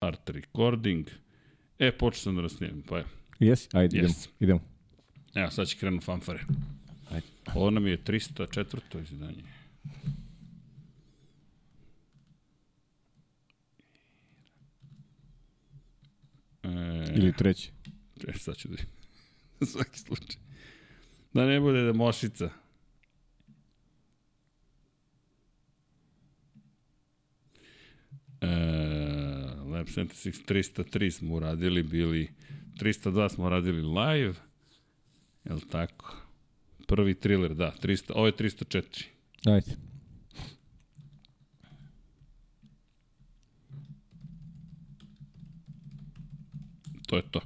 Art recording. E, počeo sam da nas snimam, pa je. Jesi? Ajde, idemo. Yes. idemo. Evo, sad će krenu fanfare. Ajde. Ovo nam je 304. izdanje. E, Ili treći. E, sad ću da Za svaki slučaj. Da ne bude da mošica. E, Lab 76 303 smo uradili, bili 302 smo radili live. Je li tako? Prvi thriller, da, 300, ovo je 304. Ajde. To je to.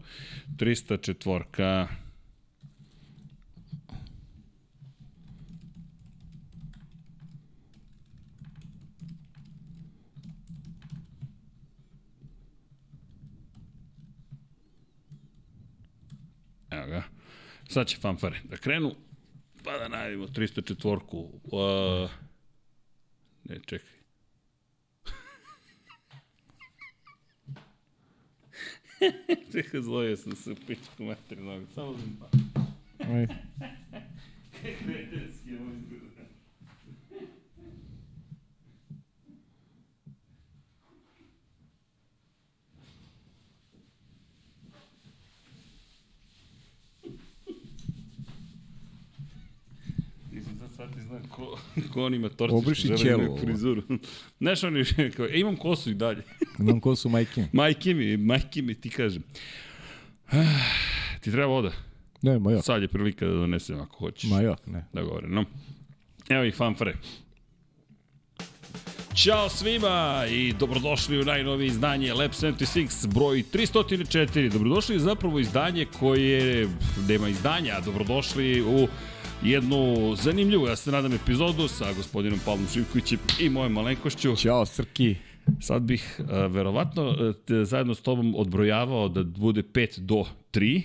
304. Evo ga. Sad će fanfare da krenu, pa da najavimo 304-ku. Uh, ne, čekaj. Čekaj, zlojio sam se u pičku materinu. Samo zim pa. Ajde. Kretenski ovo izgleda. Nisam sad shvatio, znam ko, ko on ima torcišku Obriši ćelo frizuru. Znaš on je kao, e, imam kosu i dalje. Imam ko su majke. Majke mi, majke mi, ti kažem. Ti treba voda? Ne, ma ja. Sad je prilika da donesem ako hoćeš. Ma ja, ne. Da govorim, no. Evo ih fanfare. Ćao svima i dobrodošli u najnovije izdanje Lab 76 broj 304. Dobrodošli zapravo izdanje koje nema izdanja, dobrodošli u jednu zanimljivu, ja se nadam, epizodu sa gospodinom Pavlom Živkovićem i mojom malenkošću. Ćao, Srki. Sad bih uh, verovatno uh, te, zajedno s tobom odbrojavao da bude 5 do 3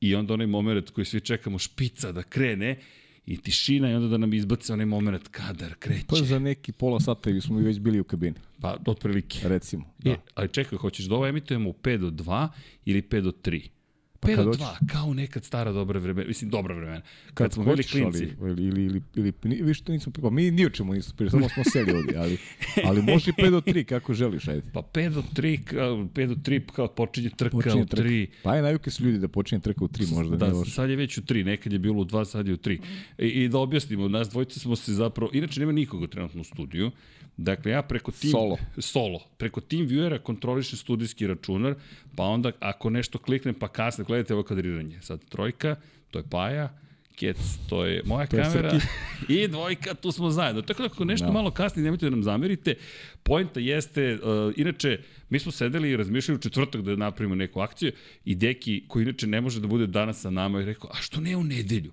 i onda onaj moment koji svi čekamo špica da krene i tišina i onda da nam izbace onaj moment kadar kreće. Pa za neki pola sata ili smo već bili u kabini, Pa, otprilike. recimo. Da. Da. E, ali čekaj, hoćeš da ovo emitujemo u 5 do 2 ili 5 do 3? 5 kad do hoćeš. 2, kao nekad stara dobra vremena, mislim dobra vremena. Kad, smo bili klinci. Ali, ili, ili, ili, ili, ili vi što nismo, pa mi ni o čemu nismo pričali, samo smo seli ovdje, ali, ali može i 5 do 3, kako želiš, ajde. Pa 5 do 3, kao, 5 do 3 kao počinje trka Počinje u trka. 3. Pa je najuke su ljudi da počinje trka u 3 možda. Da, ne sad je već u 3, nekad je bilo u 2, sad je u 3. I, I da objasnimo, nas dvojice smo se zapravo, inače nema nikoga trenutno u studiju, Dakle, ja preko Team... Solo. Solo. Preko Team Viewera kontrolišem studijski računar, pa onda ako nešto kliknem pa kasne, gledajte ovo kadriranje. Sad trojka, to je Paja, Kec, to je moja To je kamera Srki. i dvojka, tu smo zajedno. Tako da ako nešto Da. malo kasnije, nemojte da nam zamerite. Poenta jeste, uh, inače, mi smo sedeli i razmišljali u četvrtak da napravimo neku akciju i Deki, koji inače ne može da bude danas sa nama, je rekao, a što ne u nedelju?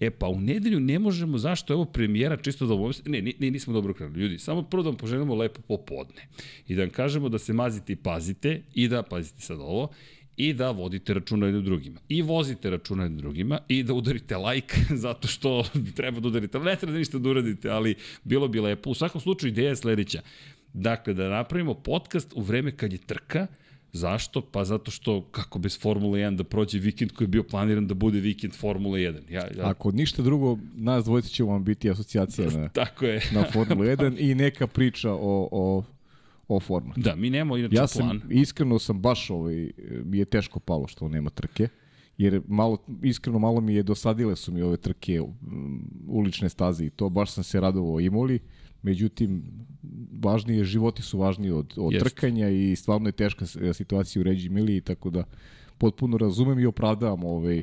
E pa u nedelju ne možemo, zašto je ovo premijera, čisto da. Ne, ne, ne, nismo dobro krenuli. Ljudi, samo prvo da vam poželimo lepo popodne. I da vam kažemo da se mazite i pazite i da, pazite sad ovo, i da vodite računa jednim drugima. I vozite računa jednim drugima i da udarite like zato što treba da udarite. Ne treba da ništa da uradite, ali bilo bi lepo. U svakom slučaju ideja je sledeća. Dakle, da napravimo podcast u vreme kad je trka, Zašto? Pa zato što kako bez Formule 1 da prođe vikend koji je bio planiran da bude vikend Formule 1. Ja, ja, Ako ništa drugo, nas dvojica će vam biti asocijacija na, tako je. na Formulu 1 i neka priča o, o, o Formuli. Da, mi nemamo inače Ja plan. sam, iskreno sam baš, ovaj, mi je teško palo što nema trke, jer malo, iskreno malo mi je dosadile su mi ove trke, um, ulične staze i to, baš sam se radovao imoli, međutim, važnije, životi su važniji od, od Jest. trkanja i stvarno je teška s- situacija u Ređi Mili, tako da potpuno razumem i opravdavam ovaj,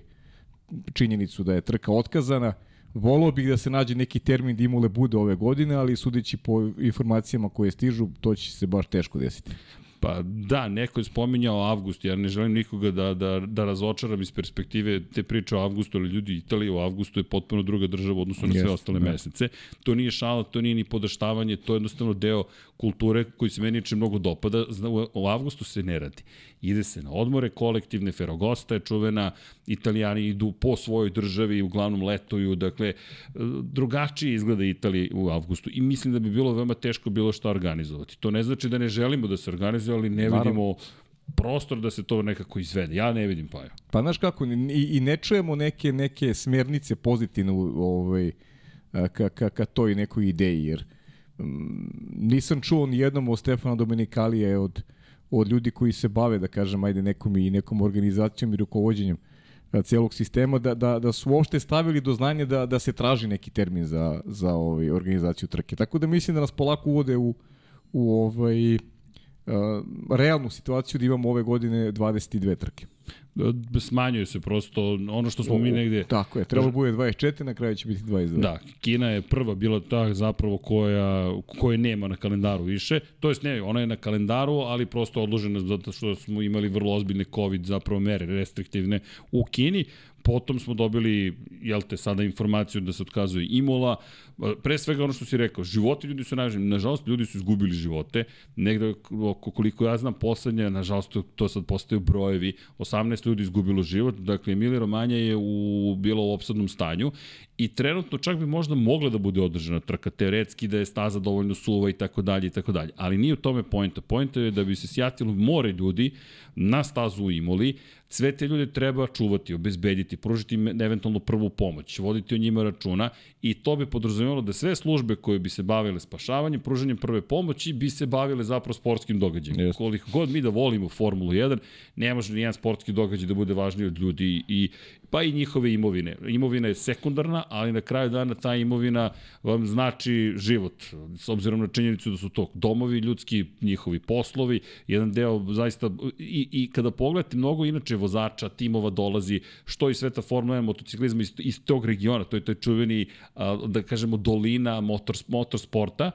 činjenicu da je trka otkazana. Volao bih da se nađe neki termin da Imole bude ove godine, ali sudeći po informacijama koje stižu, to će se baš teško desiti. Pa da, neko je spominjao avgust, ja ne želim nikoga da, da, da razočaram iz perspektive te priče o avgustu, ali ljudi, Italija u avgustu je potpuno druga država u odnosu na sve Jeste, ostale da. mesece. To nije šala, to nije ni podaštavanje, to je jednostavno deo kulture koji se meni inače mnogo dopada. Zna, u, u avgustu se ne radi. Ide se na odmore kolektivne, Ferragosta je čuvena, Italijani idu po svojoj državi, uglavnom letuju, dakle, drugačije izgleda Italija u avgustu i mislim da bi bilo veoma teško bilo što organizovati. To ne znači da ne želimo da se organizuju, ali ne Naravno. vidimo prostor da se to nekako izvede. Ja ne vidim Paja. Pa znaš kako, i, i ne čujemo neke, neke smernice pozitivne ovaj, ka, ka, ka toj nekoj ideji, jer mm, nisam čuo ni jednom od Stefana Domenikalije od, od ljudi koji se bave, da kažem, ajde nekom i nekom organizacijom i rukovodđenjem celog sistema, da, da, da su uopšte stavili do znanja da, da se traži neki termin za, za ovaj, organizaciju trke. Tako da mislim da nas polako uvode u, u ovaj, uh, realnu situaciju da imamo ove godine 22 trke. Smanjuje se prosto ono što smo mi negde... Tako je, trebalo bude 24, na kraju će biti 22. Da, Kina je prva bila ta zapravo koja, koje nema na kalendaru više. To jest ne, ona je na kalendaru, ali prosto odložena zato što smo imali vrlo ozbiljne COVID zapravo mere restriktivne u Kini. Potom smo dobili, jel te, sada informaciju da se otkazuje Imola. Pre svega ono što si rekao, životi ljudi su najvažniji. Nažalost, ljudi su izgubili živote. Negde, koliko ja znam, poslednje, nažalost, to, to sad postaju brojevi. 18 ljudi izgubilo život, dakle, Emilija Romanja je u, bilo u opsadnom stanju i trenutno čak bi možda mogla da bude održana trka teoretski da je staza dovoljno suva i tako dalje i tako dalje. Ali nije u tome pojenta. Pojenta je da bi se sjatilo more ljudi na stazu u Imoli, sve te ljude treba čuvati, obezbediti, pružiti im eventualno prvu pomoć, voditi o njima računa i to bi podrazumevalo da sve službe koje bi se bavile spašavanjem, pružanjem prve pomoći bi se bavile zapravo sportskim događajima. Yes. Koliko god mi da volimo Formulu 1, ne može ni jedan sportski događaj da bude važniji od ljudi i pa i njihove imovine. Imovina je sekundarna, ali na kraju dana ta imovina vam znači život, s obzirom na činjenicu da su to domovi ljudski, njihovi poslovi, jedan deo zaista, i, i kada pogledate mnogo inače vozača, timova dolazi, što i sveta Formula 1 motociklizma iz, iz tog regiona, to je taj čuveni, da kažemo, dolina motor, motorsporta,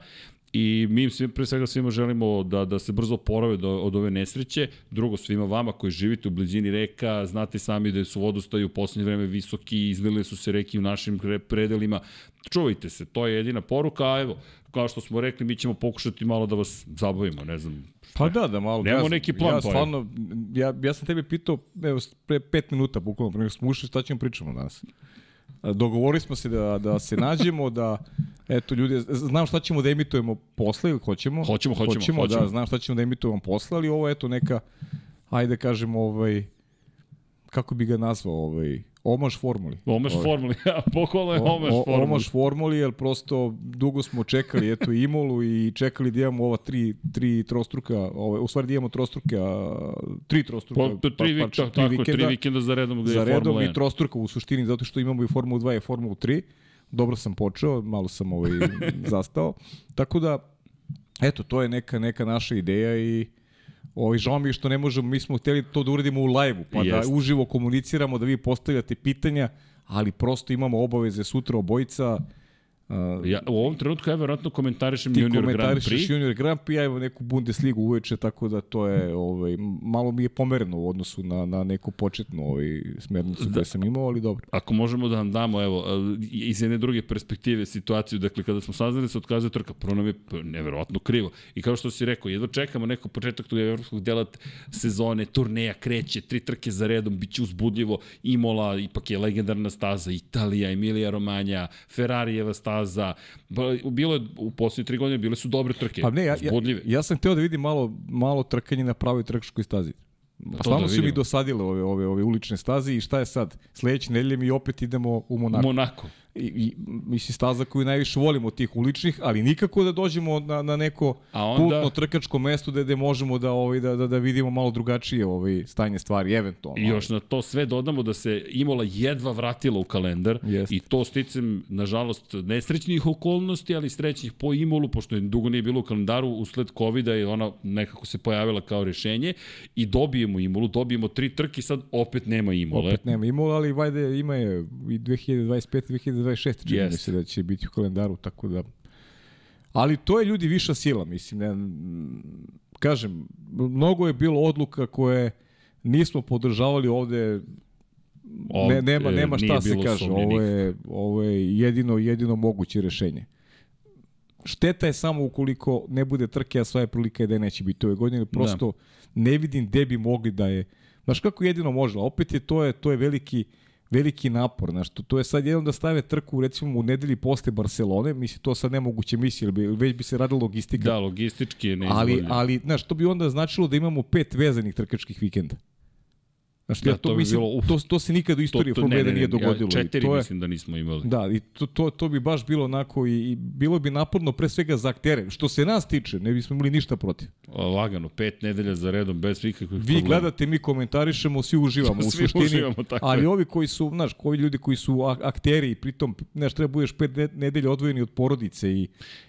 I mi svim, pre svega svima želimo da, da se brzo porave do, od ove nesreće. Drugo, svima vama koji živite u blizini reka, znate sami da su vodostaji u poslednje vreme visoki, izlile su se reki u našim predelima. Čuvajte se, to je jedina poruka, a evo, kao što smo rekli, mi ćemo pokušati malo da vas zabavimo, ne znam. Pa da, da malo. Nemamo ja, neki plan. Ja, stvarno, ja, ja sam tebe pitao, evo, pre pet minuta, bukvalno, pre nego smo ušli, šta ćemo pričamo danas. Dogovorili smo se da, da se nađemo, da, eto, ljudi, znam šta ćemo da emitujemo posle ili hoćemo? Hoćemo, hoćemo, hoćemo. hoćemo. Da, znam šta ćemo da emitujemo posle, ali ovo, eto, neka, ajde kažemo, ovaj, kako bi ga nazvao, ovaj, omaž formuli. Omaž ovaj. formuli, ja, pohvalno je omaž formuli. Omaž formuli, jer prosto dugo smo čekali, eto, Imolu i čekali da imamo ova tri, tri trostruka, ovaj, u stvari da imamo trostruke, a, tri trostruka. Po, to, tri, pa, pa, tri, vikenda, tri vikenda za redom gde za je Formula 1. Za redom i trostruka u suštini, zato što imamo i Formulu 2 i Formulu 3. Dobro sam počeo, malo sam ovaj, zastao. Tako da, eto, to je neka, neka naša ideja i Ovaj, žao mi je što ne možemo, mi smo hteli to da uradimo u live-u, pa Jest. da uživo komuniciramo, da vi postavljate pitanja, ali prosto imamo obaveze sutra obojica, Uh, ja, u ovom trenutku ja verovatno komentarišem Junior Grand Prix. Ti Junior Grand Prix, ja evo neku Bundesligu uveče, tako da to je, ovaj, malo mi je pomereno u odnosu na, na neku početnu ovaj, smernicu da. koju sam imao, ali dobro. Ako možemo da vam damo, evo, iz jedne druge perspektive situaciju, dakle, kada smo saznali da se otkazuje trka, prvo nam je neverovatno krivo. I kao što si rekao, jedno čekamo neko početak tog evropskog dela sezone, turneja kreće, tri trke za redom, bit će uzbudljivo, Imola, ipak je legendarna staza, Italija, Emilija Romanja, Ferrarijeva staza, staza. Bilo je u poslednje tri godine bile su dobre trke. Pa ne, ja, ja, ja sam hteo da vidim malo, malo trkanje na pravoj trkačkoj stazi. Pa Stvarno da su mi dosadile ove, ove, ove ulične staze i šta je sad? Sledeće nedelje mi opet idemo u Monako. Monako i, i misli staza koju najviše volimo od tih uličnih, ali nikako da dođemo na, na neko A onda... putno trkačko mesto gde, gde možemo da, ovaj, da, da, da vidimo malo drugačije ovaj, stanje stvari, eventualno. I još na to sve dodamo da se Imola jedva vratila u kalendar Jest. i to sticam, nažalost, nesrećnih okolnosti, ali srećnih po Imolu, pošto je dugo nije bilo u kalendaru usled covid i ona nekako se pojavila kao rešenje i dobijemo Imolu, dobijemo tri trke sad opet nema Imole. Opet nema Imola, ali vajde ima je i 2025 2026. čini mi se da će biti u kalendaru, tako da... Ali to je ljudi viša sila, mislim. Ne, kažem, mnogo je bilo odluka koje nismo podržavali ovde ne, nema, nema šta se kaže. Ovo je, ovo je jedino, jedino moguće rešenje. Šteta je samo ukoliko ne bude trke, a sva je prilika je da je neće biti ove godine. Prosto da. ne vidim gde bi mogli da je... Znaš kako jedino može? Opet je to je, to je veliki veliki napor. Znaš, to, to je sad jedno da stave trku recimo u nedelji posle Barcelone, misli to sad nemoguće misli, bi, već bi se radila logistika. Da, logistički je Ali, ali, znaš, to bi onda značilo da imamo pet vezanih trkačkih vikenda. Znaš, da, ja to, to, mislim, bilo, uf, to, to se nikad u istoriji Formule 1 nije dogodilo. Ja, četiri to je, mislim da nismo imali. Da, i to, to, to bi baš bilo onako i, i bilo bi naporno pre svega za aktere. Što se nas tiče, ne bismo imali ništa protiv. Lagano, pet nedelja za redom, bez ikakvih Vi problema. gledate, mi komentarišemo, svi uživamo svi u suštini. Uživamo, tako ali je. ovi koji su, znaš, koji ljudi koji su akteri i pritom, znaš, treba budeš pet nedelja odvojeni od porodice i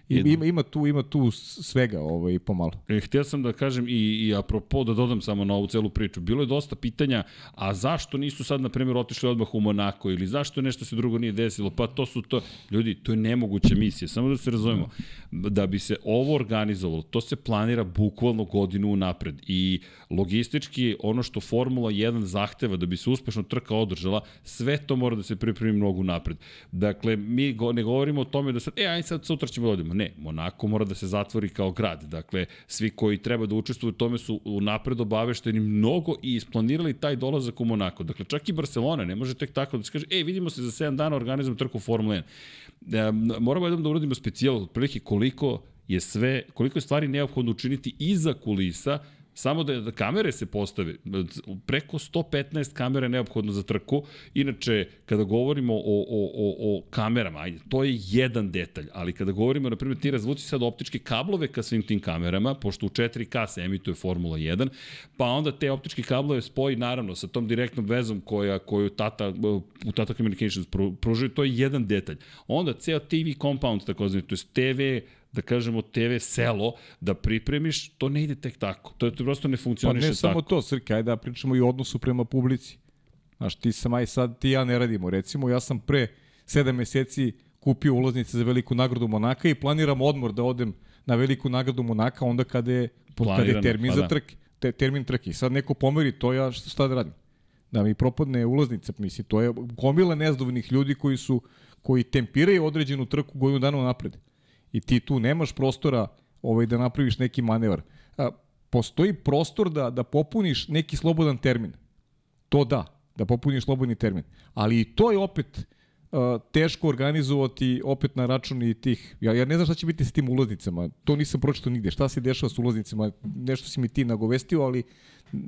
I, ima, ima, tu, ima tu svega ovaj, pomalo. E, htio sam da kažem i, i apropo da dodam samo na ovu celu priču. Bilo je dosta pitanja, a zašto nisu sad, na primjer, otišli odmah u Monako ili zašto nešto se drugo nije desilo? Pa to su to, ljudi, to je nemoguća misija. Samo da se razumemo. Da bi se ovo organizovalo, to se planira bukvalno godinu unapred. I logistički, ono što Formula 1 zahteva da bi se uspešno trka održala, sve to mora da se pripremi mnogo napred. Dakle, mi go, ne govorimo o tome da sad, e, aj sad sutra ćemo da odemo Ne, Monako mora da se zatvori kao grad. Dakle, svi koji treba da učestvuju u tome su napred obavešteni mnogo i isplanirali taj dolazak u Monako. Dakle, čak i Barcelona ne može tek tako da se kaže, ej, vidimo se za 7 dana, organizujemo trku Formula 1. E, moramo jednom da uradimo specijal, otprilike koliko je sve, koliko je stvari neophodno učiniti iza kulisa Samo da, da kamere se postave, preko 115 kamera je neophodno za trku. Inače, kada govorimo o, o, o, o kamerama, ajde, to je jedan detalj, ali kada govorimo, na primjer, ti razvuci sad optičke kablove ka svim tim kamerama, pošto u 4K se emituje Formula 1, pa onda te optičke kablove spoji, naravno, sa tom direktnom vezom koja, koju Tata, u Tata Communications pružaju, to je jedan detalj. Onda ceo TV compound, tako znači, to je TV da kažemo TV selo, da pripremiš, to ne ide tek tako. To, to prosto ne funkcioniše tako. Pa ne samo to, Srke, ajde da pričamo i o odnosu prema publici. Znaš, ti sam, aj sad ti ja ne radimo. Recimo, ja sam pre 7 meseci kupio ulaznice za veliku nagradu Monaka i planiram odmor da odem na veliku nagradu Monaka onda kada je, kada je termin pa za da. trke. Te, termin trke. Sad neko pomeri to, ja šta da radim? Da mi propadne ulaznica, misli, to je gomila nezdovnih ljudi koji su koji tempiraju određenu trku godinu dana napred i ti tu nemaš prostora ovaj, da napraviš neki manevar. A, postoji prostor da, da popuniš neki slobodan termin. To da, da popuniš slobodni termin. Ali i to je opet teško organizovati opet na račun i tih, ja, ja ne znam šta će biti sa tim ulaznicama, to nisam pročito nigde, šta se dešava sa ulaznicama, nešto si mi ti nagovestio, ali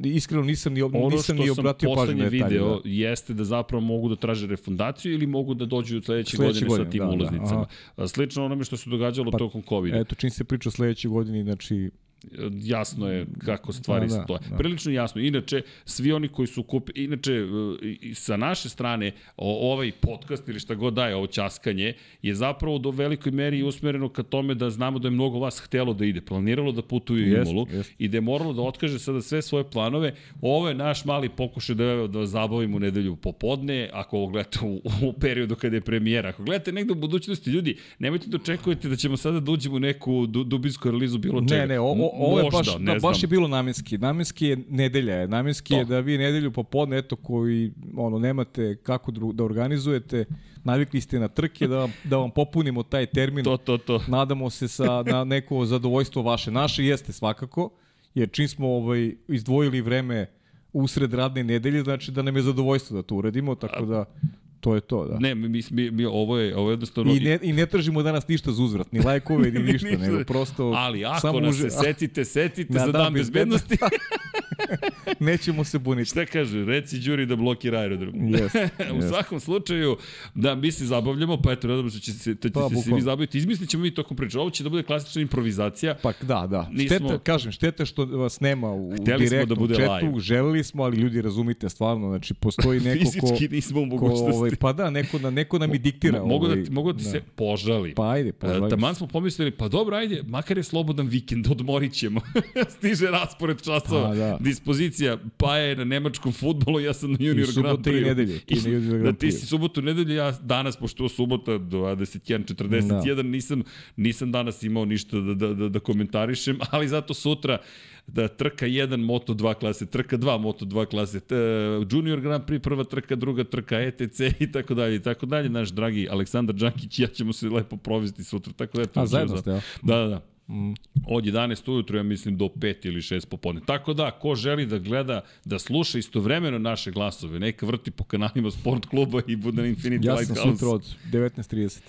iskreno nisam ni, nisam ni obratio pažnju na detalje. video da. jeste da zapravo mogu da traže refundaciju ili mogu da dođu sledeće, sledeće godine, godine sa tim da, da ulaznicama. Da, Slično onome što se događalo pa, tokom covid -a. Eto, čim se priča sledeće godine, znači jasno je kako stvari da, da, stoje. Da. Prilično jasno. Inače, svi oni koji su kupili, inače, e, sa naše strane, ovaj podcast ili šta god daje, ovo časkanje, je zapravo do velikoj meri usmereno ka tome da znamo da je mnogo vas htelo da ide, planiralo da putuje u Imolu jest. i da je moralo da otkaže sada sve svoje planove. Ovo je naš mali pokušaj da, da zabavimo u nedelju popodne, ako ovo gledate u, u periodu kada je premijera. Ako gledate negde u budućnosti, ljudi, nemojte da očekujete da ćemo sada da uđemo u neku dubinsku analizu bilo čega. Ne, ne, ovo, ovo je baš, da, baš je bilo namenski. Namenski je nedelja je. Namenski to. je da vi nedelju popodne, eto, koji ono, nemate kako da organizujete, navikli ste na trke, da, da vam popunimo taj termin. To, to, to. Nadamo se sa, na neko zadovoljstvo vaše. Naše jeste svakako, jer čim smo ovaj, izdvojili vreme usred radne nedelje, znači da nam je zadovoljstvo da to uradimo, tako da to je to, da. Ne, mi, mi, mi ovo je, ovo je jednostavno... I ne, I ne tražimo danas ništa za uzvrat, ni lajkove, ni ništa, ništa, nego prosto... Ali ako samo nas se setite, setite na, za dan bezbednosti. Nećemo se buniti. Šta kaže, reci Đuri da blokira aerodrom. Yes, u yes. svakom slučaju, da, mi se zabavljamo, pa eto, nadam se da će se, da će pa, se vi zabaviti. Izmislit ćemo mi tokom priča. Ovo će da bude klasična improvizacija. Pa da, da. Nismo... Šteta, kažem, šteta što vas nema u Hteli direktnom da bude četu, live. želeli smo, ali ljudi razumite stvarno, znači postoji neko ko... Fizički nismo u mogućnosti. Ovaj, pa da, neko, da, neko nam i diktira. Mogu da, ovaj, mogu da ti da. se požali. Pa ajde, požali. E, taman smo pomislili, pa dobro, ajde, makar je slobodan vikend, odmorit ćemo. Stiže raspored časova, pa, da. dispozicija, pa je na nemačkom futbolu, ja sam na junior Grand Prix. I nedelje. I, na junior. Da ti si subotu i nedelju, ja danas, pošto je subota 21.41, da. nisam, nisam danas imao ništa da, da, da, da komentarišem, ali zato sutra da trka 1 Moto 2 klase, trka 2 Moto 2 klase, t, Junior Grand Prix prva trka, druga trka ETC i tako dalje i tako dalje. Naš dragi Aleksandar Đankić i ja ćemo se lepo provesti sutra, tako da je to. A zajedno ste, ja. Da, da, da. Mm. Od 11 ujutru, ja mislim, do 5 ili 6 popodne. Tako da, ko želi da gleda, da sluša istovremeno naše glasove, neka vrti po kanalima sport kluba i bude na Infinity Ja Lighthouse. sam sutra od 19.30.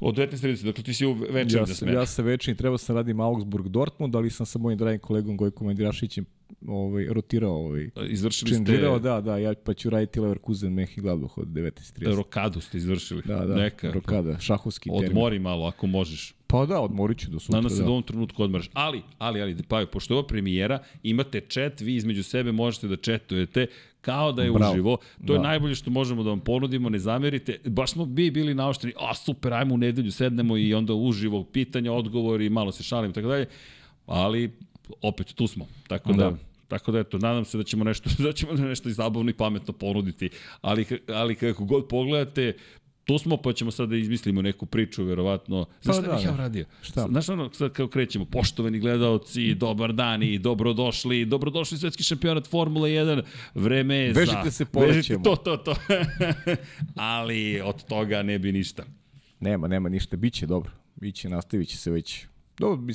Od 19.30, dakle ti si u večer Ja, da sam, smeš. ja sam večernji, trebao sam radim Augsburg Dortmund, ali sam sa mojim dragim kolegom Gojkom Mandirašićem ovaj, rotirao, ovaj, Izvršili ste da, da, ja pa ću raditi Leverkusen, Meh i Gladbach od 19.30. rokadu ste izvršili. Da, da, Neka. rokada, šahovski termin. Odmori malo ako možeš. Pa da, odmorit ću do sutra. Nadam se da da. u ovom trenutku odmaraš. Ali, ali, ali, pa, pošto je ovo premijera, imate chat, vi između sebe možete da chatujete kao da je Bravo. uživo. To je Da. najbolje što možemo da vam ponudimo, ne zamerite. Baš smo bi bili naoštreni, a super, ajmo u nedelju, sednemo i onda uživo pitanja, odgovori, malo se šalim i tako dalje. Ali, opet, tu smo. Tako da, Da. Tako da eto, nadam se da ćemo nešto da ćemo nešto i zabavno i pametno ponuditi, ali ali kako god pogledate, tu smo pa ćemo sad da izmislimo neku priču verovatno. Znaš Pa šta da, bih ja da. uradio? Šta? Znaš ono, sad kao krećemo, poštovani gledalci, dobar dan i dobrodošli, dobrodošli svetski šampionat Formule 1, vreme je za... Vežite se, polećemo. To, to, to. Ali od toga ne bi ništa. Nema, nema ništa, biće dobro. Biće, nastavit će se već. Dobro,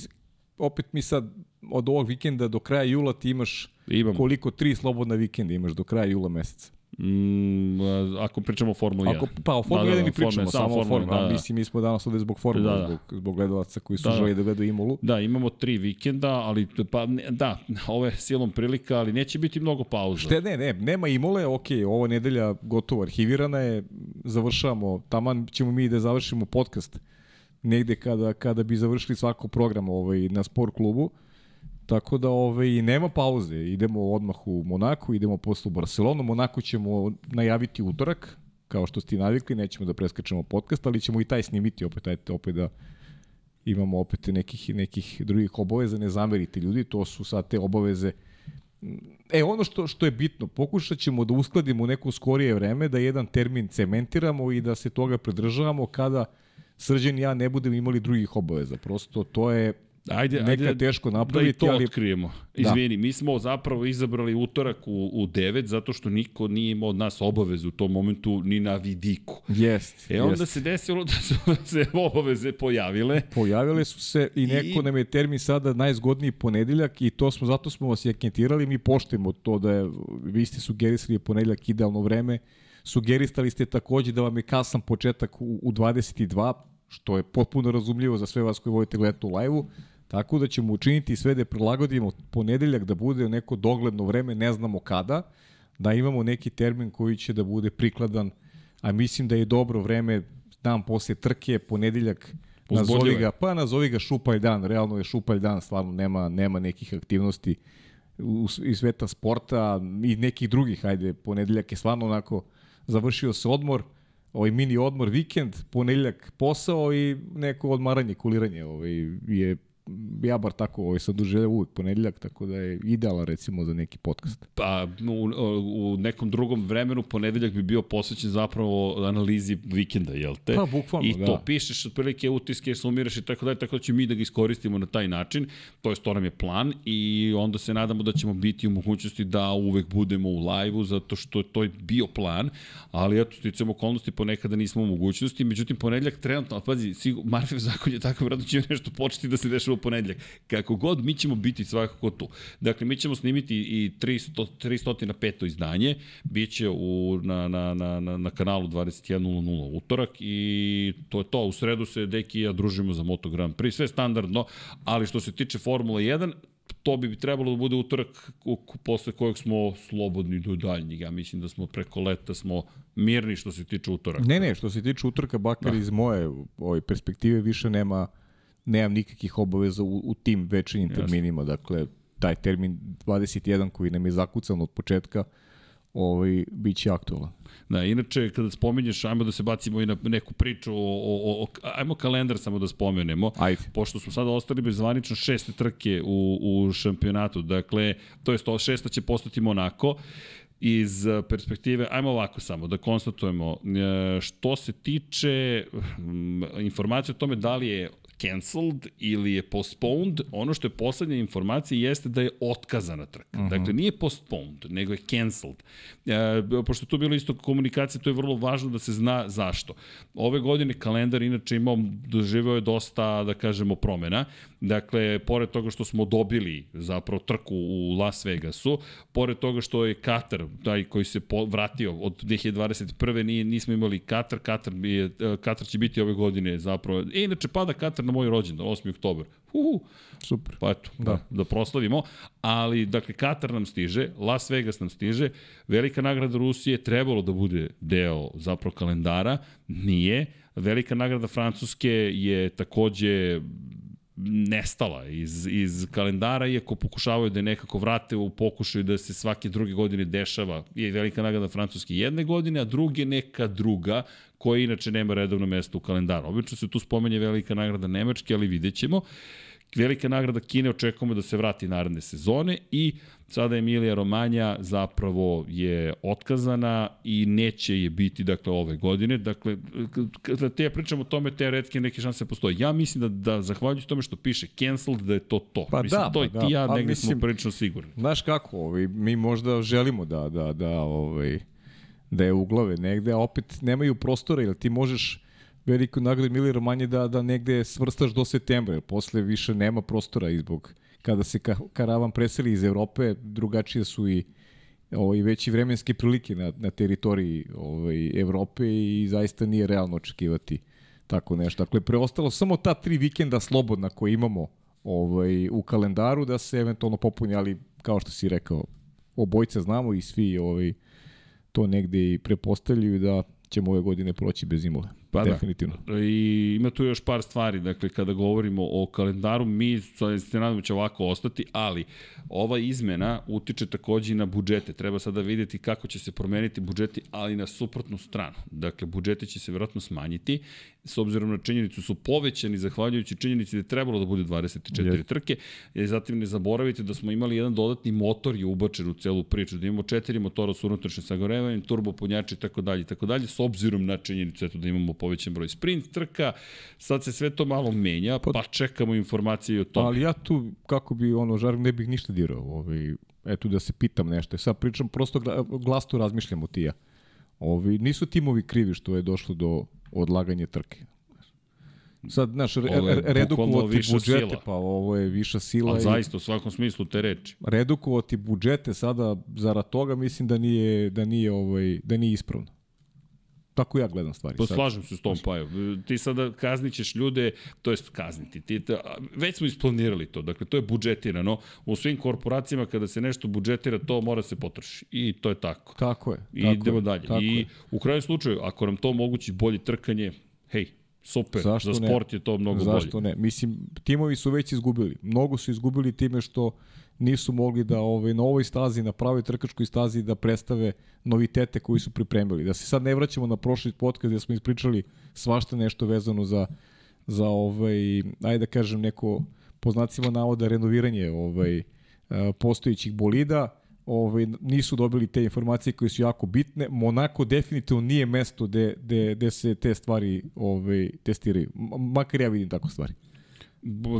opet mi sad od ovog vikenda do kraja jula ti imaš Imamo. koliko tri slobodna vikenda imaš do kraja jula meseca. Mm, ako pričamo o Formuli 1. Ako, pa o Formuli Da, 1 da, ne pričamo, Formula, samo o Formuli. da, da. Mislim, mi smo danas ovde zbog Formule, Da, da. zbog, zbog gledalaca koji su Da, da. želi da gledaju Imolu. Da, imamo tri vikenda, ali pa ne, da, ovo je silom prilika, ali neće biti mnogo pauza. Šte, ne, ne, nema Imole, ok, ovo nedelja gotovo arhivirana je, završavamo, taman ćemo mi da završimo podcast negde kada, kada bi završili svako program ovaj, na sport klubu. Tako da ovaj, nema pauze, idemo odmah u Monaku, idemo posle u Barcelonu, Monaku ćemo najaviti utorak, kao što ste i navikli, nećemo da preskačemo podcast, ali ćemo i taj snimiti opet, ajte, opet da imamo opet nekih, nekih drugih obaveza, ne zamerite ljudi, to su sad te obaveze. E, ono što, što je bitno, pokušat ćemo da uskladimo u neko skorije vreme, da jedan termin cementiramo i da se toga pridržavamo kada Srđan i ja ne budemo imali drugih obaveza. Prosto to je Ajde, neka ajde, teško da i napraviti, to ali otkrijemo. Izvini, mi smo zapravo izabrali utorak u, u 9 zato što niko nije imao od nas obavezu u tom momentu ni na vidiku. jest, E onda jest. se desilo da su se obaveze pojavile. Pojavile su se i neko I- nam je termin sada najzgodniji ponedeljak i to smo zato smo vas i akentirali, mi poštujemo to da je, vi ste sugerisali ponedeljak idealno vreme, sugerisali ste takođe da vam je kasan početak u, u 22, što je potpuno razumljivo za sve vas koji volite gledati u live-u, tako da ćemo učiniti sve da prilagodimo ponedeljak da bude neko dogledno vreme, ne znamo kada, da imamo neki termin koji će da bude prikladan, a mislim da je dobro vreme dan posle trke, ponedeljak, nazovi ga, pa nazovi ga šupalj dan, realno je šupalj dan, stvarno nema, nema nekih aktivnosti u, iz sveta sporta i nekih drugih, ajde, ponedeljak je stvarno onako, završio se odmor, ovaj mini odmor, vikend, ponedeljak posao i neko odmaranje, kuliranje, ovaj, je ja bar tako ovaj, sam doželeo uvek ponedeljak, tako da je idealan recimo za neki podcast. Pa u, u nekom drugom vremenu ponedeljak bi bio posvećen zapravo analizi vikenda, jel te? Pa, bukvalno, I to da. pišeš otprilike utiske, sumiraš i tako dalje, tako da ćemo mi da ga iskoristimo na taj način. To je to nam je plan i onda se nadamo da ćemo biti u mogućnosti da uvek budemo u live-u zato što to je bio plan, ali eto sticamo okolnosti ponekada nismo u mogućnosti. Međutim ponedeljak trenutno, pazi, sigur, Marfev zakon je tako vratno će nešto početi da se dešava u ponedeljak. Kako god mi ćemo biti svakako tu. Dakle mi ćemo snimiti i 300 305 izdanje, biće u na na na na na kanalu 2100 utorak i to je to. U sredu se Deki i ja družimo za Moto Grand Prix, sve standardno, ali što se tiče Formule 1, to bi trebalo da bude utorak posle kojeg smo slobodni do daljnjeg. Ja mislim da smo preko leta smo mirni što se tiče utoraka. Ne, ne, što se tiče utorka, Bakar da. iz moje ovaj, perspektive više nema nemam nikakvih obaveza u, u tim večernjim terminima. Dakle, taj termin 21 koji nam je zakucan od početka, ovaj, bit će aktualan. Da, inače, kada spominješ, ajmo da se bacimo i na neku priču o, o, o, ajmo kalendar samo da spomenemo. Ajde. Pošto smo sada ostali bez zvanično šeste trke u, u šampionatu, dakle, to je to, šesta će postati Monako, iz eh, perspektive, ajmo ovako samo da konstatujemo, e, što se tiče mm, informacije o tome da li je cancelled ili je postponed. Ono što je poslednja informacija jeste da je otkazana trka. Uh -huh. Dakle, nije postponed, nego je cancelled. E, pošto tu bilo isto komunikacija, to je vrlo važno da se zna zašto. Ove godine kalendar inače imao, doživao je dosta, da kažemo, promena. Dakle, pored toga što smo dobili zapravo trku u Las Vegasu, pored toga što je Katar, taj koji se vratio od 2021. Nije, nismo imali Katar, Katar, je, Katar će biti ove godine zapravo. E, inače, pada Katar na moj rođendan, 8. oktober. Uhu. Super. Pa eto, da. da, da proslavimo. Ali, dakle, Katar nam stiže, Las Vegas nam stiže, velika nagrada Rusije trebalo da bude deo zapravo kalendara, nije. Velika nagrada Francuske je takođe nestala iz, iz kalendara, iako pokušavaju da je nekako vrate u pokušaju da se svake druge godine dešava. Je velika nagrada Francuske jedne godine, a druge neka druga, koja inače nema redovno mesto u kalendaru. Obično se tu spomenje velika nagrada Nemačke, ali vidjet ćemo. Velika nagrada Kine očekujemo da se vrati naredne sezone i sada Emilija Romanja zapravo je otkazana i neće je biti dakle ove godine. Dakle, kada te ja pričam o tome, teoretski neke šanse postoje. Ja mislim da, da zahvaljujući tome što piše cancelled, da je to to. Pa mislim, da, to pa i da. ti ja pa, negde mislim, smo prilično sigurni. Znaš kako, ovaj, mi možda želimo da, da, da, ovaj, da je uglave negde, a opet nemaju prostora, jer ti možeš veliku nagradu Mili Romanje da, da negde svrstaš do septembra, jer posle više nema prostora izbog kada se ka, karavan preseli iz Evrope, drugačije su i ovaj, veći vremenske prilike na, na teritoriji ovaj, Evrope i zaista nije realno očekivati tako nešto. Dakle, preostalo samo ta tri vikenda slobodna koje imamo ovaj, u kalendaru da se eventualno popuni, ali kao što si rekao, obojca znamo i svi ovaj, to negde i prepostavljaju da ćemo ove godine proći bez imule. Pa da. Definitivno. Da. I ima tu još par stvari, dakle, kada govorimo o kalendaru, mi se nadamo da će ovako ostati, ali ova izmena utiče takođe i na budžete. Treba sada videti kako će se promeniti budžeti, ali na suprotnu stranu. Dakle, budžeti će se vjerojatno smanjiti, s obzirom na činjenicu su povećani, zahvaljujući činjenici da je trebalo da bude 24 yes. trke, i zatim ne zaboravite da smo imali jedan dodatni motor je ubačen u celu priču, da imamo četiri motora sa unutrašnjim sagorevanjem, turbo punjači i tako dalje i tako dalje, s obzirom na činjenicu eto, da imamo povećan broj sprint trka, sad se sve to malo menja, pa, pa čekamo informacije o tome. Ali ja tu, kako bi ono, žar, ne bih ništa dirao, ovaj, eto da se pitam nešto. Sad pričam, prosto glasno razmišljam o tija. Ovi, nisu timovi krivi što je došlo do odlaganja trke. Sad, znaš, re, redukovati budžete, sila. pa ovo je viša sila. Ali zaista, u svakom smislu te reči. Redukovati budžete sada zarad toga mislim da nije, da nije, ovaj, da nije ispravno. Tako ja gledam stvari. Pa slažem se s tom, Paju. Ti sada kaznićeš ljude, to jest kazniti. Ti, već smo isplanirali to, dakle to je budžetirano. U svim korporacijama kada se nešto budžetira, to mora se potroši. I to je tako. Tako je. I tako idemo je, dalje. Tako I je. u kraju slučaju, ako nam to omogući bolje trkanje, hej, super, Zašto za sport ne? je to mnogo Zašto bolje. Zašto ne? Mislim, timovi su već izgubili. Mnogo su izgubili time što nisu mogli da ovaj, na ovoj stazi, na pravoj trkačkoj stazi da predstave novitete koji su pripremili. Da se sad ne vraćamo na prošli podcast gde smo ispričali svašta nešto vezano za, za ovaj, ajde da kažem neko po znacima navoda renoviranje ovaj, postojećih bolida, ovaj, nisu dobili te informacije koje su jako bitne. Monako definitivno nije mesto gde, gde, gde se te stvari ovaj, testiraju. Makar ja vidim tako stvari.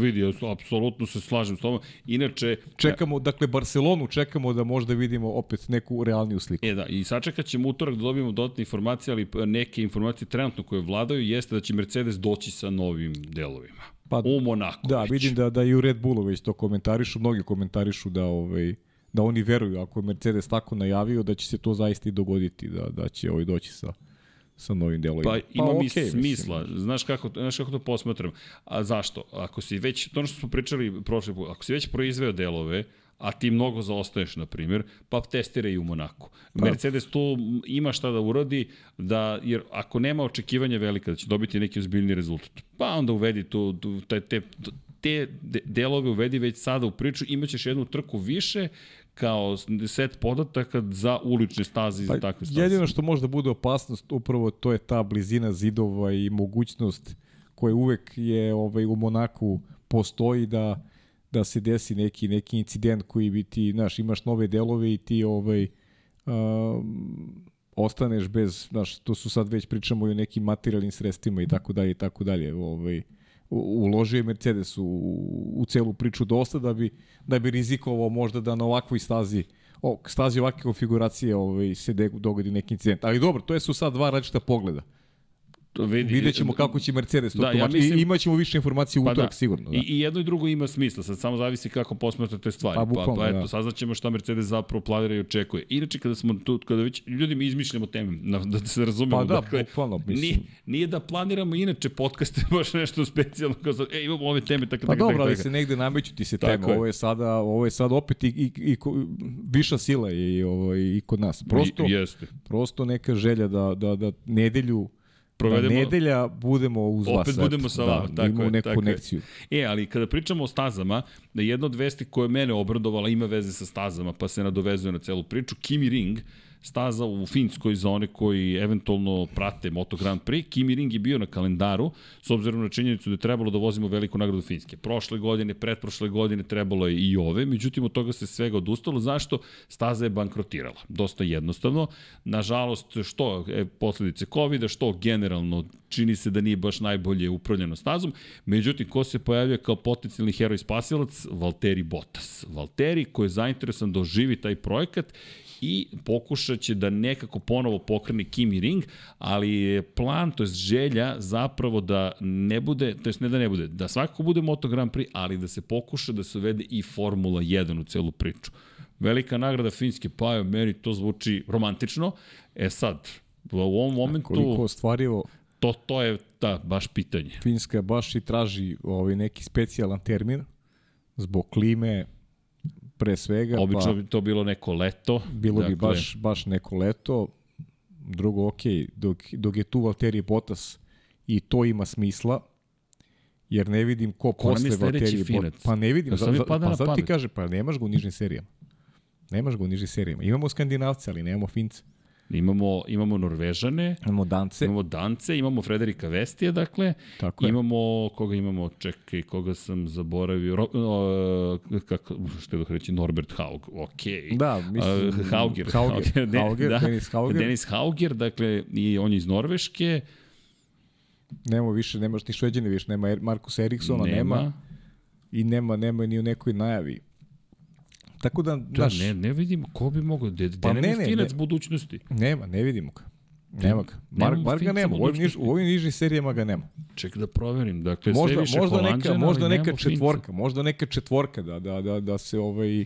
Vidi, apsolutno se slažem s tobom. Inače... Čekamo, dakle, Barcelonu čekamo da možda vidimo opet neku realniju sliku. E da, i sačekat ćemo utorak da dobijemo dodatne informacije, ali neke informacije trenutno koje vladaju jeste da će Mercedes doći sa novim delovima. Pa, u Monaku. Da, već. vidim da, da i u Red Bullu već to komentarišu, mnogi komentarišu da ovaj, da oni veruju ako je Mercedes tako najavio da će se to zaista i dogoditi, da, da će ovaj doći sa sa novim delovima. Pa ima pa, mi okay, smisla. Mislim. Znaš kako, znaš kako to posmatram? A zašto? Ako si već, to što smo pričali prošle put, ako si već proizveo delove, a ti mnogo zaostaješ, na primjer, pa testiraj u Monaku. Pa. Mercedes tu ima šta da uradi, da, jer ako nema očekivanja velika da će dobiti neki ozbiljni rezultat, pa onda uvedi tu, tu te, te, te delove uvedi već sada u priču, imaćeš jednu trku više kao set podataka za ulične staze i pa, za takve staze. Jedino što može da bude opasnost, upravo to je ta blizina zidova i mogućnost koja uvek je ovaj, u Monaku postoji da da se desi neki neki incident koji bi ti, znaš, imaš nove delove i ti ovaj um, ostaneš bez, znaš, to su sad već pričamo i o nekim materijalnim sredstvima i tako dalje i tako dalje, ovaj uložio je Mercedes u, u celu priču dosta da bi, da bi rizikovao možda da na ovakvoj stazi o, stazi ovakve konfiguracije ovaj, se dogodi neki incident. Ali dobro, to su sad dva različita pogleda vidi, vidjet ćemo kako će Mercedes to da, ja mislim, i imaćemo više informacije u pa utorak da. sigurno. Da. I, I jedno i drugo ima smisla, sad samo zavisi kako posmatrate stvari. Pa, bukvalno, pa, pa eto, da. saznaćemo šta Mercedes zapravo planira i očekuje. Inače, kada smo tu, kada već ljudi mi izmišljamo teme, na, da se razumemo. Pa da, dakle, bukvalno, mislim. Nije, nije da planiramo inače podcaste baš nešto specijalno, kao sad, e, imamo ove teme, tako, pa tako, dobro, ali se negde nameću ti se teme, ovo je sada, ovo je sad opet i, i, i, viša sila je i, ovo, i kod nas. Prosto, I, jeste. prosto neka želja da, da, da nedelju provedemo... Da nedelja budemo uz vas. Opet budemo sa vama, da, tako da je. neku tako konekciju. Je. E, ali kada pričamo o stazama, da jedna od vesti koja je mene obradovala ima veze sa stazama, pa se nadovezuje na celu priču, Kimi Ring, staza u Finskoj za one koji eventualno prate Moto Grand Prix. Kimi Ring je bio na kalendaru, s obzirom na činjenicu da je trebalo da vozimo veliku nagradu Finske. Prošle godine, pretprošle godine trebalo je i ove, međutim od toga se svega odustalo. Zašto? Staza je bankrotirala. Dosta jednostavno. Nažalost, što e, posledice COVID-a, što generalno čini se da nije baš najbolje upravljeno stazom. Međutim, ko se pojavio kao potencijalni heroj spasilac? Valtteri Bottas. Valtteri koji je zainteresan da oživi taj projekat i pokušat će da nekako ponovo pokrene Kimi Ring, ali je plan, to je želja zapravo da ne bude, to je ne da ne bude, da svakako bude Moto Grand Prix, ali da se pokuša da se uvede i Formula 1 u celu priču. Velika nagrada Finske, pa je, meni to zvuči romantično. E sad, u ovom momentu... A koliko ostvarivo To, to je da, baš pitanje. Finska baš i traži ovaj neki specijalan termin zbog klime, pre svega. Obično pa, bi to bilo neko leto. Bilo dakle, bi baš, baš neko leto. Drugo, ok, dok, dok je tu Valtteri Bottas i to ima smisla, jer ne vidim ko, ko posle Valtteri Bottas. Pa ne vidim, da za, za, pa sad ti kaže, pa nemaš ga u nižnim serijama. Nemaš ga u nižnim serijama. Imamo Skandinavce, ali nemamo Fince. Imamo, imamo Norvežane, imamo Dance, imamo Dance, imamo Frederika Vestija, dakle, Tako je. imamo, koga imamo, čekaj, koga sam zaboravio, ro, uh, kako, što je da reći, Norbert Haug, ok. Da, mislim, uh, Hauger, Hauger, Hauger, Hauger da, Denis Hauger. Denis Hauger, dakle, i on je iz Norveške. Nemo više, nemaš ni Šveđane više, nema Markus Erikssona, nema. nema. I nema, nema ni u nekoj najavi. Tako da, da znaš... Ne, ne vidimo ko bi mogao, da pa ne, ne, finac ne, budućnosti. Nema, ne vidimo ga. Nema ga. Bar, bar ga nema. U ovim, niž, u ovim nižim serijama ga nema. Ček da proverim. Dakle, možda, sve više možda neka, možda neka četvorka, finca. možda neka četvorka da, da, da, da se ovaj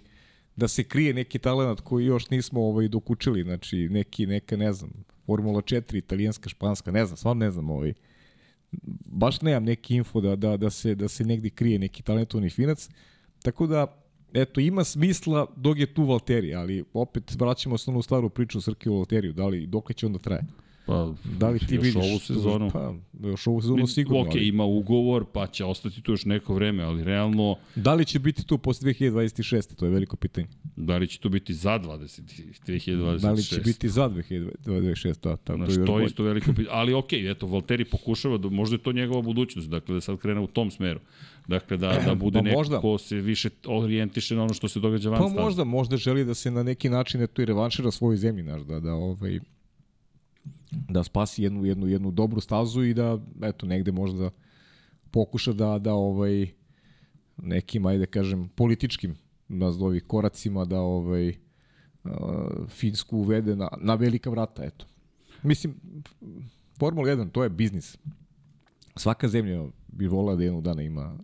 da se krije neki talenat koji još nismo ovaj dokučili, znači neki neka ne znam, Formula 4, italijanska, španska, ne znam, stvarno ne znam ovaj baš nemam neki info da, da, da, se, da se negdje krije neki talentovni finac, tako da eto, ima smisla dok je tu Valteri, ali opet vraćamo se na onu staru priču Srke o Valteriju, da li, dok će onda traje? Pa, da li ti još vidiš ovu sezonu? Pa, još ovu sezonu sigurno. Ok, ali... ima ugovor, pa će ostati tu još neko vreme, ali realno... Da li će biti tu posle 2026. To je veliko pitanje. Da li će tu biti za 20, 2026? Da li će biti za 2026? Da, tako, znači, to je isto veliko pitanje. Ali ok, eto, Valteri pokušava, da, možda je to njegova budućnost, dakle da sad krene u tom smeru. Dakle, da, da bude pa neko možda. ko se više orijentiše na ono što se događa van Pa možda, možda želi da se na neki način eto i revanšira svoju zemlji, znaš, da, da, ovaj, da spasi jednu, jednu, jednu dobru stazu i da, eto, negde možda pokuša da, da ovaj, nekim, ajde da kažem, političkim nazovi koracima da ovaj, uh, Finsku uvede na, na velika vrata, eto. Mislim, Formula 1, to je biznis. Svaka zemlja bi volila da jednog dana ima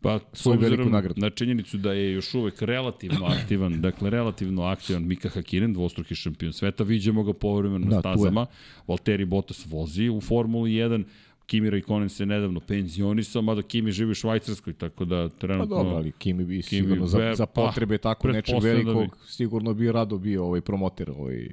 Pa, s obzirom na činjenicu da je još uvek relativno aktivan, dakle, relativno aktivan Mika Hakkinen, dvostruki šampion sveta, vidimo ga povremeno na da, stazama, Valtteri Bottas vozi u Formuli 1, Kimi Raikkonen se nedavno penzionisao, mada Kimi živi u Švajcarskoj, tako da trenutno... Pa dobro, ali Kimi bi Kimi sigurno za, za potrebe pa, tako nečeg velikog, da bi... sigurno bi rado bio ovaj promoter ovaj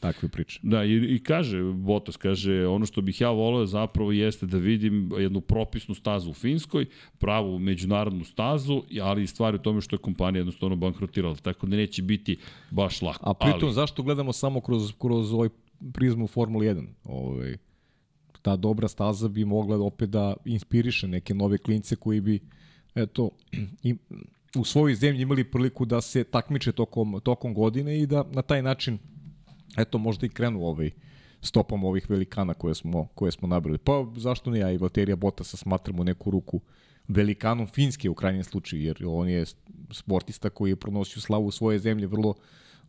takve priče. Da, i, i kaže, Botas kaže, ono što bih ja voleo zapravo jeste da vidim jednu propisnu stazu u Finskoj, pravu međunarodnu stazu, ali stvari u tome što je kompanija jednostavno bankrotirala, tako da neće biti baš lako. A pritom, ali... zašto gledamo samo kroz, kroz ovaj prizmu Formula 1? Ovaj, ta dobra staza bi mogla opet da inspiriše neke nove klince koji bi eto, im, u svojoj zemlji imali priliku da se takmiče tokom, tokom godine i da na taj način eto možda i krenu ovaj stopama ovih velikana koje smo, koje smo nabrali. Pa zašto ne ja i Valterija Botasa smatramo neku ruku velikanom Finske u krajnjem slučaju, jer on je sportista koji je pronosio slavu svoje zemlje vrlo,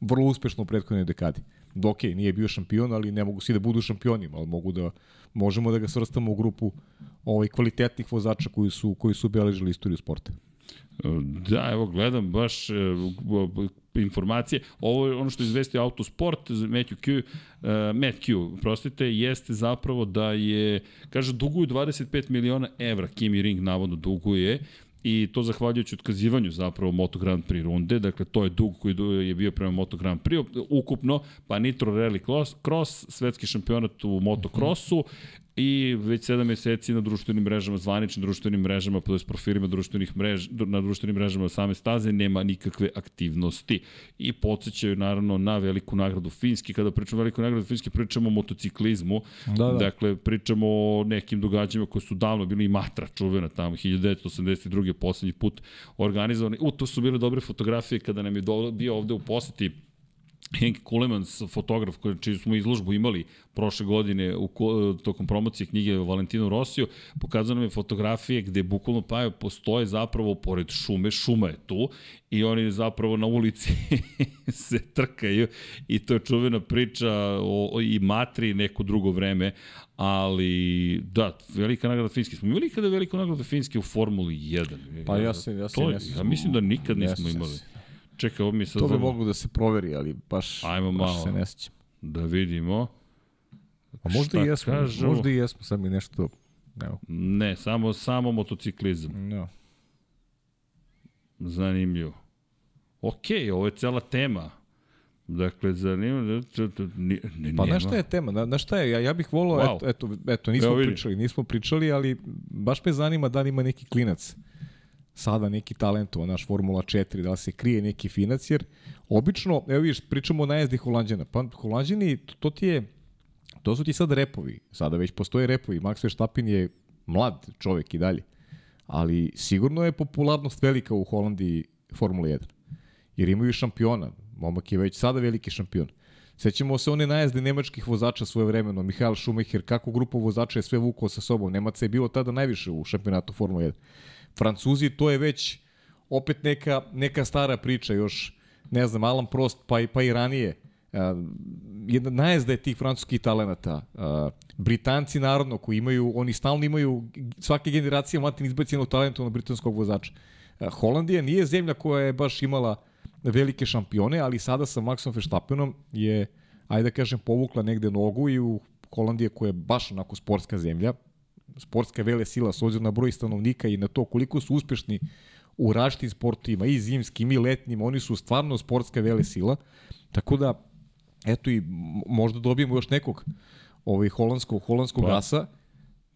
vrlo uspešno u prethodnoj dekadi. Ok, nije bio šampion, ali ne mogu svi da budu šampionima, ali mogu da, možemo da ga svrstamo u grupu ovaj, kvalitetnih vozača koji su, koji su obeležili istoriju sporta. Da, evo gledam baš e, informacije. Ovo je ono što izvesti Autosport, Matthew Q, uh, Matt Q, prostite, jeste zapravo da je, kaže, duguju 25 miliona evra, Kimi Ring navodno duguje, i to zahvaljujući otkazivanju zapravo Moto Grand Prix runde, dakle to je dug koji je bio prema Moto Grand Prix, ukupno, pa Nitro Rally Cross, Cross svetski šampionat u motocrossu, i već 7 meseci na društvenim mrežama, zvaničnim društvenim mrežama, to je profilima društvenih mrež, na društvenim mrežama same staze, nema nikakve aktivnosti. I podsjećaju naravno na veliku nagradu Finski. Kada pričamo o veliku nagradu Finski, pričamo o motociklizmu. Da, da. Dakle, pričamo o nekim događajima koji su davno bili i Matra čuvena tamo, 1982. poslednji put organizovani. U, to su bile dobre fotografije kada nam je bio ovde u poseti Henk Kulemans, fotograf koji, čiju smo izložbu imali prošle godine u, tokom promocije knjige o Valentinu Rosiju, pokazao nam je fotografije gde bukvalno pa postoje zapravo pored šume, šuma je tu i oni zapravo na ulici se trkaju i to je čuvena priča o, o i matri neko drugo vreme, ali da, velika nagrada Finske. Smo imali kada velika nagrada Finske u Formuli 1? Pa ja se, ja se, to, ja, ja mislim da nikad nismo imali. Čekaj, ovo mi sad... To bi moglo da se proveri, ali baš, Ajmo baš malo. se ne sjećam. Da vidimo. A možda i jesmo, možda i jesmo, sad mi nešto... Evo. Ne, samo, samo motociklizam. No. Zanimljivo. Ok, ovo je cela tema. Dakle, zanimljivo. Ne, ne, pa na šta je tema? Na, na šta je? Ja, ja bih volao, wow. eto, eto, eto, nismo Evo pričali, nismo pričali, ali baš me zanima da li ima neki klinac sada neki talent u naš Formula 4, da se krije neki finac, jer obično, evo vidiš, pričamo o najezdi Holandjana, pa Holandjani, to ti je, to su ti sad repovi, sada već postoje repovi, Max Verstappen je mlad čovek i dalje, ali sigurno je popularnost velika u Holandiji Formula 1, jer imaju šampiona, momak je već sada veliki šampion. Sećamo se one najezde nemačkih vozača svoje vremeno, Mihael Schumacher, kako grupa vozača je sve vukao sa sobom. Nemaca je bilo tada najviše u šampionatu Formula 1. Francuzi, to je već opet neka, neka stara priča, još, ne znam, Alan Prost, pa i, pa i ranije. Uh, jedna najezda je tih francuskih talenata. Uh, Britanci, naravno, koji imaju, oni stalno imaju, svake generacije mlatin izbacijenog talenta na britanskog vozača. Uh, Holandija nije zemlja koja je baš imala velike šampione, ali sada sa Maxom Verstappenom je, ajde da kažem, povukla negde nogu i u Holandije koja je baš onako sportska zemlja, sportska vele sila s obzirom na broj stanovnika i na to koliko su uspešni u različitim sportovima, i zimskim i letnim, oni su stvarno sportska vele sila. Tako da, eto i možda dobijemo još nekog ovaj holandskog holandskog pa. gasa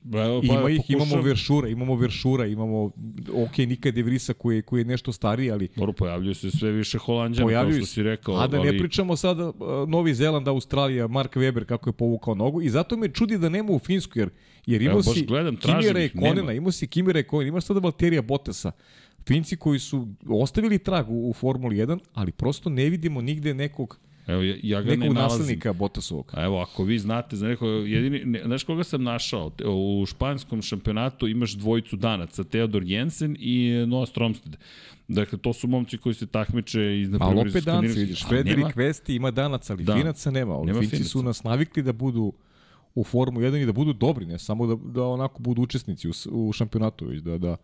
Ba, pa, Ima ih, pokušam... imamo Veršura, imamo Veršura, imamo, ok, Nika De Vrisa koji je, koji je nešto stariji, ali... Dobro, pojavljuju se sve više Holandjana, kao što si rekao. A da ali... ne pričamo sada uh, Novi Zeland, Australija, Mark Weber kako je povukao nogu i zato me čudi da nema u Finsku, jer, jer imao Evo, si gledam, Kimira i Konena, imao si Kimira i Konena, imaš sada Valterija Bottasa. Finci koji su ostavili trag u, u Formuli 1, ali prosto ne vidimo nigde nekog Evo, ja, ja ga Nekog ne nalazim. naslednika Botasovog. Evo, ako vi znate za neko, jedini, ne, znaš koga sam našao? U španskom šampionatu imaš dvojicu danaca, Theodor Jensen i Noah Stromsted. Dakle, to su momci koji se takmiče iz, na primjer, Ali opet danci, vidiš, Frederik Vesti ima danaca, ali da. finaca nema. Ovi nema Finci finaca. su nas navikli da budu u Formu 1 i da budu dobri, ne samo da, da onako budu učesnici u, u šampionatu, već da, da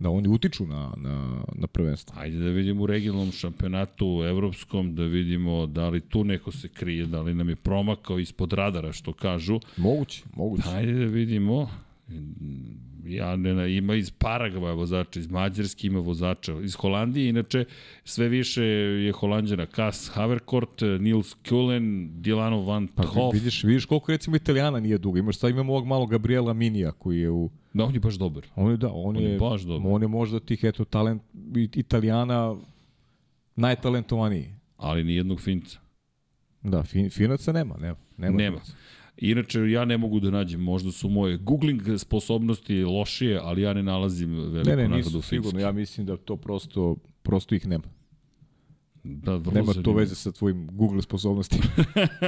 da oni utiču na, na, na prvenstvo. Ajde da vidimo u regionalnom šampionatu evropskom, da vidimo da li tu neko se krije, da li nam je promakao ispod radara, što kažu. Moguće, moguće. Ajde da vidimo. Ja ne, ima iz Paragvaja vozača, iz Mađarske ima vozača, iz Holandije, inače sve više je Holandjana Kas Haverkort, Nils Kulen, Dilano Van Hoff. Pa vidiš, vidiš koliko recimo Italijana nije dugo. Imaš sad imamo ovog malog Gabriela Minija koji je u Da, on je baš dobar. On je, da, on, on je, je baš dobar. On je možda tih, eto, talent, Italijana najtalentovaniji. Ali ni jednog Finca. Da, fin, Finaca nema, nema. Nema. nema. Finaca. Inače, ja ne mogu da nađem, možda su moje googling sposobnosti lošije, ali ja ne nalazim veliku ne, ne, nisu, sigurno, ja mislim da to prosto, prosto ih nema. Da, vrlo Nema to zanimljivo. veze sa tvojim Google sposobnostima.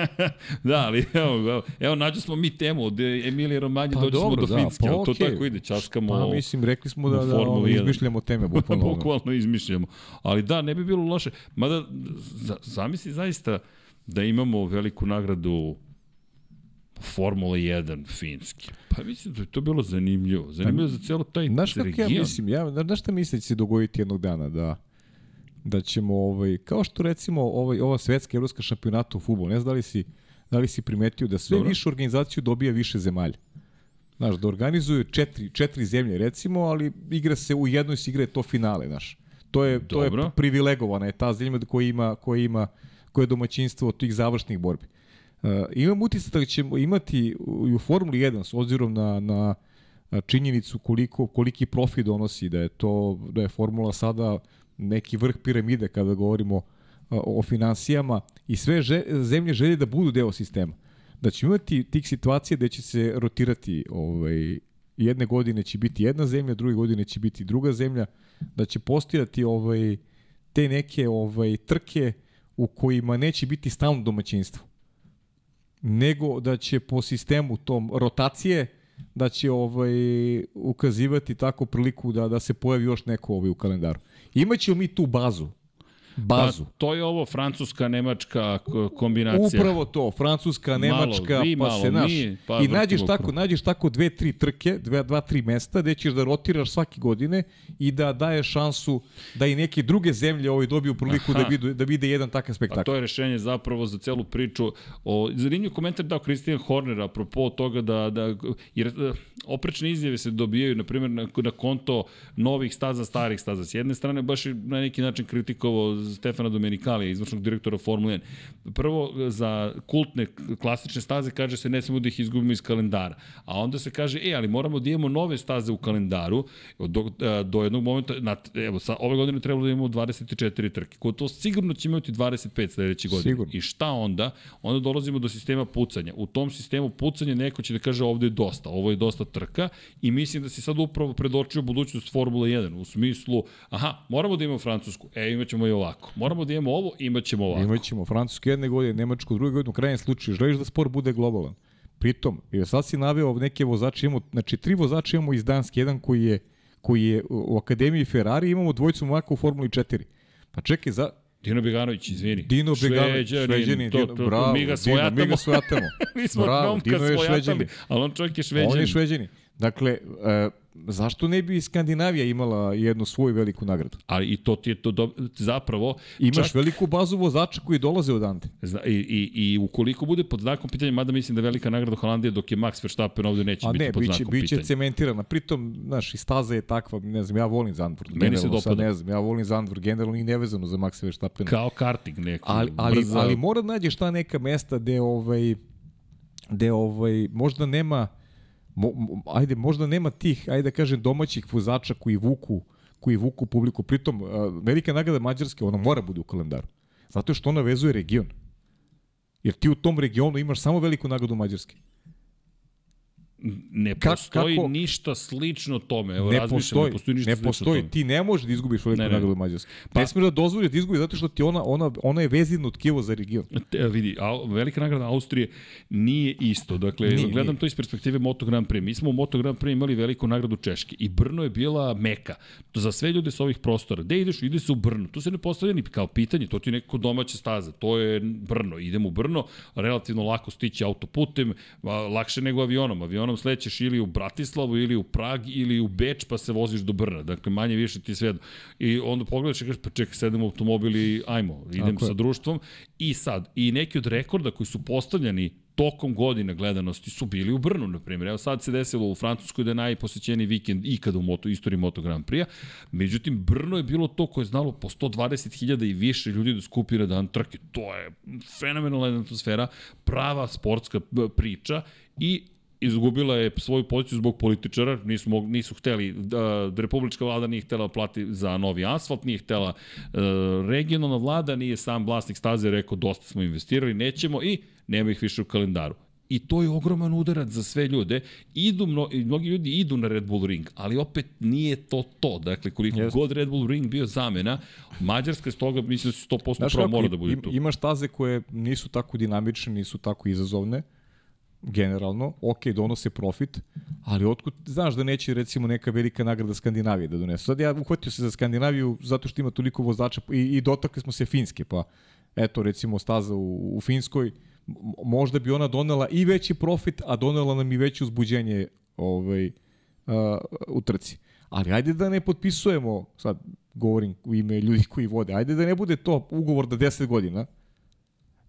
da, ali evo, evo, evo nađu smo mi temu od Emilije Romanje, Pa dođu smo dobro, do da, Finske, pa ali to tako ide, časkamo... Pa mislim, rekli smo da, da ono, 1. izmišljamo teme, bukvalno. Bukvalno izmišljamo. Ali da, ne bi bilo loše. Mada, za, zamisli zaista da imamo veliku nagradu Formula 1 finski. Pa mislim da je to bilo zanimljivo. Zanimljivo za celo taj Znaš region. ja mislim, ja, znaš šta mislim da će se dogoditi jednog dana, da da ćemo, ovaj, kao što recimo ovaj, ova svetska evropska šampionata u futbolu, ne znam da li si, da li si primetio da sve Dobro. više organizaciju dobija više zemalja. Znaš, da organizuju četiri, četiri zemlje recimo, ali igra se u jednoj se igra je to finale, znaš. To je, to je Dobro. privilegovana je ta zemlja koja ima, koja ima koje je domaćinstvo od tih završnih borbi. Uh, imam utisak da ćemo imati i u Formuli 1 s obzirom na, na činjenicu koliko, koliki profit donosi, da je to da je formula sada neki vrh piramide kada govorimo a, o finansijama i sve že, zemlje želje da budu deo sistema. Da ćemo imati tih situacija gde će se rotirati ovaj, jedne godine će biti jedna zemlja, druge godine će biti druga zemlja, da će postojati ovaj, te neke ovaj trke u kojima neće biti stalno domaćinstvo nego da će po sistemu tom rotacije da će ovaj ukazivati tako priliku da da se pojavi još neko ovaj u kalendaru. Imaćemo mi tu bazu. Bazu. Pa, to je ovo francuska, nemačka kombinacija. Upravo to, Francuska, Nemačka, vi, pa malo se naš mi, pa i nađeš vrtimo tako, nađeš tako dve, tri trke, dve, dva, tri mesta gde ćeš da rotiraš svake godine i da daješ šansu da i neke druge zemlje ovaj dobiju priliku da vide, da vide jedan takav A spektakl. to je rešenje zapravo za celu priču. O, zanimljiv komentar dao Christian Horner apropo toga da, da jer e, oprečne izjave se dobijaju, na primjer, na, na konto novih staza, starih staza. S jedne strane, baš na neki način kritikovao Stefana Domenikalija, izvršnog direktora Formule 1. Prvo, za kultne klasične staze kaže se ne smemo da ih izgubimo iz kalendara. A onda se kaže, e, ali moramo da imamo nove staze u kalendaru do, e, do jednog momenta, na, evo, sa, ove godine trebalo da imamo 24 trke. Ko to sigurno će imati 25 sledeće godine. Sigurno. I šta onda? Onda dolazimo do sistema pucanja. U tom sistemu pucanja neko će da kaže ovde je dosta, ovo je dosta trka i mislim da si sad upravo predočio budućnost Formule 1 u smislu, aha, moramo da imamo Francusku, e, imaćemo i ovako. Moramo da imamo ovo, imaćemo ovako. Imaćemo Francusku jedne godine, Nemačku druge godine, u krajnjem slučaju želiš da sport bude globalan. Pritom, jer sad si naveo neke vozače, imamo, znači tri vozača imamo iz Danske, jedan koji je, koji je u Akademiji Ferrari, imamo dvojicu momaka u Formuli 4. Pa čekaj, za, Dino Beganović, izvini. Dino Beganović, Šveđanin, to, Dino, to, to, bravo, mi ga Dino, svojatamo. mi ga svojatamo. mi smo bravo, Dino je svojatali, Šveđanin. ali on čovjek je šveđanin. On je Šveđanin. Dakle, e, zašto ne bi Skandinavija imala jednu svoju veliku nagradu? Ali i to ti je to do, zapravo... Imaš čak- veliku bazu vozača koji dolaze odande. Zna, i, i, I ukoliko bude pod znakom pitanja, mada mislim da velika nagrada Holandije, dok je Max Verstappen ovde neće A biti ne, pod biće, znakom biće pitanja. cementirana. Pritom, znaš, i staza je takva, ne znam, ja volim Zandvoort. Meni se sad dopada. Ne znam, ja volim Zandvoort, generalno i nevezano za Maxa Verstappena. Kao karting neko. ali, ali, brza, ali mora da nađeš ta neka mesta gde ovaj gde ovaj možda nema mo, ajde možda nema tih ajde da kažem domaćih vozača koji vuku koji vuku publiku. Pritom uh, velika nagrada mađarske ona mora bude u kalendaru zato što ona vezuje region. Jer ti u tom regionu imaš samo veliku nagradu mađarske ne Ka- postoji kako- ništa slično tome. Evo, ne postoji, ne postoji ništa ne postoji, tome. ti ne možeš da izgubiš veliku nagradu Mađarske. Pa- ne smiješ da dozvoliš da izgubiš zato što ti ona, ona, ona je vezivno tkivo za region. Te, vidi, a, velika nagrada Austrije nije isto. Dakle, Nije, gledam nije. to iz perspektive Moto Grand Prix. Mi smo u Moto Grand Prix imali veliku nagradu Češke i Brno je bila meka. To za sve ljude sa ovih prostora. Gde ideš? Ide se u Brno. To se ne postavlja ni kao pitanje. To ti je neko domaća staza. To je Brno. Idemo u Brno. Relativno lako stići autoputem. Lakše nego avionom. Avionom slećeš ili u Bratislavu ili u Prag ili u Beč pa se voziš do Brna. Dakle, manje više ti je sve. I onda pogledaš i kažeš, pa čekaj, sedem u automobil i ajmo, idem Tako je. sa društvom. I sad, i neki od rekorda koji su postavljani tokom godine gledanosti su bili u Brnu, na primjer. Evo sad se desilo u Francuskoj da je najposećeniji vikend ikada u moto, istoriji Moto Grand Prix-a. Međutim, Brno je bilo to koje je znalo po 120.000 i više ljudi da skupi na dan trke. To je fenomenalna atmosfera, prava sportska b- priča i izgubila je svoju poziciju zbog političara, nisu, mog, nisu hteli, da, da republička vlada nije htela plati za novi asfalt, nije htela e, regionalna vlada, nije sam vlasnik staze rekao dosta smo investirali, nećemo i nema ih više u kalendaru. i to je ogroman udarac za sve ljude. Idu mno, mnogi ljudi idu na Red Bull ring, ali opet nije to to. Dakle, koliko yes. god Red Bull ring bio zamena, Mađarska s toga mislim da se 100% Znaš, pravo mora da bude im, tu. Imaš taze koje nisu tako dinamične, nisu tako izazovne, generalno, ok, donose profit, ali otkud, znaš da neće recimo neka velika nagrada Skandinavije da donese. Sad ja uhvatio se za Skandinaviju zato što ima toliko vozača i, i dotakli smo se Finske, pa eto recimo staza u, u Finskoj, možda bi ona donela i veći profit, a donela nam i veće uzbuđenje ovaj, uh, u trci. Ali ajde da ne potpisujemo, sad govorim u ime ljudi koji vode, ajde da ne bude to ugovor da 10 godina,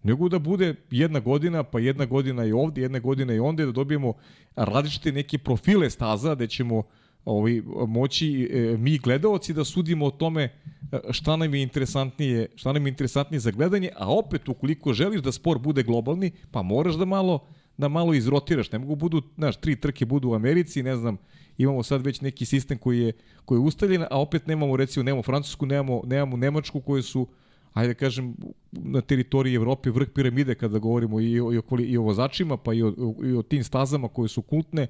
nego da bude jedna godina, pa jedna godina i ovde, jedna godina i onda, da dobijemo različite neke profile staza, da ćemo ovaj, moći e, mi gledaoci da sudimo o tome e, šta nam je interesantnije, šta nam je interesantnije za gledanje, a opet ukoliko želiš da spor bude globalni, pa moraš da malo da malo izrotiraš. Ne mogu budu, znaš, tri trke budu u Americi, ne znam, imamo sad već neki sistem koji je koji je ustaljen, a opet nemamo recimo nemamo Francusku, nemamo nemamo Nemačku koje su uh, ajde da kažem, na teritoriji Evrope vrh piramide kada govorimo i o, i o, i o vozačima, pa i o, i o tim stazama koje su kultne.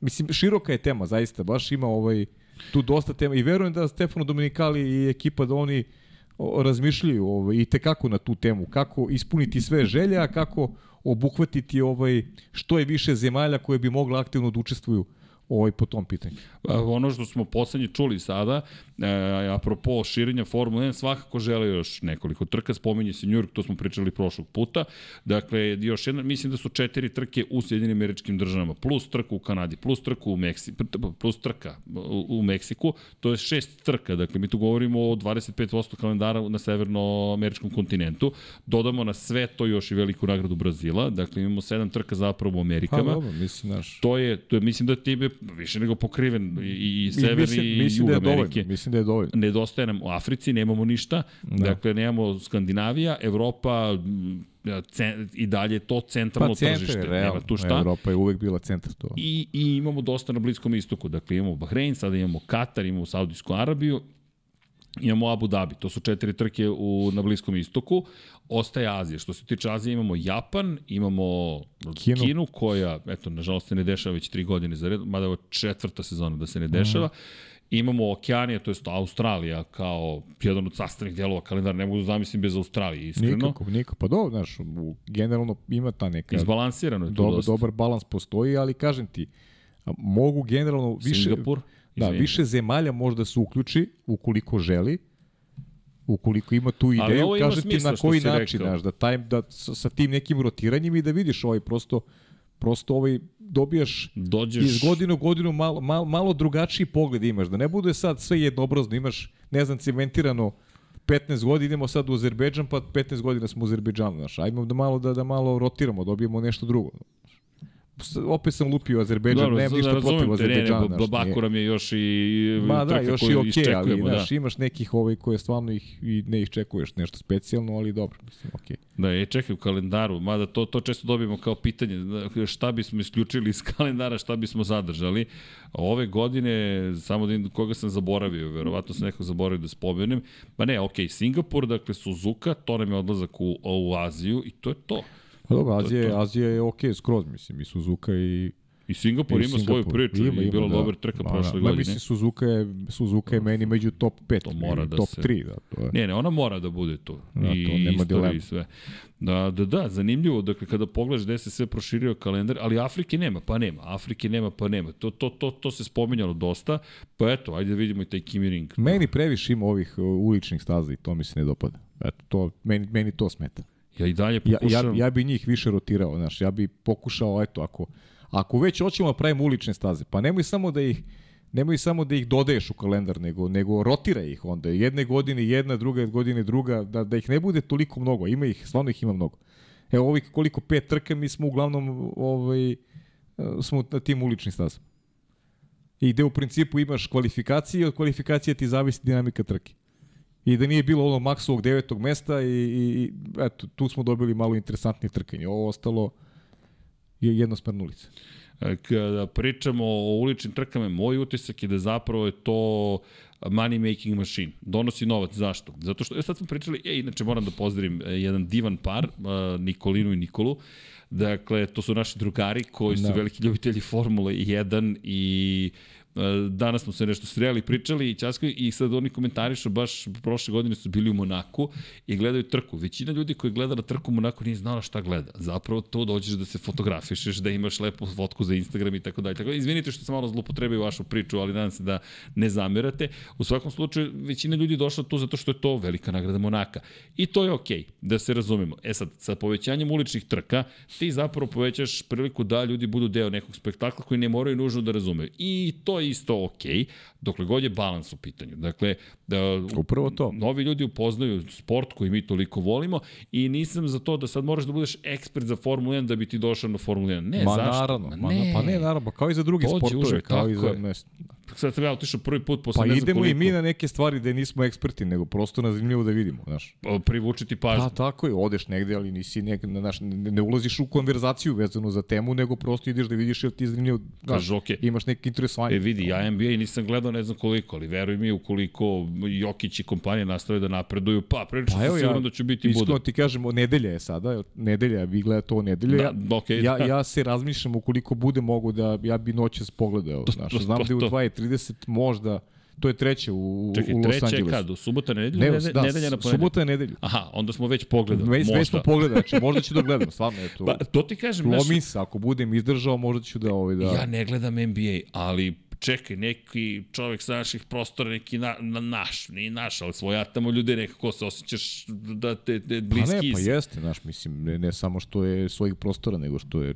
Mislim, široka je tema, zaista, baš ima ovaj, tu dosta tema i verujem da Stefano Dominikali i ekipa da oni razmišljaju ovaj, i tekako na tu temu, kako ispuniti sve želje, a kako obuhvatiti ovaj, što je više zemalja koje bi mogla aktivno da učestvuju ovaj po tom pitanju. Ono što smo poslednje čuli sada, e, apropo širenja Formule 1, svakako žele još nekoliko trka, spominje se New York, to smo pričali prošlog puta, dakle, još jedna, mislim da su četiri trke u Sjedinim američkim državama, plus trka u Kanadi, plus trka u Meksiku, plus trka u, u Meksiku, to je šest trka, dakle, mi tu govorimo o 25% kalendara na severnoameričkom kontinentu, dodamo na sve to još i veliku nagradu Brazila, dakle, imamo sedam trka zapravo u Amerikama. Pa, dobro, mislim, naš. To je, to je, mislim da time više nego pokriven i, i sever mislim, i mislim jug da je Amerike. Dovoljno, mislim da je dovoljno. Nedostaje nam u Africi, nemamo ništa. Da. Dakle, nemamo Skandinavija, Evropa, cen, i dalje to centralno pa, centar, tržište. Realno, Nema tu šta. Evropa je uvek bila centar to. I, I imamo dosta na Bliskom istoku. Dakle, imamo Bahrein, sada imamo Katar, imamo Saudijsku Arabiju imamo Abu Dhabi, to su četiri trke u, na Bliskom istoku, ostaje Azija. Što se tiče Azije imamo Japan, imamo Kinu, Kinu koja, eto, nažalost se ne dešava već tri godine za red, mada je četvrta sezona da se ne dešava. Mm. Imamo Okeanija, to je Australija, kao jedan od sastavnih delova kalendara, ne mogu da zamislim bez Australije, iskreno. Nikako, nikako, pa dobro, znaš, generalno ima ta neka... Izbalansirano je to dobar, dobar balans postoji, ali kažem ti, mogu generalno više... Singapur? Da, više zemalja možda se uključi ukoliko želi, ukoliko ima tu ideju, kaže ti na koji način, znaš, da, taj, da sa, sa tim nekim rotiranjem i da vidiš ovaj prosto, prosto ovaj dobijaš Dođeš... iz godine u godinu malo, malo, malo drugačiji pogled imaš, da ne bude sad sve jednobrazno, imaš, ne znam, cementirano 15 godina idemo sad u Azerbejdžan, pa 15 godina smo u Azerbejdžanu, znaš, ajmo da malo da, da malo rotiramo, dobijemo nešto drugo opet sam lupio Azerbejdžan, nemam ništa protiv Azerbejdžana. Ne, ne, Bakuram je još i Ma da, još i okej, okay, ali da. znaš, imaš nekih ovaj koje stvarno ih i ne iščekuješ nešto specijalno, ali dobro, mislim, okej. Okay. Da, je čekaj u kalendaru, mada to, to često dobijemo kao pitanje, šta bismo isključili iz kalendara, šta bismo zadržali. Ove godine, samo da koga sam zaboravio, verovatno sam nekog zaboravio da spomenem, pa ne, okej, okay, Singapur, dakle Suzuka, to nam je odlazak u, u Aziju i to je to. Pa dobro, Azija, to, to. Azija je okej okay, skroz, mislim, i Suzuka i I Singapur I ima Singapur. svoju priču ima, i bila da. dobar trka prošle da. godine. Mislim, Suzuka je, Suzuka je meni među top 5, to mora da top se... 3. Da, to je. Ne, ne, ona mora da bude tu. Da, I to nema dilema. I sve. Da, da, da, zanimljivo, dakle, kada pogledaš gde se sve proširio kalendar, ali Afrike nema, pa nema, Afrike nema, pa nema. To, to, to, to se spominjalo dosta, pa eto, ajde da vidimo i taj Kimi Ring. Meni previše ima ovih uh, uličnih staza i to mi se ne dopada. Eto, to, meni, meni to smeta. Ja i dalje pokušam... Ja, ja, ja bi njih više rotirao, znaš, ja bi pokušao, eto, ako, ako već hoćemo da pravimo ulične staze, pa nemoj samo da ih nemoj samo da ih dodaješ u kalendar, nego, nego rotira ih onda. Jedne godine jedna, druga godine druga, da, da ih ne bude toliko mnogo. Ima ih, stvarno ih ima mnogo. Evo ovih koliko pet trka, mi smo uglavnom ovaj, smo na tim uličnim stazama. I gde u principu imaš kvalifikacije, od kvalifikacije ti zavisi dinamika trke i da nije bilo ono maksovog devetog mesta i, i, eto, tu smo dobili malo interesantnije trkanje. Ovo ostalo je jednosmerna ulica. Kada pričamo o uličnim trkama, moj utisak je da zapravo je to money making machine. Donosi novac. Zašto? Zato što, ja sad smo pričali, e, inače moram da pozdravim e, jedan divan par, Nikolinu i Nikolu, Dakle, to su naši drugari koji su da. veliki ljubitelji Formule 1 i E, danas smo se nešto sreli, pričali i Ćasko i sad oni komentarišu baš prošle godine su bili u Monaku i gledaju trku. Većina ljudi koji gleda na trku u Monaku nije znala šta gleda. Zapravo to dođeš da se fotografišeš, da imaš lepu fotku za Instagram i tako dalje. Tako da, izvinite što sam malo zlupotrebio vašu priču, ali nadam se da ne zamerate. U svakom slučaju, većina ljudi došla tu zato što je to velika nagrada Monaka. I to je okej, okay, da se razumemo. E sad, sa povećanjem uličnih trka, ti zapravo povećaš priliku da ljudi budu deo nekog spektakla koji ne moraju nužno da razumeju. I to je isto ok, dokle god je balans u pitanju. Dakle, da, Upravo to. Novi ljudi upoznaju sport koji mi toliko volimo i nisam za to da sad moraš da budeš ekspert za Formulu 1 da bi ti došao na Formulu 1. Ne, ma, zašto? Naravno, ma, ne. Pa ne, naravno, kao i za druge Dođi, sportove, uže, kao i za... Ne, sad sam ja otišao prvi put posle pa ne idemo koliko. i mi na neke stvari da nismo eksperti, nego prosto na zanimljivo da vidimo, znaš. Pa, privučiti pažnju. Pa tako je, odeš negde, ali nisi nek, naš, ne, ne ulaziš u konverzaciju vezanu za temu, nego prosto ideš da vidiš jel ti je zanimljivo, znaš, okay. imaš neki interesovanje. E vidi, ja NBA nisam gledao ne znam koliko, ali veruj mi ukoliko Jokić i kompanija nastave da napreduju, pa prilično pa, sigurno ja, da ću biti budan. Iskreno ti kažemo, nedelja je sada, nedelja, vi gledate to nedelja. Da, okay, ja, ja se razmišljam ukoliko bude mogu da, ja bi noćas pogledao, znaš, znam da je u 2.30 možda To je treće u, Čekaj, u Los Angelesu. Čekaj, treće kad? U subota nedelju? Ne, nedelja, da, nedelja na ponedelju? Subota je nedelju. Aha, onda smo već pogledali. Već, već smo pogledali, znači možda ću da gledam, stvarno je to. Pa, to ti kažem. Lomi se, ako budem izdržao, možda ću da... Ovaj, da... Ja ne gledam NBA, ali čekaj, neki čovek sa naših prostora, neki na, na naš, nije naš, ali svoja tamo ljude nekako se osjećaš da te, te bliski... Pa ne, pa jeste, znaš, mislim, ne, ne samo što je svojih prostora, nego što je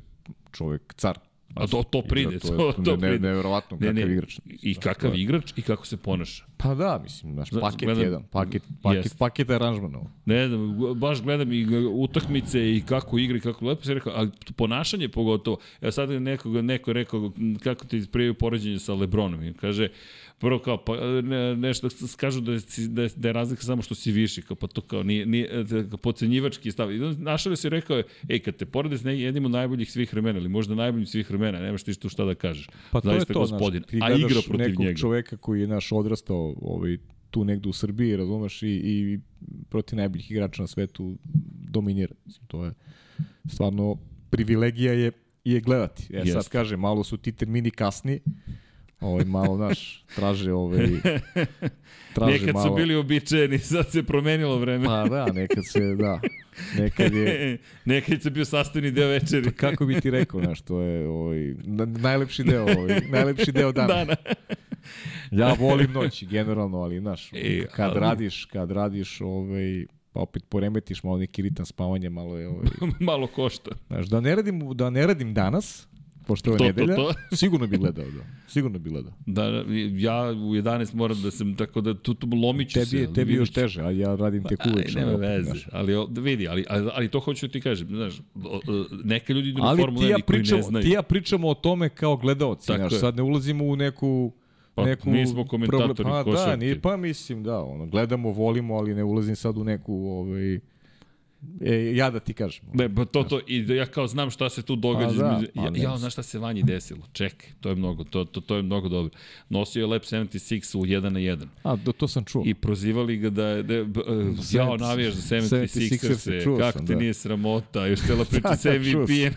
čovek car. A to, to pride, to, to, to ne, pride. Nevjerovatno kakav ne, ne, igrač. I kakav je. igrač i kako se ponaša. Pa da, mislim, naš paket gledam, jedan, paket, paket, jest. paket aranžman. Ne znam, baš gledam i utakmice i kako igra i kako lepo se rekao, ali ponašanje pogotovo. Ja sad nekog, neko rekao kako ti prijaju poređenje sa Lebronom i kaže, prvo kao, pa ne, nešto kažu da je, da, je, da je razlika samo što si viši, kao, pa to kao nije, nije e, pocenjivački stav. I našao se rekao, ej, kad te porede s jednim od najboljih svih vremena, ili možda najboljih svih vremena, nemaš ti tu šta da kažeš. Pa to Zaista je to, gospodin. Znaš, ti a igra protiv nekog njega. čoveka koji je naš odrastao ovaj, tu negde u Srbiji, razumeš, i, i protiv najboljih igrača na svetu dominira. To je stvarno privilegija je je gledati. E, Jest. sad kaže, malo su ti termini kasni, Ovaj malo naš traže ovaj traže nekad malo. su bili običajeni, sad se promenilo vreme. Pa da, nekad se da. Nekad je nekad se bio sastavni deo večeri. Pa kako bi ti rekao, znaš, to je ovaj najlepši deo, ovaj najlepši deo dana. dana. ja volim noć generalno, ali znaš, e, kad ali... radiš, kad radiš ovaj pa opet poremetiš malo neki ritam spavanja, malo je ovaj malo košta. Znaš, da ne radim da ne radim danas, pošto je to, nedelja, to, to. sigurno bi gledao, da. Sigurno bi gledao. Da, ja u 11 moram da sam, tako da tu, tu lomiću tebi, se. Tebi još teže, a ja radim tek pa, uvek. Nema veze, znaš. ali da vidi, ali, ali, ali to hoću da ti kažem, znaš, neka ljudi idu na Formula 1 ja koji ne znaju. ti ja pričamo o tome kao gledaoci, znaš, sad ne ulazimo u neku Pa, neku mi smo komentatori problem, pa, košarke. Da, nije, pa mislim, da, ono, gledamo, volimo, ali ne ulazim sad u neku ovaj, E, ja da ti kažem. Ne, ba to, to, i da ja kao znam šta se tu događa. Pa, da, pa, ja, ja, znaš šta se vanji desilo. Čekaj, to je mnogo, to, to, to je mnogo dobro. Nosio je Lab 76 u 1 na 1. A, do, to sam čuo. I prozivali ga da je, da, da jao navijaš za 76 se kako ti da. nije sramota, još cela priča sa MVP-em.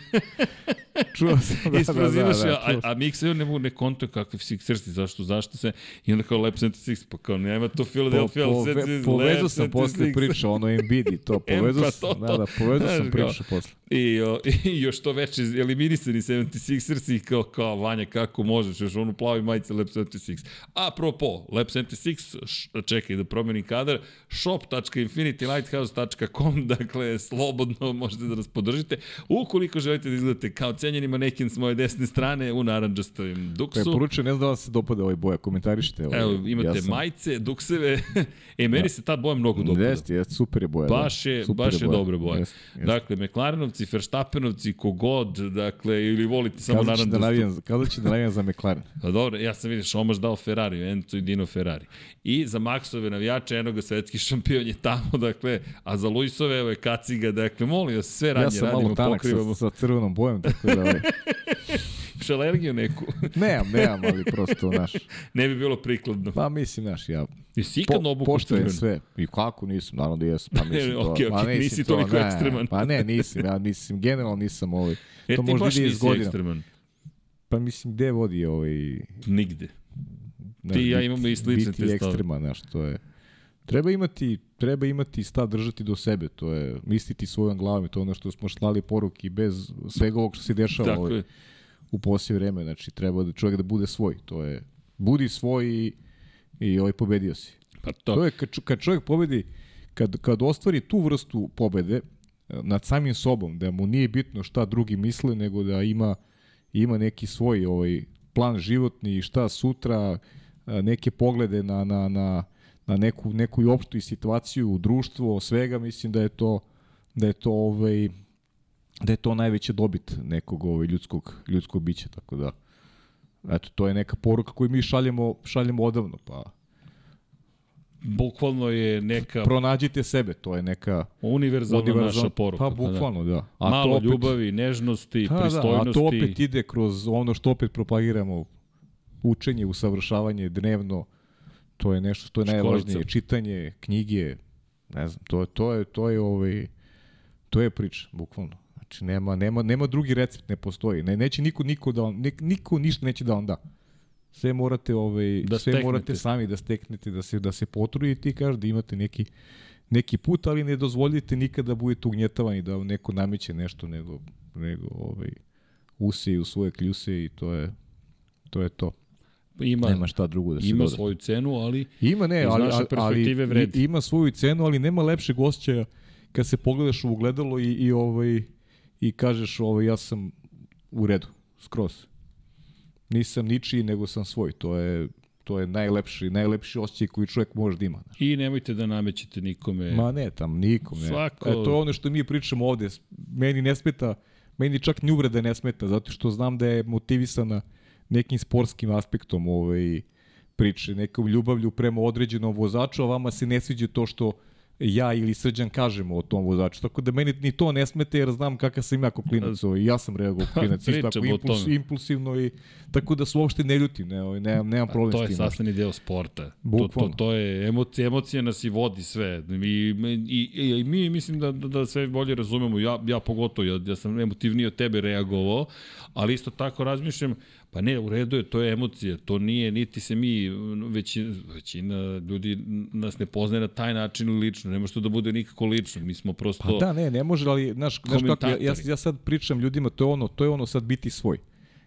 čuo sam, da, da, da, da, a, a Mixer ne mogu ne kontuje kakvi Sixersi, zašto, zašto se, i onda kao Lab 76, pa kao nema to Philadelphia, po, po, povezao sam posle priča, ono Embiid to, povezao pa sam, da, da, povezao sam priču posle. I, o, I još to veče eliminisani 76ers i kao, kao Vanja kako možeš, još onu plavi majice Lab 76. A propo, Lab 76, š, čekaj da promenim kadar, shop.infinitylighthouse.com, dakle, slobodno možete da nas podržite. Ukoliko želite da izgledate kao cenjeni manekin s moje desne strane u naranđastovim duksu. Preporučujem, ne znam da vam se dopada ovaj boja, komentarište. Ovaj, Evo, imate ja sam... majice, dukseve. e, meni da. se ta boja mnogo dopada. Jeste, jeste, super je boja. Baš da. je, da, baš je, boja. dobra boja. Jest, jest. Dakle, McLarenovci, Verstappenovci, kogod, dakle, ili volite samo naranđasto. Da navijam, kada će da navijam za McLaren? Pa dobro, ja sam vidiš, Omaš dao Ferrari, Enzo i Dino Ferrari. I za Maxove navijače, enoga svetski šampion je tamo, dakle, a za Luisove, evo je kaciga, dakle, molim vas, sve radnje ja radimo, pokrivamo. Ja sam malo tanak sa, sa crvenom bojom, tako da... Imaš alergiju neku? nemam, nemam, ali prosto, znaš. ne bi bilo prikladno. Pa mislim, znaš, ja Jesi ikad po, obuku crvenu? sve. I kako nisam, naravno da jesam. Pa mislim to. Pa okej, mislim nisi to, toliko ne, ekstreman. Pa ne, nisam, ja mislim, generalno nisam ovaj. E, to ti možda baš nisi godina. ekstreman. Pa mislim, gde vodi ovaj... Nigde. Znaš, Ti i ja biti- imamo i slične biti te stavove. ekstreman, znaš, to je... Treba imati, treba imati stav držati do sebe, to je misliti svojom glavom, i to je ono što smo slali poruki bez svega ovog što se dešava Tako ovaj, je. U poslije vreme, znači treba da čovjek da bude svoj, to je budi svoj i, i ovaj pobedio si. Pa To, to, je kad, kad čovjek pobedi, kad, kad ostvari tu vrstu pobede eh, nad samim sobom, da mu nije bitno šta drugi misle, nego da ima ima neki svoj ovaj plan životni i šta sutra, eh, neke poglede na, na, na, na neku, neku opštu i situaciju, društvo, svega, mislim da je to da je to ovaj da je to najveća dobit nekog ovaj ljudskog ljudskog bića tako da eto to je neka poruka koju mi šaljemo šaljemo odavno pa bukvalno je neka pronađite sebe, to je neka univerzalna univerzal- naša poruka. Pa bukvalno, da. A Malo to opet, ljubavi, nežnosti, da, da, pristojnosti. a to opet ide kroz ono što opet propagiramo, učenje, usavršavanje dnevno, to je nešto što je Školica. najvažnije, čitanje, knjige, ne znam, to, je- to je, to je, ovaj, to je priča, bukvalno. Znači, nema, nema, nema drugi recept, ne postoji. Ne, neće niko, niko, da ne, niko ništa neće da vam da. Sve morate, ovaj, Da sve steknete. morate sami da steknete, da se, da se potrudite i kaže da imate neki, neki put, ali ne dozvolite nikada da budete ugnjetavani, da vam neko nameće nešto, nego, nego ovaj, use u svoje kljuse i to je to. Je to. Ima, Nema šta drugo da se ima doda. svoju cenu, ali Ima ne, ali, ali, ali perspektive vredi. ima svoju cenu, ali nema lepšeg osjećaja kad se pogledaš u ogledalo i, i, ovaj, i kažeš ovaj, ja sam u redu, skroz. Nisam ničiji, nego sam svoj. To je, to je najlepši, najlepši osjećaj koji čovjek može da ima. Znaš. i nemojte da namećete nikome. Ma ne, tam nikom ne. Svako- E, to je ono što mi pričamo ovde. Meni ne smeta, meni čak ni uvreda ne smeta, zato što znam da je motivisana nekim sportskim aspektom ovaj, priče, nekom ljubavlju prema određenom vozaču, a vama se ne sviđa to što ja ili Srđan kažemo o tom vozaču. Tako da meni ni to ne smete jer znam kakav sam ja kao klinac. Ovaj, ja sam reagovao kao klinac. Isto tako impuls, impulsivno i tako da se uopšte ne ljutim. Ne, ovaj, nemam, nemam problem To s je tim. znaš. sastavni deo sporta. To, to, Bukvalno. to je emocija, emocija nas i vodi sve. I, i, i, i mi mislim da, da, da sve bolje razumemo. Ja, ja pogotovo, ja, ja sam emotivnije od tebe reagovao, ali isto tako razmišljam, pa ne, u redu je, to je emocija, to nije, niti se mi, već, većina ljudi nas ne poznaje na taj način lično, ne može to da bude nikako lično, mi smo prosto... Pa da, ne, ne može, ali znaš, znaš kako, ja, ja, sad pričam ljudima, to je ono, to je ono sad biti svoj.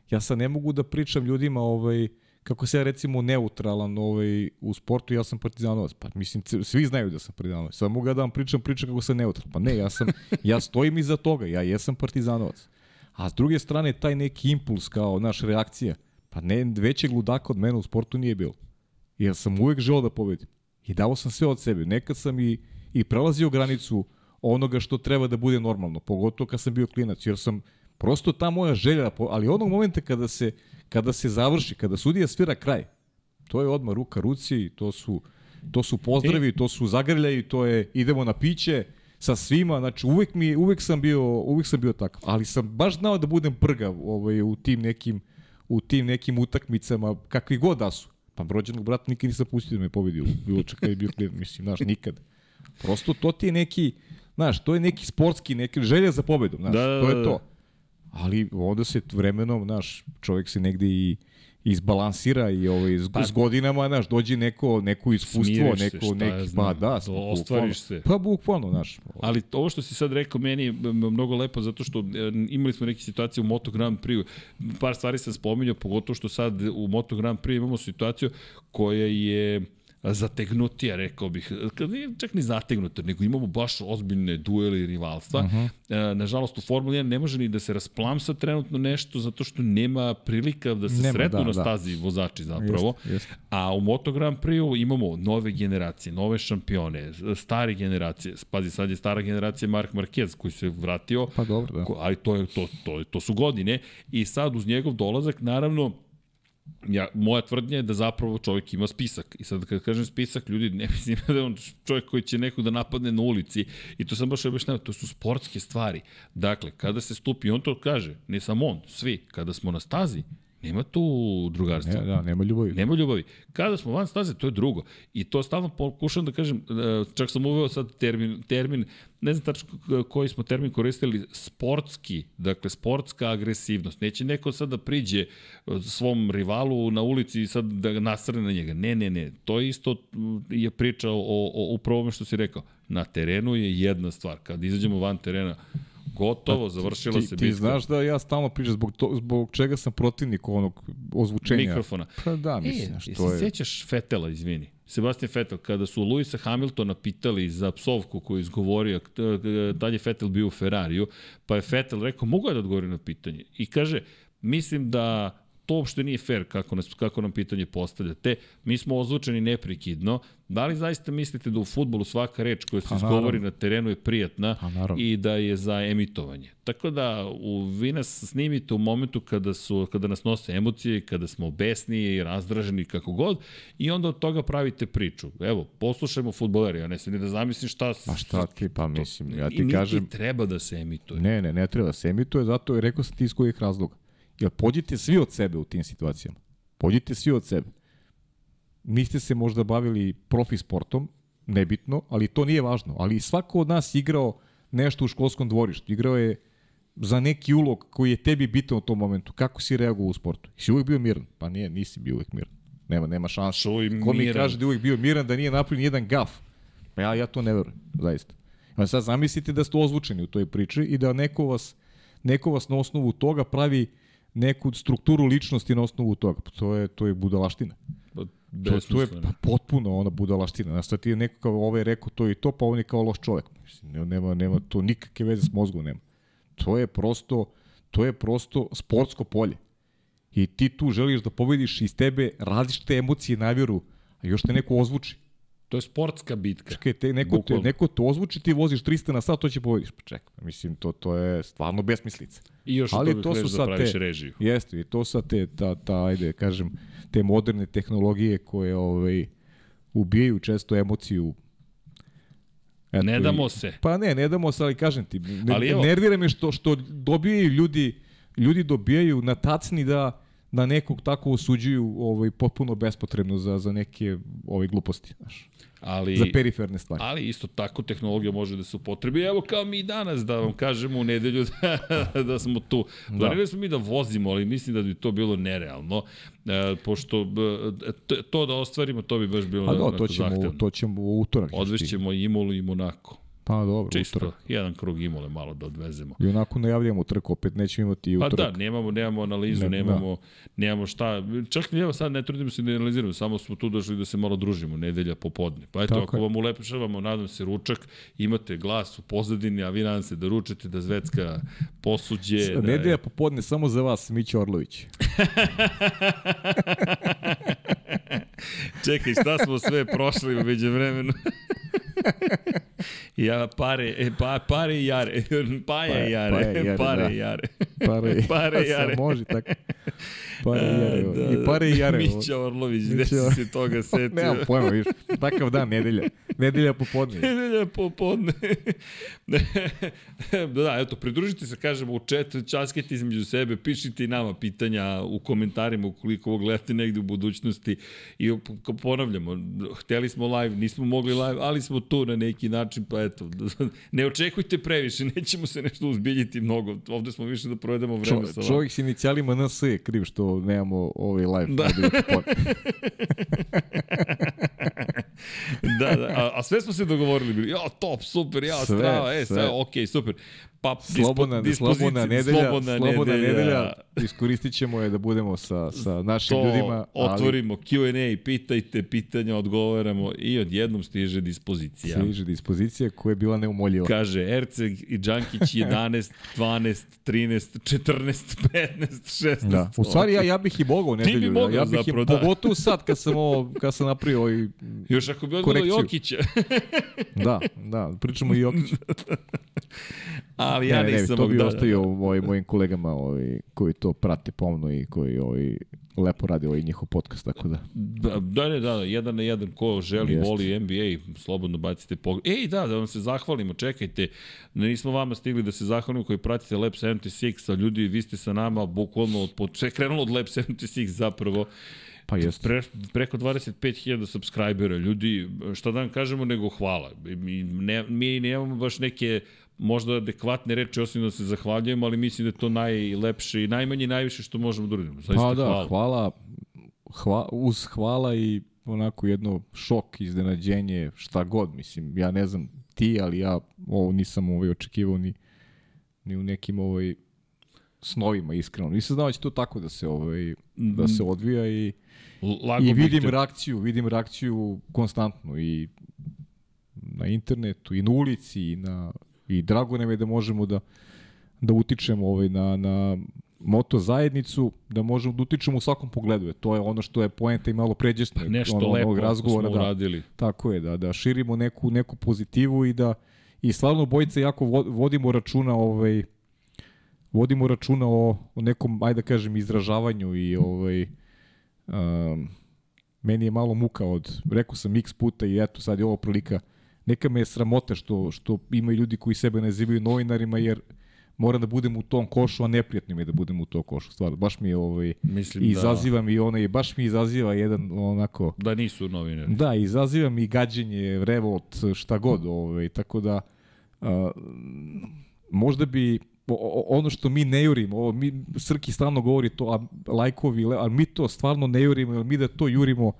Ja sad ne mogu da pričam ljudima ovaj, kako se ja recimo neutralan ovaj, u sportu, ja sam partizanovac. Pa mislim, svi znaju da sam partizanovac. Sad mogu ja da vam pričam pričam kako sam neutralan. Pa ne, ja sam, ja stojim iza toga, ja jesam partizanovac. A s druge strane, taj neki impuls kao naš reakcija, pa ne, većeg ludaka od mene u sportu nije bilo. Jer sam uvek želeo da pobedim. I dao sam sve od sebe. Nekad sam i, i prelazio granicu onoga što treba da bude normalno, pogotovo kad sam bio klinac, jer sam prosto ta moja želja, ali onog momenta kada se, kada se završi, kada sudija svira kraj, to je odmah ruka ruci, to su, to su pozdravi, to su zagrljaji, to je idemo na piće sa svima, znači uvek, mi, uvek, sam bio, uvek sam bio takav, ali sam baš znao da budem prgav ovaj, u tim nekim u tim nekim utakmicama, kakvi god da su. Pa rođenog brata nikad nisam pustio da me pobedi u bilo čak kad je bio klijent, mislim, znaš, nikad. Prosto to ti je neki, znaš, to je neki sportski, neki želja za pobedom, znaš, Da, da, to da, je da. to. Ali onda se vremenom, znaš, čovjek se negde i izbalansira i ovaj, s, Pa- s godinama, znaš, dođe neko, neko iskustvo, se, neko, ja neki, znam, pa da, ostvariš se. Pa bukvalno, znaš. Ali ovo što si sad rekao meni je mnogo lepo zato što e, imali smo neke situacije u Moto Grand Prix. Par stvari sam spominjao, pogotovo što sad u Moto Grand Prix imamo situaciju koja je zategnutija, rekao bih. Nije čak ni zategnuta, nego imamo baš ozbiljne duele i rivalstva. Uh -huh. Nažalost, u Formuli 1 ne može ni da se rasplamsa trenutno nešto zato što nema prilika da se Nema, sretnu da, na da. stazi vozači zapravo. Jeste, jeste. A u Moto Grand Prix imamo nove generacije, nove šampione, stare generacije. Pazi, sad je stara generacija Mark Marquez koji se vratio. Pa dobro, da. Ali to, je, to, to, to su godine. I sad uz njegov dolazak, naravno, Ja, moja tvrdnja je da zapravo čovjek ima spisak. I sad kad kažem spisak, ljudi ne mislim da je on čovjek koji će nekog da napadne na ulici. I to sam baš objašnjava, to su sportske stvari. Dakle, kada se stupi, on to kaže, ne samo on, svi, kada smo na stazi, Nema tu drugarstva. Ne, da, nema ljubavi. Nema ljubavi. Kada smo van staze, to je drugo. I to stalno pokušam da kažem, e, čak sam uveo sad termin, termin ne znam tačno koji smo termin koristili, sportski, dakle sportska agresivnost. Neće neko sad da priđe e, svom rivalu na ulici i sad da nasrne na njega. Ne, ne, ne. To isto je priča o, o, upravo što si rekao. Na terenu je jedna stvar. Kad izađemo van terena, Gotovo, pa, završila ti, se bitka. Ti znaš da ja stalno pričam zbog, to, zbog čega sam protivnik onog ozvučenja. Mikrofona. Pa da, mislim. E, što je... sećaš Fetela, izvini? Sebastian Vettel, kada su Luisa Hamiltona pitali za psovku koju izgovorio, dalje Vettel bio u Ferrariju, pa je Vettel rekao, mogu ja da odgovorim na pitanje? I kaže, mislim da to uopšte nije fair kako, nas, kako nam pitanje postavljate. Mi smo ozvučeni neprekidno. Da li zaista mislite da u futbolu svaka reč koja se pa, izgovori na terenu je prijatna pa, i da je za emitovanje? Tako da u, vi nas snimite u momentu kada, su, kada nas nose emocije, kada smo besni i razdraženi kako god i onda od toga pravite priču. Evo, poslušajmo futboleri, ja ne sam ni da zamislim šta... Pa šta ti, pa mislim, ja ti I kažem... I treba da se emituje. Ne, ne, ne treba da se emituje, zato je rekao sam ti iz kojih razloga. Jer pođite svi od sebe u tim situacijama. Pođite svi od sebe. Niste se možda bavili profi sportom, nebitno, ali to nije važno. Ali svako od nas igrao nešto u školskom dvorištu. Igrao je za neki ulog koji je tebi bitan u tom momentu. Kako si reagovao u sportu? Si uvijek bio miran? Pa nije, nisi bio uvijek miran. Nema, nema šanse. Ko mi kaže da je uvijek bio miran, da nije napravljen jedan gaf? Pa ja, ja to ne verujem, zaista. A sad zamislite da ste ozvučeni u toj priči i da neko vas, neko vas na osnovu toga pravi neku strukturu ličnosti na osnovu toga. Pa to je, to je budalaština. Pa, to, to je pa, potpuno ona budalaština. Znaš, ti je neko kao ovaj rekao to i to, pa on je kao loš čovek. Mislim, nema, nema to nikakve veze s mozgom nema. To je prosto, to je prosto sportsko polje. I ti tu želiš da pobediš iz tebe različite emocije na vjeru, a još te neko ozvuči. To je sportska bitka. Čekaj, te, neko, te, neko to ozvuči, ti voziš 300 na sat, to će pobediš. Pa čekaj, mislim, to, to je stvarno besmislica. I još Ali to su sad da te, režiju. Jeste, i to sad te, ta, ta, ajde, kažem, te moderne tehnologije koje ovaj, ubijaju često emociju Eto, ne damo se. Pa ne, ne damo se, ali kažem ti, ne, ali nervira me što, što dobijaju ljudi, ljudi dobijaju na tacni da da nekog tako osuđuju ovaj, potpuno bespotrebno za, za neke ovaj, gluposti. Znaš ali, za periferne stvari. Ali isto tako tehnologija može da se upotrebi. Evo kao mi danas da vam kažemo u nedelju da, da smo tu. Da. Planirali smo mi da vozimo, ali mislim da bi to bilo nerealno. E, pošto e, to da ostvarimo, to bi baš bilo A da, to ćemo, zahtevno. To ćemo u utorak. Odvešćemo Imolu i Monako. Pa dobro, Čisto, utorak. jedan krug imole malo da odvezemo. I onako najavljamo trku, opet nećemo imati i utorak. Pa da, nemamo, nemamo analizu, ne, nemamo, da. nemamo šta. Čak ni evo sad ne trudimo se da analiziramo, samo smo tu došli da se malo družimo, nedelja popodne. Pa eto, Tako ako je. vam ulepšavamo, nadam se, ručak, imate glas u pozadini, a vi nadam se da ručate, da Zvetska posuđe. S, da nedelja je... popodne samo za vas, Mića Orlović. Čekaj, šta smo sve prošli u vremenu? ja, pare, e, pa, pare i jare. Paje i jare. Pare i jare. Pare, pare i jare. može tako. Pare i jare. Da, I pare i jare. Mića Orlović, gde si se toga setio? Nemam pojma, viš. Takav dan, nedelja. Nedelja popodne. Nedelja popodne. da, eto, pridružite se, kažemo, u chat, časkete između sebe, pišite i nama pitanja u komentarima ukoliko ovo gledate negde u budućnosti i ponavljamo, hteli smo live, nismo mogli live, ali smo tu na neki način, pa eto, ne očekujte previše, nećemo se nešto uzbiljiti mnogo, ovde smo više da provedemo vreme Čo, sa vama. Čovjek s inicijalima NS je kriv što nemamo ovaj live. Da. da, da, a, a sve smo se dogovorili, bili, ja, top, super, ja, sve, strava, e, sve, sve ok, super. Pa, slobodna, dispo, slobodna nedelja, slobodna, slobodna nedelja. nedelja, iskoristit ćemo je da budemo sa, sa našim to ljudima. otvorimo ali... Q&A, pitajte, pitanja, odgovaramo i odjednom stiže dispozicija. Stiže dispozicija koja je bila neumoljiva. Kaže, Erceg i Đankić 11, 12, 13, 14, 15, 16. Da. U stvari, ja, ja bih i mogao nedelju. Ti bi mogao ja bih zapravo, i, da. Pogotovo sad kad sam, ovo, kad sam napravio ovaj Još ako bi odgledao Jokića. da, da, pričamo i Jokića. Ali ja ne, nisam ne, to bi da, ostavio da, da. Moj, mojim kolegama ovaj, koji to prate pomno i koji ovaj, lepo radi ovaj njihov podcast, tako da. Da, da, da, da, jedan na jedan, ko želi, Jeste. voli NBA, slobodno bacite pogled. Ej, da, da vam se zahvalimo, čekajte, nismo vama stigli da se zahvalimo koji pratite Lab 76, a ljudi, vi ste sa nama, bukvalno, od, sve krenulo od Lab 76 zapravo, Pa jeste. Pre, preko 25.000 subscribera, ljudi, šta da vam kažemo nego hvala. Mi, ne, mi nemamo baš neke možda adekvatne reči, osim da se zahvaljujemo, ali mislim da je to najlepše i najmanje i najviše što možemo da uradimo. Zaista Pa da, hvala. hvala. hva, uz hvala i onako jedno šok, iznenađenje, šta god, mislim, ja ne znam ti, ali ja ovo nisam ovaj očekivao ni, ni u nekim ovaj snovima, iskreno. Nisam znao da će to tako da se ovaj da se odvija i Lago I vidim te- reakciju, vidim reakciju konstantno i na internetu i na ulici i na i drago nam je da možemo da da utičemo ovaj na na moto zajednicu, da možemo da utičemo u svakom pogledu. E, to je ono što je poenta i malo pređesno Pa nešto ono, lepo razgovora, smo da. uradili. Tako je, da, da širimo neku, neku pozitivu i da i stvarno bojice jako vo- vodimo računa ovaj vodimo računa o, o nekom, ajde da kažem, izražavanju i ovaj um, meni je malo muka od, rekao sam x puta i eto sad je ovo prilika, neka me je sramota što, što imaju ljudi koji sebe nazivaju novinarima jer moram da budem u tom košu, a neprijatno mi je da budem u tom košu. Stvarno, baš mi je ovaj, Mislim izaziva mi onaj, baš mi izaziva jedan onako, da, da nisu novinari. Da, izaziva mi gađenje, revolt, šta god, ovaj, tako da a, možda bi ono što mi ne jurimo, ovo, mi, Srki stalno govori to, a lajkovi, ali mi to stvarno ne jurimo, jer mi da to jurimo,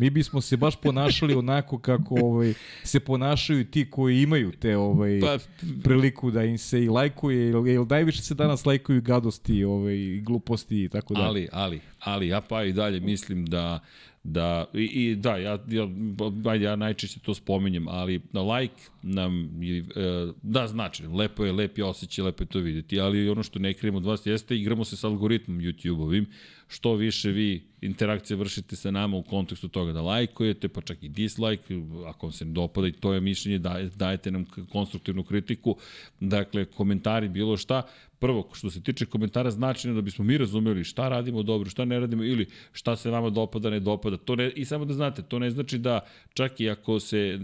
mi bismo se baš ponašali onako kako ovaj, se ponašaju ti koji imaju te ovaj, Pa, priliku da im se i lajkuje, jer, jer najviše se danas lajkuju gadosti ovaj, gluposti i tako da. ali, ali, ali, ja pa i dalje mislim da da i, i da ja ja ja najčešće to spominjem ali na like nam je, e, da znači lepo je lep je osjećaj lepo je to videti ali ono što ne krijemo od vas jeste igramo se sa algoritmom YouTube-ovim što više vi interakcije vršite sa nama u kontekstu toga da lajkujete, pa čak i dislike, ako vam se ne dopada i to je mišljenje, daj, dajete nam konstruktivnu kritiku, dakle, komentari, bilo šta, prvo, što se tiče komentara, značajno da bismo mi razumeli šta radimo dobro, šta ne radimo, ili šta se vama dopada, ne dopada, to ne, i samo da znate, to ne znači da čak i ako se e,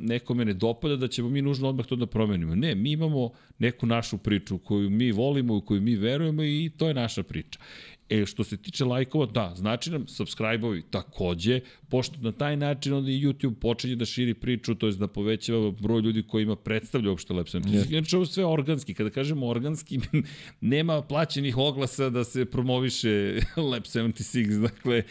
nekome ne dopada, da ćemo mi nužno odmah to da promenimo. Ne, mi imamo neku našu priču koju mi volimo, u koju mi verujemo i to je naša priča. E, što se tiče lajkova, da, znači nam subscribe-ovi takođe, pošto na taj način onda i YouTube počinje da širi priču, to je da povećava broj ljudi koji ima predstavlja uopšte Lab 76. Jeste. Inače, ovo sve organski. Kada kažemo organski, nema plaćenih oglasa da se promoviše Lab 76. Dakle,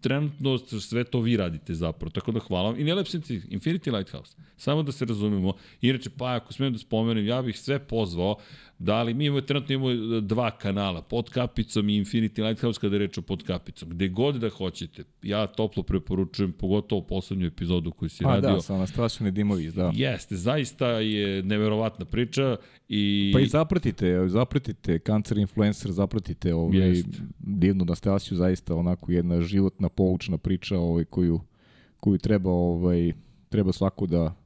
trenutno sve to vi radite zapravo. Tako da hvala vam. I ne Lab 76, Infinity Lighthouse. Samo da se razumemo. Inače, pa ako smijem da spomenem, ja bih sve pozvao Da li mi imamo, trenutno imamo dva kanala, pod kapicom i Infinity Lighthouse kada je reč o pod kapicom. Gde god da hoćete, ja toplo preporučujem, pogotovo poslednju epizodu koju si A radio. da, sa Anastasijom Nedimović, da. Jeste, zaista je neverovatna priča i... Pa i zapratite, zapratite Cancer Influencer, zapratite ovaj, Jest. divnu Nastasiju, zaista onako jedna životna, poučna priča ovaj, koju, koju treba, ovaj, treba svako da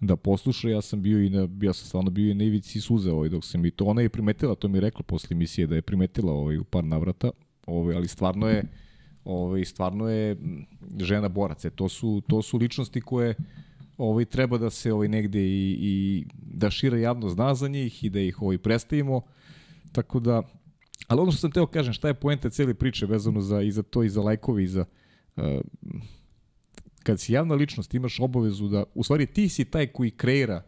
da posluša, ja sam bio i na, ja sam stvarno bio i na ivici suze ovaj, dok sam i to, ona je primetila, to mi je rekla posle emisije da je primetila ovaj, u par navrata, ovaj, ali stvarno je ovaj, stvarno je mm, žena borac, e, to su, to su ličnosti koje ovaj treba da se ovaj negde i, i da šira javno zna za njih i da ih ovaj predstavimo. Tako da ali ono što sam teo kažem, šta je poenta cele priče vezano za i za to i za lajkovi i za uh, kad si javna ličnost imaš obavezu da u stvari ti si taj koji kreira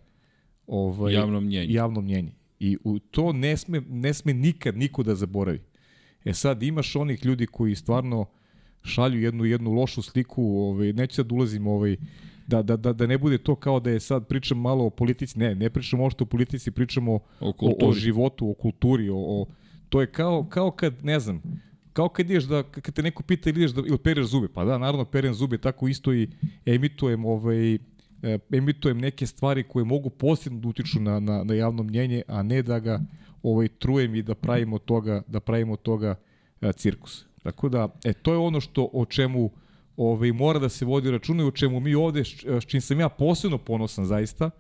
ovaj Javno mnjenje. javno mnjenje. I u to ne sme, ne sme nikad niko da zaboravi. E sad imaš onih ljudi koji stvarno šalju jednu jednu lošu sliku, ovaj neću sad ulazim ovaj da, da, da, da ne bude to kao da je sad pričam malo o politici, ne, ne pričam uopšte o politici, pričamo o, O o životu, o kulturi, o, o, to je kao, kao kad, ne znam, kao kad ideš da, kad te neko pita ili ideš da, ili pereš zube, pa da, naravno perem zube, tako isto i emitujem ovaj, e, emitujem neke stvari koje mogu posebno da utiču na, na, na javno mnjenje, a ne da ga ovaj trujem i da pravimo toga, da pravimo toga e, cirkus. Tako da, e, to je ono što o čemu ovaj, mora da se vodi računa i o čemu mi ovde, s čim sam ja posebno ponosan zaista,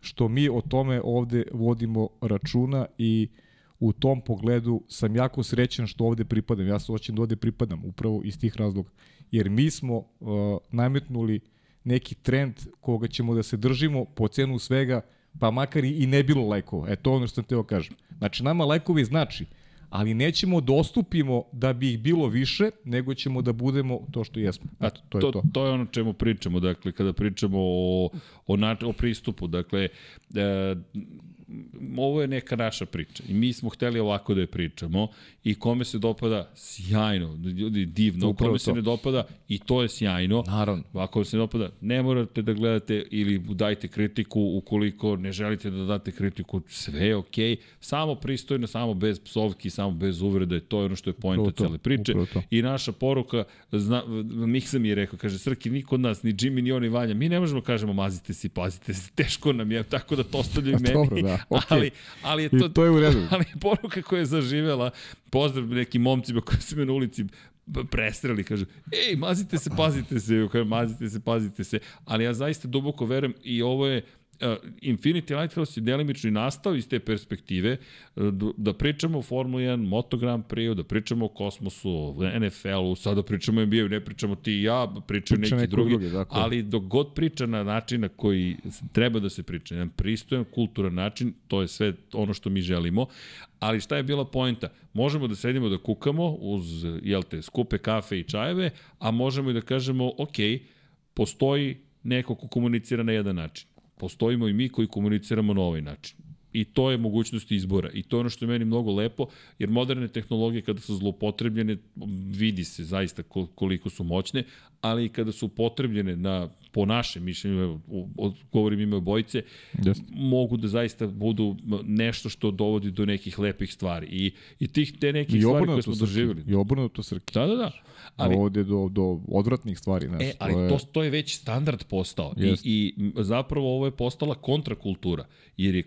što mi o tome ovde vodimo računa i u tom pogledu sam jako srećan što ovde pripadam. Ja se hoćem da ovde pripadam, upravo iz tih razloga. Jer mi smo uh, nametnuli neki trend koga ćemo da se držimo po cenu svega, pa makar i ne bilo lajkova. E to ono što sam teo kažem. Znači, nama lajkovi znači, ali nećemo dostupimo da bi ih bilo više, nego ćemo da budemo to što jesmo. Eto, to, to je to. To je ono čemu pričamo, dakle, kada pričamo o, o, o pristupu. Dakle, e, ovo je neka naša priča i mi smo hteli ovako da je pričamo i kome se dopada sjajno, ljudi divno, Upravo kome to. se ne dopada i to je sjajno. Naravno. Ako se ne dopada, ne morate da gledate ili dajte kritiku ukoliko ne želite da date kritiku, sve je okej, okay. samo pristojno, samo bez psovki, samo bez uvrede, to je ono što je pojenta cele priče. I naša poruka, zna, Miksa mi je rekao, kaže, Srki, niko od nas, ni Jimmy, ni on, ni Vanja, mi ne možemo kažemo mazite se, pazite se, teško nam je, tako da to ostavljaju meni. Dobro, da. Okay. Ali, ali je to, I to je u redu. Ali poruka koja je zaživela, pozdrav nekim momcima koji su me na ulici presreli, kažu, ej, mazite se, pazite se, kaže, mazite se, pazite se, ali ja zaista duboko verujem i ovo je, Infinity Lighthouse je delimično i nastao iz te perspektive uh, da pričamo o Formula 1, Moto Grand Prix, da pričamo o kosmosu, NFL-u, sada pričamo o NBA-u, ne pričamo ti i ja, pričaju Priča neki drugi, drugi dakle. ali dok god priča na način na koji treba da se priča, jedan pristojan, kulturan način, to je sve ono što mi želimo, ali šta je bila poenta? Možemo da sedimo da kukamo uz, jel te, skupe kafe i čajeve, a možemo i da kažemo, ok, postoji neko ko komunicira na jedan način postojimo i mi koji komuniciramo na ovaj način. I to je mogućnost izbora. I to je ono što je meni mnogo lepo, jer moderne tehnologije kada su zlopotrebljene, vidi se zaista koliko su moćne, ali i kada su potrebljene na, po našem mišljenju, govorim ime obojice, yes. mogu da zaista budu nešto što dovodi do nekih lepih stvari. I, i tih te nekih I stvari koje smo doživjeli. I obrnuto Srki. Da, da, da. Ali, ovde do, do odvratnih stvari. Znaš, e, ali to je, to, to je već standard postao. I, I zapravo ovo je postala kontrakultura. Jer je,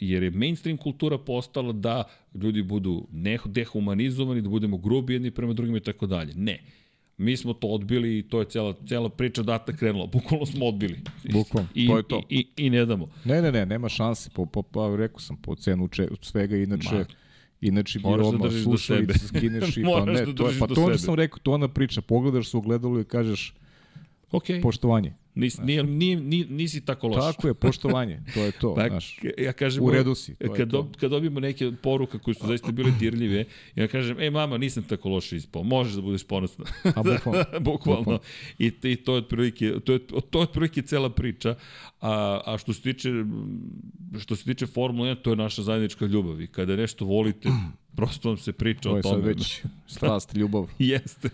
jer je mainstream kultura postala da ljudi budu dehumanizovani, da budemo grubi jedni prema drugima i tako dalje. Ne Mi smo to odbili i to je cela, cela priča data krenula. Bukvalno smo odbili. Bukvalno, to je to. I, i, I ne damo. Ne, ne, ne, nema šanse. Po, po, pa, rekao sam, po cenu če, svega, inače... Ma. Inače bi Moraš odmah da slušalice skineš i pa ne, da to je, pa to ono sam rekao, to ona priča, pogledaš se u ogledalu i kažeš okay. poštovanje. Nis, nije, nije, nije, nisi tako loš. Tako je, poštovanje, to je to. tak, znaš. Ja kažem, u redu si. To kad, do, kad dobijemo neke poruke koje su zaista bile dirljive, ja kažem, ej mama, nisam tako loš ispao, možeš da budeš ponosna. A bukvalno. bukvalno. I, I to je otprilike, to je, to je otprilike cela priča. A, a što se tiče, što se tiče Formule 1, to je naša zajednička ljubav. I kada nešto volite, prosto vam se priča o tome. To je sad već strast, ljubav. Jeste.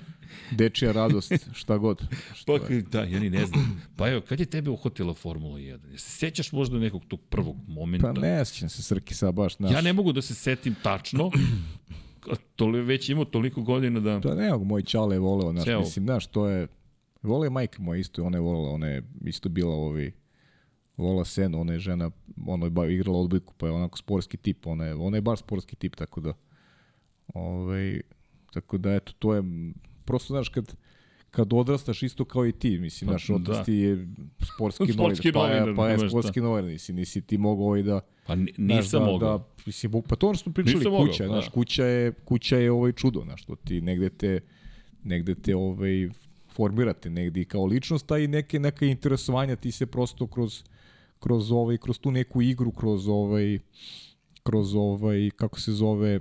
Dečija radost, šta god. Šta pa, je. da, ja ni ne znam. Pa evo, kad je tebe uhotila Formula 1? Se sećaš možda nekog tog prvog momenta? Pa ne sećam se Srki sa baš. Naš... Ja ne mogu da se setim tačno, toli, već imao toliko godina da... Pa ne, moj čale je voleo, znaš, Ceo. mislim, znaš, to je... Vole majka moja isto, ona je volela, ona je isto bila ovi... Vola Senu, ona je žena, ona je igrala odbojku, pa je onako sportski tip, ona je, ona je baš sportski tip, tako da... Ovaj, tako da, eto, to je prosto, znaš, kad, kad odrastaš isto kao i ti, mislim, naš pa, odrasti da. je sportski, sportski novinar, pa, je, pa je sportski novinar, nisi, nisi ti mogao ovaj da... Pa nisam da, mogao. Da, mislim, pa to ono što smo pričali, nisam kuća, mogao, znaš, da. kuća je, kuća je ovaj čudo, znaš, što ti negde te, negde te ovaj, formirate negde kao ličnost, a i neke, neka interesovanja ti se prosto kroz, kroz, ovaj, kroz tu neku igru, kroz ovaj, kroz ovaj, kako se zove,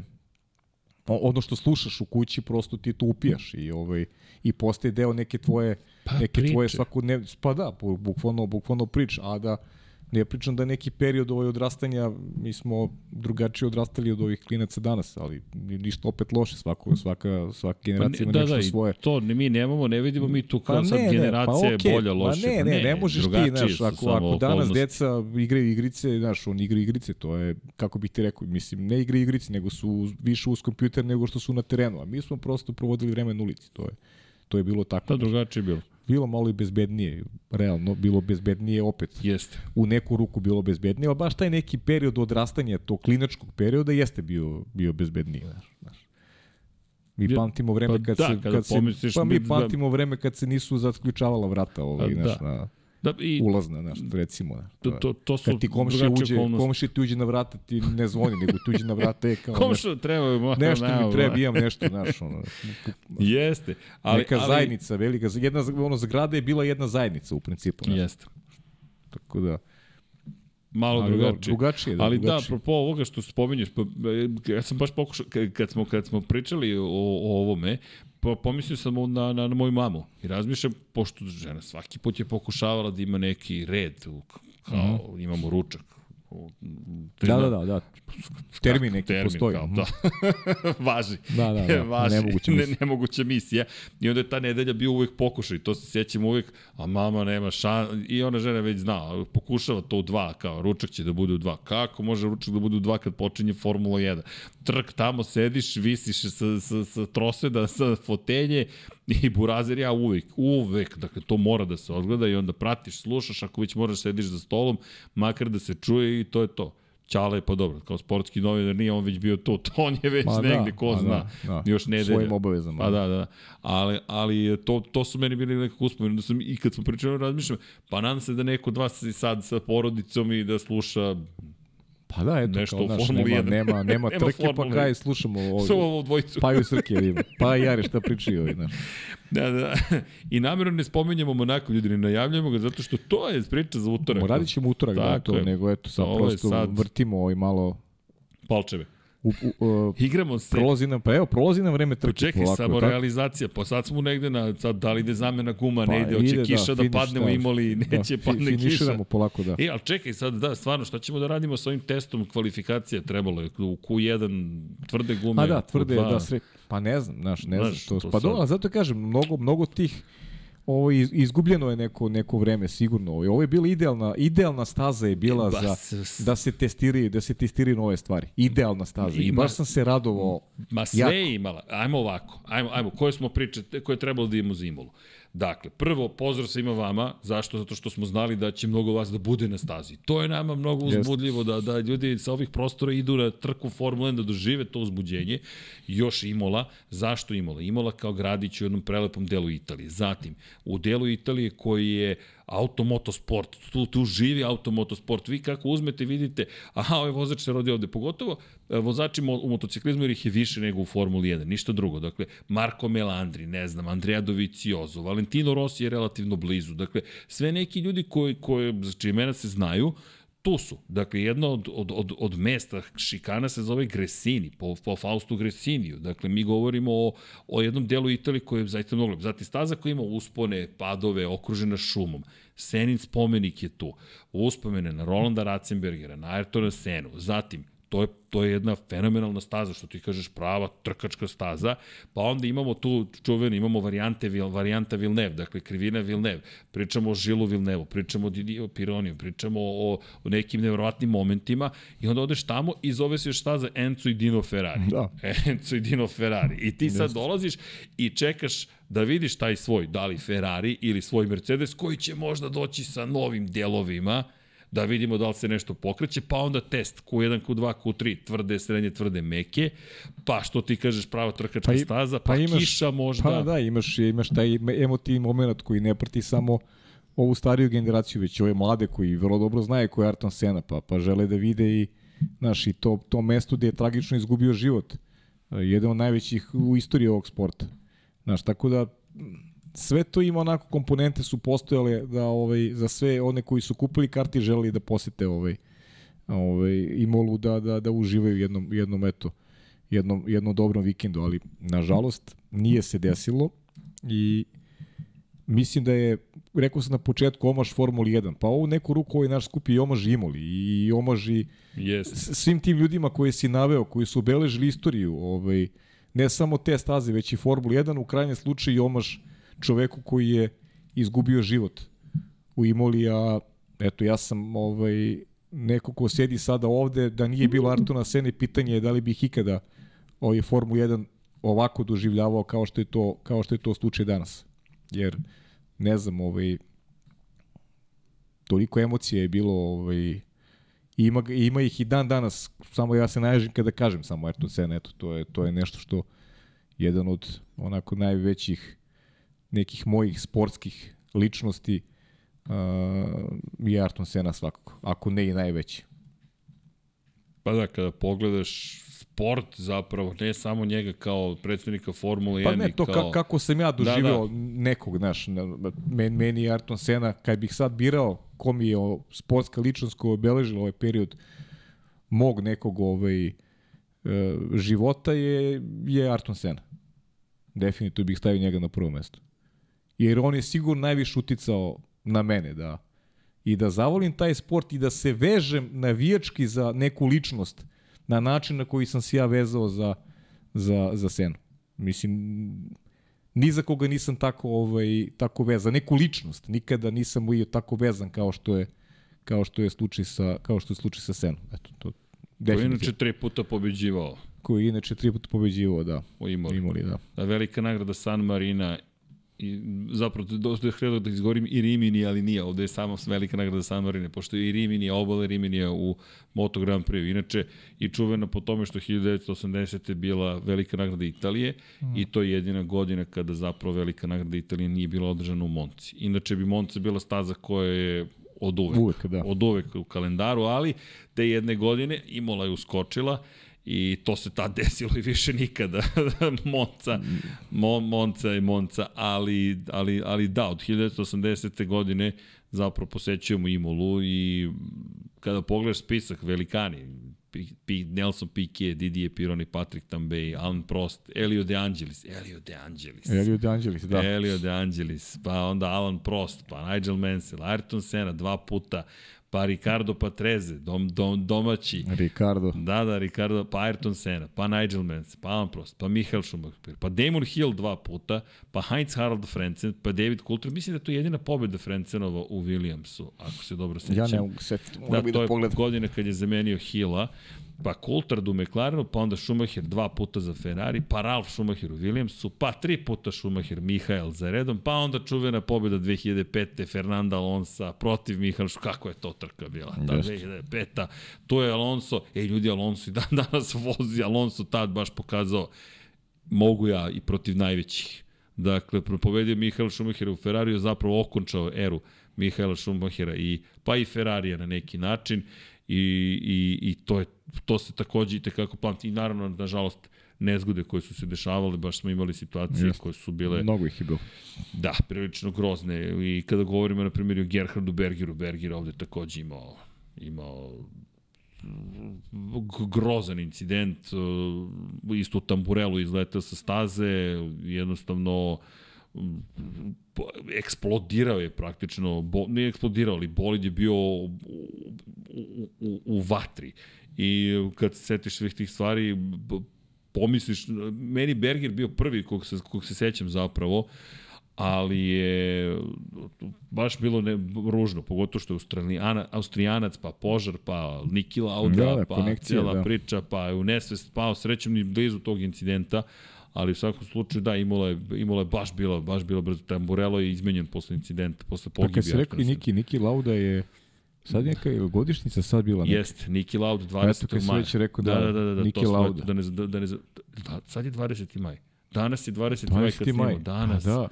ono što slušaš u kući prosto ti to upijaš i ovaj i postaje deo neke tvoje pa, neke priče. tvoje svakodnevne pa da bukvalno bukvalno prič a da Ne pričam da je neki period ovaj odrastanja, mi smo drugačije odrastali od ovih klinaca danas, ali ništa opet loše, svako, svaka, svaka generacija pa ne, ima da, nešto da, svoje. To mi nemamo, ne vidimo mi tu kao pa sad ne, generacija ne, pa okay, bolja, loše. Pa ne, ne, ne, ne možeš ti, znaš, ako, ako danas deca igraju igrice, znaš, on igra igrice, to je, kako bih ti rekao, mislim, ne igra igrice, nego su više uz kompjuter nego što su na terenu, a mi smo prosto provodili vreme na ulici, to je, to je bilo tako. Da, drugačije bilo bilo malo i bezbednije, realno bilo bezbednije opet. Jeste. U neku ruku bilo bezbednije, ali baš taj neki period odrastanja tog klinačkog perioda jeste bio bio bezbedniji, znaš. znaš. Mi pamtimo vreme pa kad da, se kad se pa mi pamtimo vreme kad se nisu zatključavala vrata ovaj, da. na Da, i, ulazna, znaš, recimo. Da. to, to, to su Kad ti komšija uđe, komšija ti uđe na vrata, ti ne zvoni, nego ti uđe na vrata, je kao... Komšija treba, mo, nešto mi treba, imam nešto, znaš, ono. Jeste. Ali, Neka ali, zajednica, velika, jedna, ono, zgrada je bila jedna zajednica u principu. Znaš. Jeste. Tako da... malo Ali da, drugačije. drugačije, da, Ali da, drugačije. apropo ovoga što spominješ, pa, e, ja sam baš pokušao, kad- kad smo, kad smo pričali o, o ovome, pa pomislio sam na, na, na moju mamu i razmišljam, pošto žena svaki put je pokušavala da ima neki red, kao imamo ručak. u- Mhm. Da, da, da, da. Termin neki termin, postoji. Kao, Mhm. da. Važi. Da, da, da. Važi. Nemoguća ne, misija. nemoguća misija. I onda je ta nedelja bio uvek pokušaj. To se sjećam uvek, a mama nema šan... I ona žena već zna, pokušava to u dva, kao ručak će da bude u dva. Kako može ručak da bude u dva kad počinje Formula 1? Trk tamo sediš, visiš sa, sa, sa troseda, sa fotelje i burazer ja uvek, uvek, dakle to mora da se odgleda i onda pratiš, slušaš, ako već moraš sediš za stolom, makar da se čuje i to je to. Ćale, pa dobro, kao sportski novinar nije on već bio tu, to on je već Ma da, negde, ko ma zna. da, da. Još nedelja. Svojim obavezama. Pa da, da. Ali, ali to, to su meni bili nekako uspomeni. Da sam, I kad smo pričali, razmišljam, pa nadam se da neko od vas sad sa porodicom i da sluša Pa da, eto, Nešto kao, Formuli nema, 1. nema, nema, Nema trke, pa kaj slušamo ovo. ovo dvojicu. Pa i Srke, vidimo. Pa i Jare šta pričaju ovi, znaš. Da, da. I namjerno ne spominjemo Monako, ljudi, ne najavljamo ga, zato što to je priča za utorak. Radit ćemo utorak, da, to, nego eto, sad prosto sad- vrtimo ovaj malo... Palčeve. U, u, uh, Igramo se. prolazi nam, pa evo, prolazi nam vreme trke. Čekaj, polako, samo tako? realizacija. Pa sad smo negde na, sad da li ide zamena guma, Pa ne ide, hoće da, kiša da, finiš, padnemo da. imali, neće da, padne kiša. Finiširamo polako, da. E, ali čekaj sad, da, stvarno, šta ćemo da radimo sa ovim testom kvalifikacije? Trebalo je u Q1 tvrde gume. Pa da, tvrde, Q2. da, sre... Pa ne znam, znaš, ne znam Znaš, što. to Pa dobro, zato kažem, mnogo, mnogo tih ovo iz- izgubljeno je neko neko vreme sigurno. Ovo je bila idealna idealna staza je bila E, ba, za da se testiraju, da se testiraju nove stvari. Idealna staza. I Ima- baš sam se radovao. Ma sve jako. je imala. Ajmo ovako. Ajmo, ajmo. Koje smo priče, koje je trebalo da imamo za Imolu? Dakle, prvo, pozdrav svima vama. Zašto? Zato što smo znali da će mnogo vas da bude na stazi. To je nama mnogo uzbudljivo, da, da ljudi sa ovih prostora idu na trku Formule 1 da dožive to uzbuđenje. Još Imola. Zašto Imola? Imola kao gradić u jednom prelepom delu Italije. Zatim, u delu Italije koji je automotosport, tu, tu živi automotosport. Vi kako uzmete, vidite, aha, ovaj vozač se rodi ovde. Pogotovo e, vozači mo- u motociklizmu jer ih je više nego u Formuli 1, ništa drugo. Dakle, Marko Melandri, ne znam, Andrea Dovizioso, Valentino Rossi je relativno blizu. Dakle, sve neki ljudi koji, koji, za čije imena se znaju, tu su. Dakle, jedno od, od, od, od mesta šikana se zove Gresini, po, po Faustu Gresiniju. Dakle, mi govorimo o, o jednom delu Italije koje je zaista mnogo. Zatim staza koja ima uspone, padove, okružena šumom. Senin spomenik je tu. Uspomene na Rolanda Ratzenbergera, na Ayrtona Senu. Zatim, to je, to je jedna fenomenalna staza, što ti kažeš prava trkačka staza, pa onda imamo tu čuveni, imamo varijante, varijanta Vilnev, dakle krivina Vilnev, pričamo o Žilu Vilnevu, pričamo o Didio Pironiju, pričamo o, o nekim nevjerovatnim momentima i onda odeš tamo i zove se još staza Enzo i Dino Ferrari. Da. Enzo i Dino Ferrari. I ti sad dolaziš i čekaš da vidiš taj svoj, da li Ferrari ili svoj Mercedes, koji će možda doći sa novim delovima, da vidimo da li se nešto pokreće, pa onda test Q1, Q2, Q3, tvrde, srednje, tvrde, meke, pa što ti kažeš prava trkačka Pa staza, pa, pa imaš- kiša možda. Pa da, imaš, imaš taj emotivni moment koji ne prati samo ovu stariju generaciju, već ove mlade koji vrlo dobro znaju ko je Ayrton Senna, pa, pa žele da vide i, znaš, i to, to mesto gde je tragično izgubio život. Jedan od najvećih u istoriji ovog sporta. Znaš, tako da sve to ima onako komponente su postojale da ovaj za sve one koji su kupili karti i želeli da posete ovaj ovaj Imolu da da da uživaju jednom jednom eto jednom jednom dobrom vikendu, ali nažalost nije se desilo i mislim da je rekao sam na početku omaž Formuli 1, pa ovu neku ruku ovaj naš skupi i omaž Imoli i omaž i Jeste. s- svim tim ljudima koje si naveo, koji su obeležili istoriju, ovaj, ne samo te staze, već i Formula 1, u krajnjem slučaju i omaš čoveku koji je izgubio život u Imoli, a eto, ja sam ovaj, neko ko sedi sada ovde, da nije bilo Artona Sene, pitanje je da li bih ikada ovaj Formulu 1 ovako doživljavao kao što je to, kao što je to slučaj danas. Jer, ne znam, ovaj, toliko emocija je bilo ovaj, ima, ima ih i dan danas, samo ja se naježim kada kažem samo Ayrton Senna, eto, to je, to je nešto što jedan od onako najvećih nekih mojih sportskih ličnosti, je Ayrton Senna svakako, ako ne i najveći. Pa da, kada pogledaš sport zapravo, ne samo njega kao predstavnika Formule 1. Pa ne, to kao... kako sam ja doživio da, da. nekog, znaš, men, meni je Ayrton Senna, kad bih sad birao ko mi je sportska ličnost koja obeležila ovaj period mog nekog ovaj, e, života je, je Ayrton Senna. Definitivno bih stavio njega na prvo mesto. Jer on je sigurno najviše uticao na mene da i da zavolim taj sport i da se vežem navijački za neku ličnost na način na koji sam se ja vezao za, za, za Senu. Mislim, ni za koga nisam tako ovaj tako vezan, neku ličnost, nikada nisam bio tako vezan kao što je kao što je slučaj sa kao što je slučaj sa Senom. Eto to. Koji inače tri puta pobeđivao. Koji inače tri puta pobeđivao, da. U Imoli. Imoli, da. A velika nagrada San Marina i zapravo dosta je htio da izgovorim i Rimini, ali nije, ovde je samo velika nagrada San Marine, pošto je i Rimini, obale Rimini u Moto Grand Prix. Inače, i čuvena po tome što 1980. je bila velika nagrada Italije mm. i to je jedina godina kada zapravo velika nagrada Italije nije bila održana u Monci. Inače bi Monca bila staza koja je od uvek, uvek da. od uvek u kalendaru, ali te jedne godine Imola je uskočila i to se tad desilo i više nikada. Monca, Mo, Monca i Monca, ali, ali, ali da, od 1980. godine zapravo posećujemo Imolu i kada pogledaš spisak velikani, P, Nelson Piquet, Didier Pironi, Patrick Tambay, Alan Prost, Elio De Angelis, Elio De Angelis. Elio De Angelis, da. Elio De Angelis, pa onda Alan Prost, pa Nigel Mansell, Ayrton Senna dva puta, pa Ricardo Patrese, dom, dom, domaći. Ricardo. Da, da, Ricardo, pa Ayrton Senna, pa Nigel Mansell, pa Alan Prost, pa Michael Schumacher, pa Damon Hill dva puta, pa Heinz Harald Frentzen, pa David Coulter. Mislim da je to jedina pobjeda Frenzenova u Williamsu, ako se dobro sećam. Ja ne mogu setiti, da, to je godina kad je zamenio Hilla pa Coulthard u McLarenu, pa onda Schumacher dva puta za Ferrari, pa Ralf Schumacher u Williamsu, pa tri puta Schumacher Mihael za redom, pa onda čuvena pobjeda 2005. Fernanda Alonso protiv Mihael Kako je to trka bila? Ta 2005. To je Alonso. Ej, ljudi, Alonso i dan danas vozi. Alonso tad baš pokazao mogu ja i protiv najvećih. Dakle, pobedio Mihael Schumacher u Ferrariju, zapravo okončao eru Mihaela Schumachera i pa i Ferrarija na neki način i, i, i to, je, to se takođe i tekako pamti. I naravno, nažalost, nezgode koje su se dešavale, baš smo imali situacije Just. koje su bile... Mnogo ih je bilo. Da, prilično grozne. I kada govorimo, na primjer, o Gerhardu Bergeru, Berger ovde takođe imao, imao grozan incident, isto u tamburelu izletao sa staze, jednostavno uh, eksplodirao je praktično, bo, ne eksplodirao, ali bolid je bio u, u, u, u vatri. I kad se setiš svih tih stvari, pomisliš, meni Berger bio prvi kog se, kog se sećam zapravo, ali je baš bilo ne, ružno, pogotovo što je Australijana, Austrijanac, pa požar, pa Niki Lauda, da, da, pa cijela da. priča, pa je u nesvest pao srećem ni blizu tog incidenta, ali u svakom slučaju da, Imola je, Imola je baš bila, baš bila brzo. Tamburello je izmenjen posle incidenta, posle pogibija. Pa kad se rekao i Niki, Niki Lauda je Sad neka je godišnjica sad bila neka. Jeste, Niki Laud 20. Eto, kad maja. već rekao da, da, da, da, da Niki Laud. Da ne, da, da ne, da, sad je 20. maj. Danas je 20. 20. maj kad snimamo. Danas. Pa da.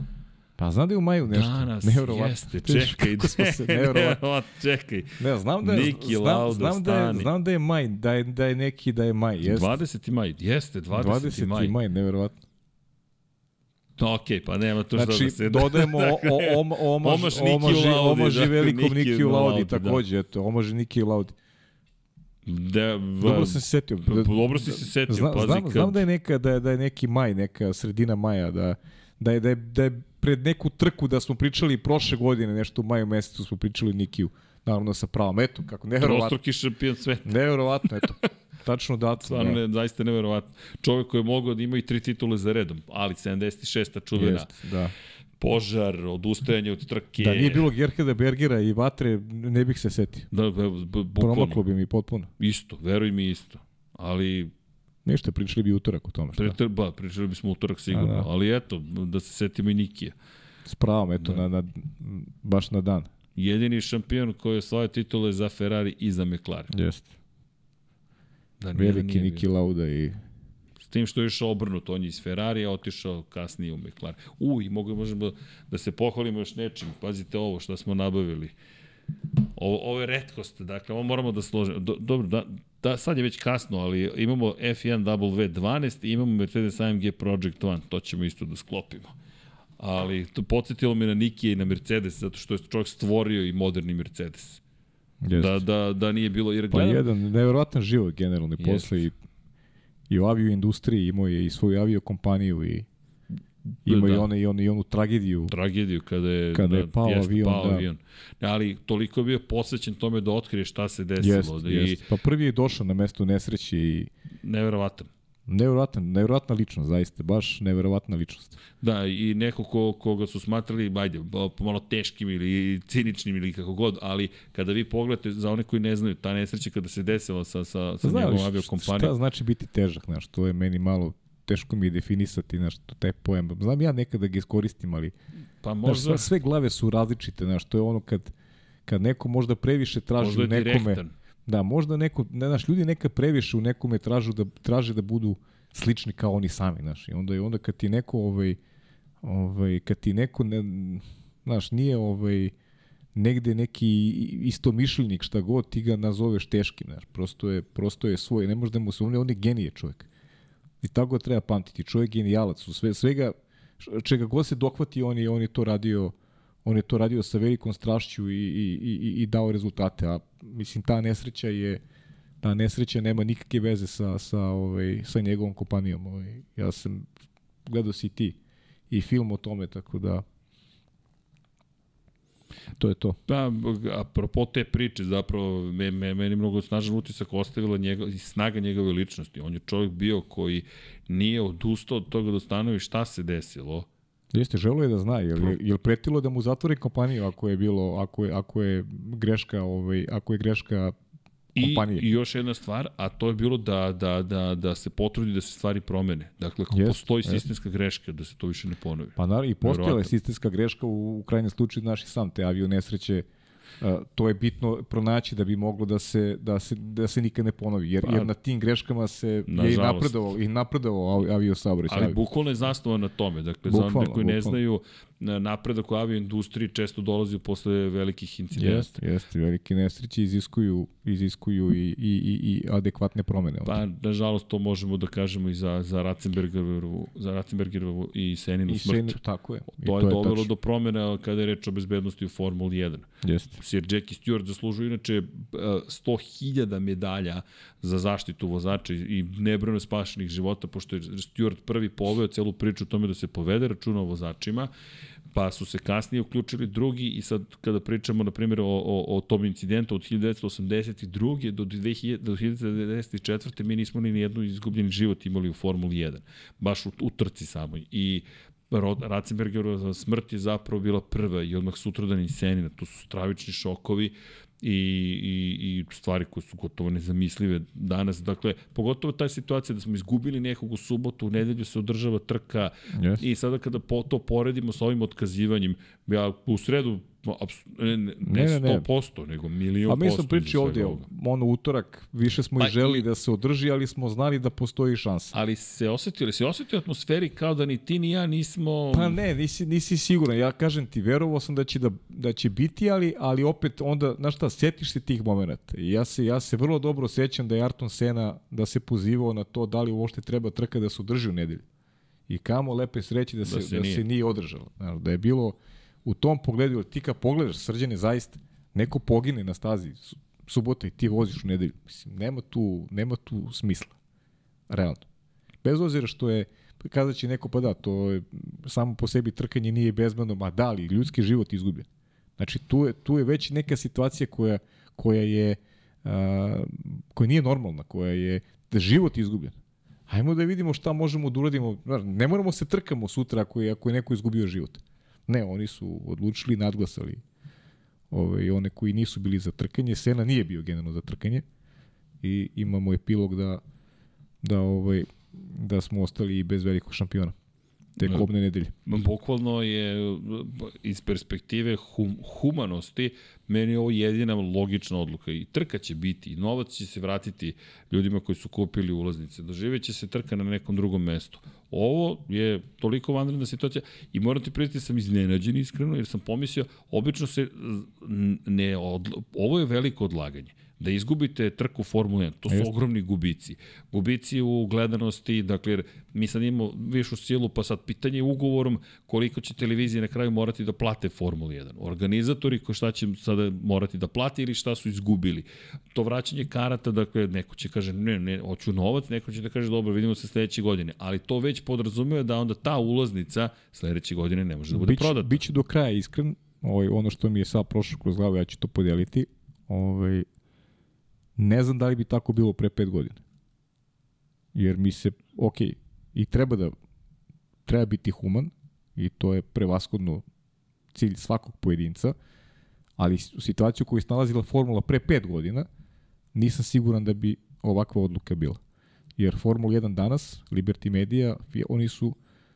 Pa znam da je u maju nešto. Danas, nevjerovatno. jeste, čekaj, da se, nevjerovatno. čekaj. Ne, znam da je, Niki znam, Lauda, znam, da je, znam da je maj, da je, da je neki, da je maj, jeste. 20. maj, jeste, 20. 20. maj. 20. maj, nevjerovatno. Ok, pa nema to što znači, da se... dodajemo o, o, om, omaž, omaž, omaž, omaž dakle, velikom Niki Laudi, takođe, da. eto, omaž Niki Laudi. Da, v... Dobro sam se setio. Da, dobro si se setio, Zna, pazi znam, kad... znam da je neka da je, da je neki maj, neka sredina maja, da da je, da je, da je pred neku trku da smo pričali prošle godine, nešto u maju mesecu smo pričali Nikiju. Naravno sa pravom, eto, kako neverovatno. Trostruki šampion sveta. Neverovatno, eto. Tačno datum. Stvarno, da. ne, zaista neverovatno. Čovjek koji je mogao da ima i tri titule za redom, ali 76. čuvena. Jest, da požar, odustajanje od trke. Da nije bilo Gerheda Bergera i Vatre, ne bih se setio. Da, bukvalno. Promaklo bi mi potpuno. Isto, veruj mi isto. Ali Ništa, pričali bi utorak o tome. Šta? Pre, ba, pričali bismo utorak sigurno, A, da. ali eto, da se setimo i Nikije. S pravom, eto, da. na, na, baš na dan. Jedini šampion koji je svoje titule za Ferrari i za McLaren. Jeste. Da, Veliki Niki Lauda i tim što je išao obrnuto, on je iz Ferrarija otišao kasnije u McLaren. U, i mogu, možemo da se pohvalimo još nečim. Pazite ovo što smo nabavili. Ovo, ovo je redkost, dakle, ovo moramo da složimo. Do, dobro, da, da, sad je već kasno, ali imamo F1 W12 i imamo Mercedes AMG Project One, to ćemo isto da sklopimo. Ali to podsjetilo me na Nikija i na Mercedes, zato što je čovjek stvorio i moderni Mercedes. Jest. Da, da, da nije bilo... Jer gledam, pa jedan nevjerovatan život generalni posle i, i u avio industriji imao je i svoju avio kompaniju i ima da. i, one, i, one, i onu tragediju. Tragediju kada je, kada je pao jest, avion. Pao da. avion. Ali toliko je bio posvećen tome da otkrije šta se desilo. Jest, da jest. I... Pa prvi je došao na mesto nesreće i... Neverovatan. Neverovatna, neverovatna ličnost, zaista, baš neverovatna ličnost. Da, i neko ko, koga su smatrali, ajde, pomalo teškim ili ciničnim ili kako god, ali kada vi pogledate, za one koji ne znaju, ta nesreća kada se desila sa, sa, sa njegovom aviokompanijom. Šta znači biti težak, znaš, to je meni malo teško mi je definisati, znaš, taj pojam. Znam ja nekada da ga iskoristim, ali pa možda... znaš, sve, glave su različite, znaš, to je ono kad, kad neko možda previše traži možda nekome... Direktan Da, možda neko, ne, znaš, ljudi neka previše u nekome tražu da, traže da budu slični kao oni sami, znaš, i onda, i onda kad ti neko, ovaj, ovaj, kad ti neko, ne, znaš, nije, ovaj, negde neki istomišljenik šta god ti ga nazoveš teškim, znaš, prosto je, prosto je svoj, ne možda mu se, je, on je genije čovjek. I tako treba pamtiti, čovjek genijalac, u sve, svega, čega god se dokvati, on je, on je to radio, on je to radio sa velikom strašću i, i, i, i dao rezultate, a mislim ta nesreća je ta nesreća nema nikakve veze sa, sa, ovaj, sa njegovom kompanijom. Ovaj. Ja sam gledao si ti i film o tome, tako da to je to. Pa, apropo te priče, zapravo, me, me, meni mnogo snažan utisak ostavila njega, snaga njegove ličnosti. On je čovjek bio koji nije odustao od toga da stanovi šta se desilo, Jeste, želo je da zna, je li pretilo da mu zatvori kompaniju ako je bilo, ako je, ako je greška, ovaj, ako je greška kompanije. I, I još jedna stvar, a to je bilo da, da, da, da se potrudi da se stvari promene. Dakle, ako yes, postoji yes. sistemska greška, da se to više ne ponovi. Pa naravno, i postojala je sistemska greška u, u krajnjem slučaju naši sam te avio nesreće to je bitno pronaći da bi moglo da se da se da se nikad ne ponovi jer, pa, jer na tim greškama se na je i napredovao i napredovao avio saobraćaj. Ali bukvalno je zasnovan na tome. Dakle bukvalno, za one koji ne znaju napredak u avio industriji često dolazi posle velikih incidenta. Jeste, jeste, velike nesreće iziskuju iziskuju i, i, i, i adekvatne promene. Pa nažalost to možemo da kažemo i za za Ratzenbergerovu za Ratzenbergerovu i Seninu I smrt. Sen, tako je. To, to je, je dovelo tačno. do promene kada je reč o bezbednosti u Formuli 1. Jeste. Sir Jackie Stewart zaslužuje inače 100.000 medalja za zaštitu vozača i nebrojno spašenih života, pošto je Stewart prvi poveo celu priču o tome da se povede računa o vozačima, pa su se kasnije uključili drugi i sad kada pričamo na primjer o, o, o tom incidentu od 1982. do, 2000, do 1994. mi nismo ni jednu izgubljeni život imali u Formuli 1, baš u, u trci samoj i Ratzenbergerova smrt je zapravo bila prva i odmah sutradan i Senina. To su stravični šokovi i, i, i stvari koje su gotovo nezamislive danas. Dakle, pogotovo ta situacija da smo izgubili nekog u subotu, u nedelju se održava trka yes. i sada kada po, to poredimo sa ovim otkazivanjem, ja u sredu ne, ne, ne, ne 100%, nego milion posto. A mi smo pričali ovdje, ono utorak, više smo pa i želi i, da se održi, ali smo znali da postoji šansa. Ali se osetili, se osetio atmosferi kao da ni ti ni ja nismo... Pa ne, nisi, nisi siguran. Ja kažem ti, verovao sam da će, da, da će biti, ali, ali opet onda, znaš šta, setiš se tih momenta. I ja se, ja se vrlo dobro sećam da je Arton Sena da se pozivao na to da li uopšte treba trka da se održi u nedelju. I kamo lepe sreće da se, da se, da nije. se nije održalo. Da je bilo u tom pogledu, ti kad pogledaš srđane zaista, neko pogine na stazi subota i ti voziš u nedelju. Mislim, nema tu, nema tu smisla. Realno. Bez obzira što je, kazat će neko, pa da, to je, samo po sebi trkanje nije bezbedno, ma da, ali ljudski život izgubljen. Znači, tu je, tu je već neka situacija koja, koja je, a, koja nije normalna, koja je da život izgubljen. Hajmo da vidimo šta možemo da uradimo. Ne moramo se trkamo sutra ako je, ako je neko izgubio život. Ne, oni su odlučili, nadglasali ove, one koji nisu bili za trkanje. Sena nije bio generalno za trkanje i imamo epilog da, da, ovaj, da smo ostali bez velikog šampiona. Te kobne nedelje. Bukvalno je iz perspektive hum, humanosti meni je ovo jedina logična odluka i trka će biti i novac će se vratiti ljudima koji su kupili ulaznice. Doživeće se trka na nekom drugom mestu. Ovo je toliko vanredna situacija i moram ti prijeti da sam iznenađen iskreno jer sam pomislio, obično se ne, od, ovo je veliko odlaganje da izgubite trku Formule 1, to su Just. ogromni gubici. Gubici u gledanosti, dakle, mi sad imamo višu silu, pa sad pitanje je ugovorom koliko će televizije na kraju morati da plate Formulu 1. Organizatori ko šta će sada morati da plati ili šta su izgubili. To vraćanje karata, dakle, neko će kaže, ne, ne, hoću novac, neko će da kaže, dobro, vidimo se sledeće godine. Ali to već podrazumeva da onda ta ulaznica sledeće godine ne može da bude bić, prodata. Biću do kraja iskren, ovaj, ono što mi je sad prošlo kroz glavu, ja ću to podeliti. Ovaj, Ne znam da li bi tako bilo pre pet godina. Jer mi se, ok, i treba da, treba biti human, i to je prevaskodno cilj svakog pojedinca, ali u situaciju koju je snalazila formula pre pet godina, nisam siguran da bi ovakva odluka bila. Jer Formula 1 danas, Liberty Media, oni su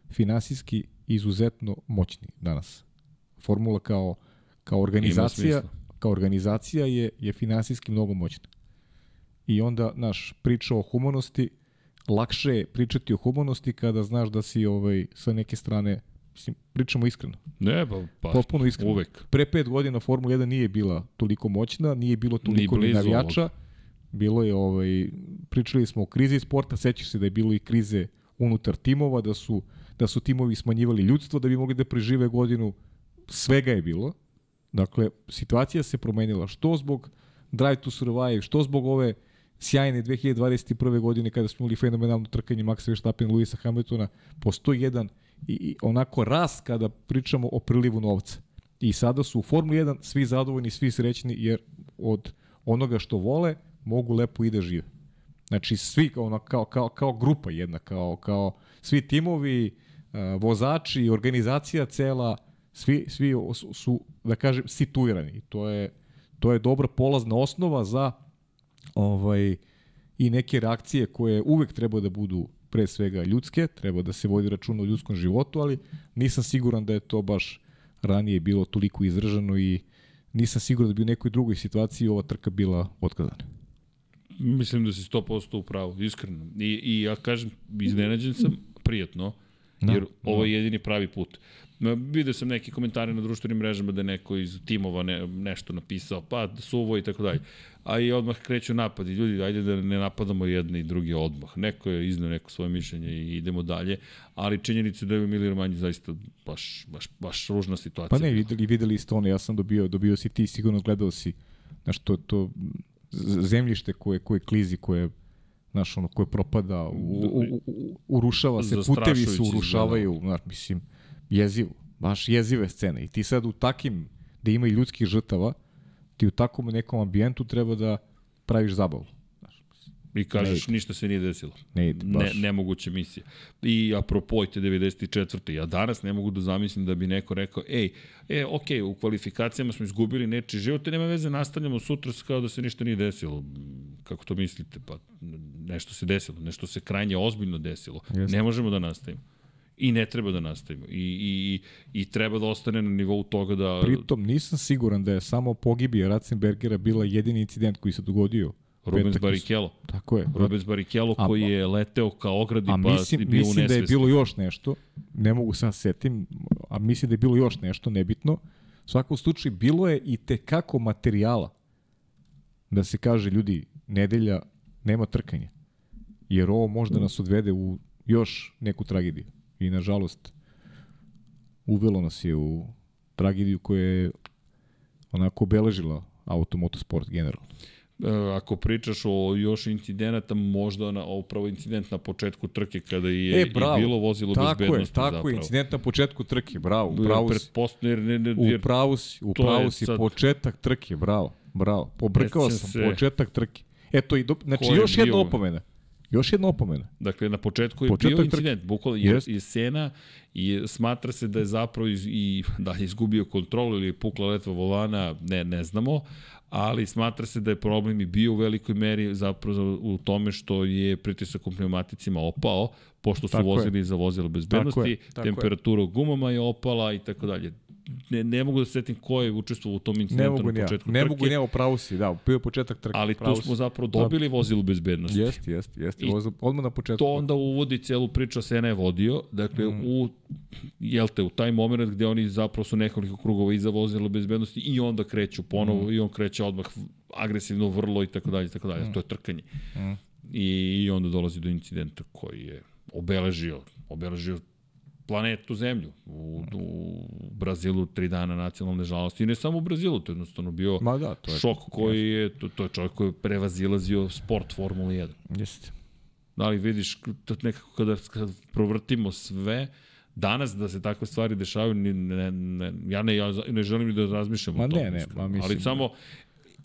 finansijski izuzetno moćni danas. Formula kao, kao organizacija kao organizacija je, je finansijski mnogo moćna i onda, naš, priča o humanosti, lakše je pričati o humanosti kada znaš da si ovaj, sa neke strane Mislim, pričamo iskreno. Ne, pa, pa Potpuno iskreno. Uvek. Pre pet godina Formula 1 nije bila toliko moćna, nije bilo toliko ni navijača. Ovog. Bilo je, ovaj, pričali smo o krizi sporta, sećaš se da je bilo i krize unutar timova, da su, da su timovi smanjivali ljudstvo da bi mogli da prežive godinu. Svega je bilo. Dakle, situacija se promenila što zbog Drive to Survive, što zbog ove sjajne 2021. godine kada smo imali fenomenalno trkanje Maxa Verstappen i Luisa Hamiltona, postoji jedan i, i onako rast kada pričamo o prilivu novca. I sada su u Formuli 1 svi zadovoljni, svi srećni jer od onoga što vole mogu lepo i da žive. Znači svi kao, kao, kao, kao grupa jedna, kao, kao svi timovi, vozači, organizacija cela, svi, svi su, da kažem, situirani. To je, to je dobra polazna osnova za ovaj, i neke reakcije koje uvek treba da budu pre svega ljudske, treba da se vodi računa o ljudskom životu, ali nisam siguran da je to baš ranije bilo toliko izraženo i nisam siguran da bi u nekoj drugoj situaciji ova trka bila otkazana. Mislim da si 100% u pravu, iskreno. I, I ja kažem, iznenađen sam, prijatno, da, jer ovo je jedini pravi put. Video sam neke komentare na društvenim mrežama da je neko iz timova ne, nešto napisao, pa suvo i tako dalje. A i odmah kreću napadi. Ljudi, ajde da ne napadamo jedni i drugi odmah. Neko je iznao neko svoje mišljenje i idemo dalje. Ali činjenicu da je Emilio Romanji zaista baš, baš, baš ružna situacija. Pa ne, videli, videli ste ono, ja sam dobio, dobio si ti, sigurno gledao si, znaš, to, to zemljište koje, koje klizi, koje znaš, ono, koje propada, u, u, u, urušava se, putevi se urušavaju, znaš, mislim, jezivo, baš jezive scene. I ti sad u takim, da ima i ljudskih žrtava, ti u takvom nekom ambijentu treba da praviš zabavu. I kažeš, ništa se nije desilo. Ne ide, baš. Ne, nemoguća misija. I apropo te 94. Ja danas ne mogu da zamislim da bi neko rekao, ej, e, ok, u kvalifikacijama smo izgubili neči život, nema veze, nastavljamo sutra kao da se ništa nije desilo. Kako to mislite? Pa nešto se desilo, nešto se krajnje ozbiljno desilo. Jeste. Ne možemo da nastavimo i ne treba da nastavimo. I, i, i treba da ostane na nivou toga da... Pritom nisam siguran da je samo pogibija Ratzenbergera bila jedini incident koji se dogodio Rubens Barrichello. Tako je. Rubens Barrichello koji je leteo kao ogradi pa mislim, bio mislim da je bilo još nešto, ne mogu sad setim, a mislim da je bilo još nešto, nebitno. U svakom slučaju bilo je i te kako materijala da se kaže ljudi, nedelja nema trkanja. Jer ovo možda nas odvede u još neku tragediju i nažalost uvelo nas je u tragediju koja je onako obeležila automotosport generalno. E, ako pričaš o još incidenata, možda na, upravo incident na početku trke kada je e, bravo. i bilo vozilo tako bezbednosti. Tako je, tako je, incident na početku trke, bravo, bravo si. Jer, ne, ne, jer upravo si, upravo si, sad... početak trke, bravo, bravo. Pobrkao sam, se... početak trke. Eto, i do, znači još jedna opomena. Još jedna opomena. Dakle, na početku je Početak bio incident, bukvalno je, je Sena i smatra se da je zapravo i, i da je izgubio kontrolu ili pukla letva volana, ne, ne znamo, ali smatra se da je problem i bio u velikoj meri zapravo u tome što je pritisak u pneumaticima opao, pošto su tako vozili je. za vozilo bezbednosti, tako je, tako temperatura u gumama je opala i tako dalje ne, ne mogu da se setim ko je učestvovao u tom incidentu na početku ne trke. Ne mogu ja, pravo si, da, bio početak trke. Ali tu smo zapravo dobili da. vozilo bezbednosti. Jeste, jeste, jeste, vozilo, odmah na početku. To onda uvodi celu priču, Sena je vodio, dakle, mm. u, jel te, u taj moment gde oni zapravo su nekoliko krugova iza vozila bezbednosti i onda kreću ponovo mm. i on kreće odmah agresivno vrlo i tako dalje, tako dalje. Mm. To je trkanje. Mm. I, I onda dolazi do incidenta koji je obeležio, obeležio planetu Zemlju. U, u Brazilu tri dana nacionalne žalosti. I ne samo u Brazilu, to je jednostavno bio Ma da, to je, šok koji je, to, to je čovjek koji je prevazilazio sport Formula 1. Jeste. Da li vidiš, nekako kada, kada provrtimo sve, danas da se takve stvari dešavaju, ne, ne, ne, ja ne, ja ne želim da razmišljam ma o tome. Ne, ne, ma mislim, ali samo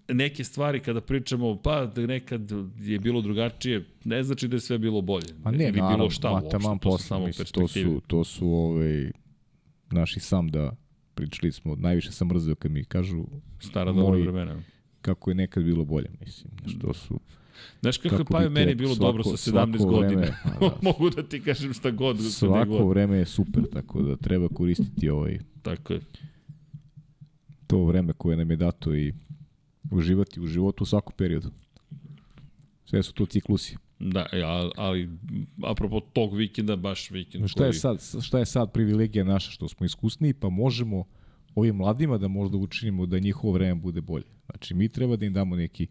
neke stvari kada pričamo, pa da nekad je bilo drugačije, ne znači da je sve bilo bolje. Pa ne, Ili naravno, bilo šta uopšte, to su samo mislim, to su, to su ovaj, naši sam da pričali smo, najviše sam mrzio kad mi kažu stara dobra vremena. Kako je nekad bilo bolje, mislim. Što su Znaš kako, kako pa je meni bilo svako, dobro sa 17 godina. Vreme, da. Mogu da ti kažem šta god. Svako god. vreme je super, tako da treba koristiti ovaj... Tako je. To vreme koje nam je dato i uživati u životu u svakom periodu. Sve su to ciklusi. Da, e, ali apropo tog vikenda, baš vikend šta koji... Je sad, šta je sad privilegija naša što smo iskusniji, pa možemo ovim mladima da možda učinimo da njihovo vreme bude bolje. Znači, mi treba da im damo neki,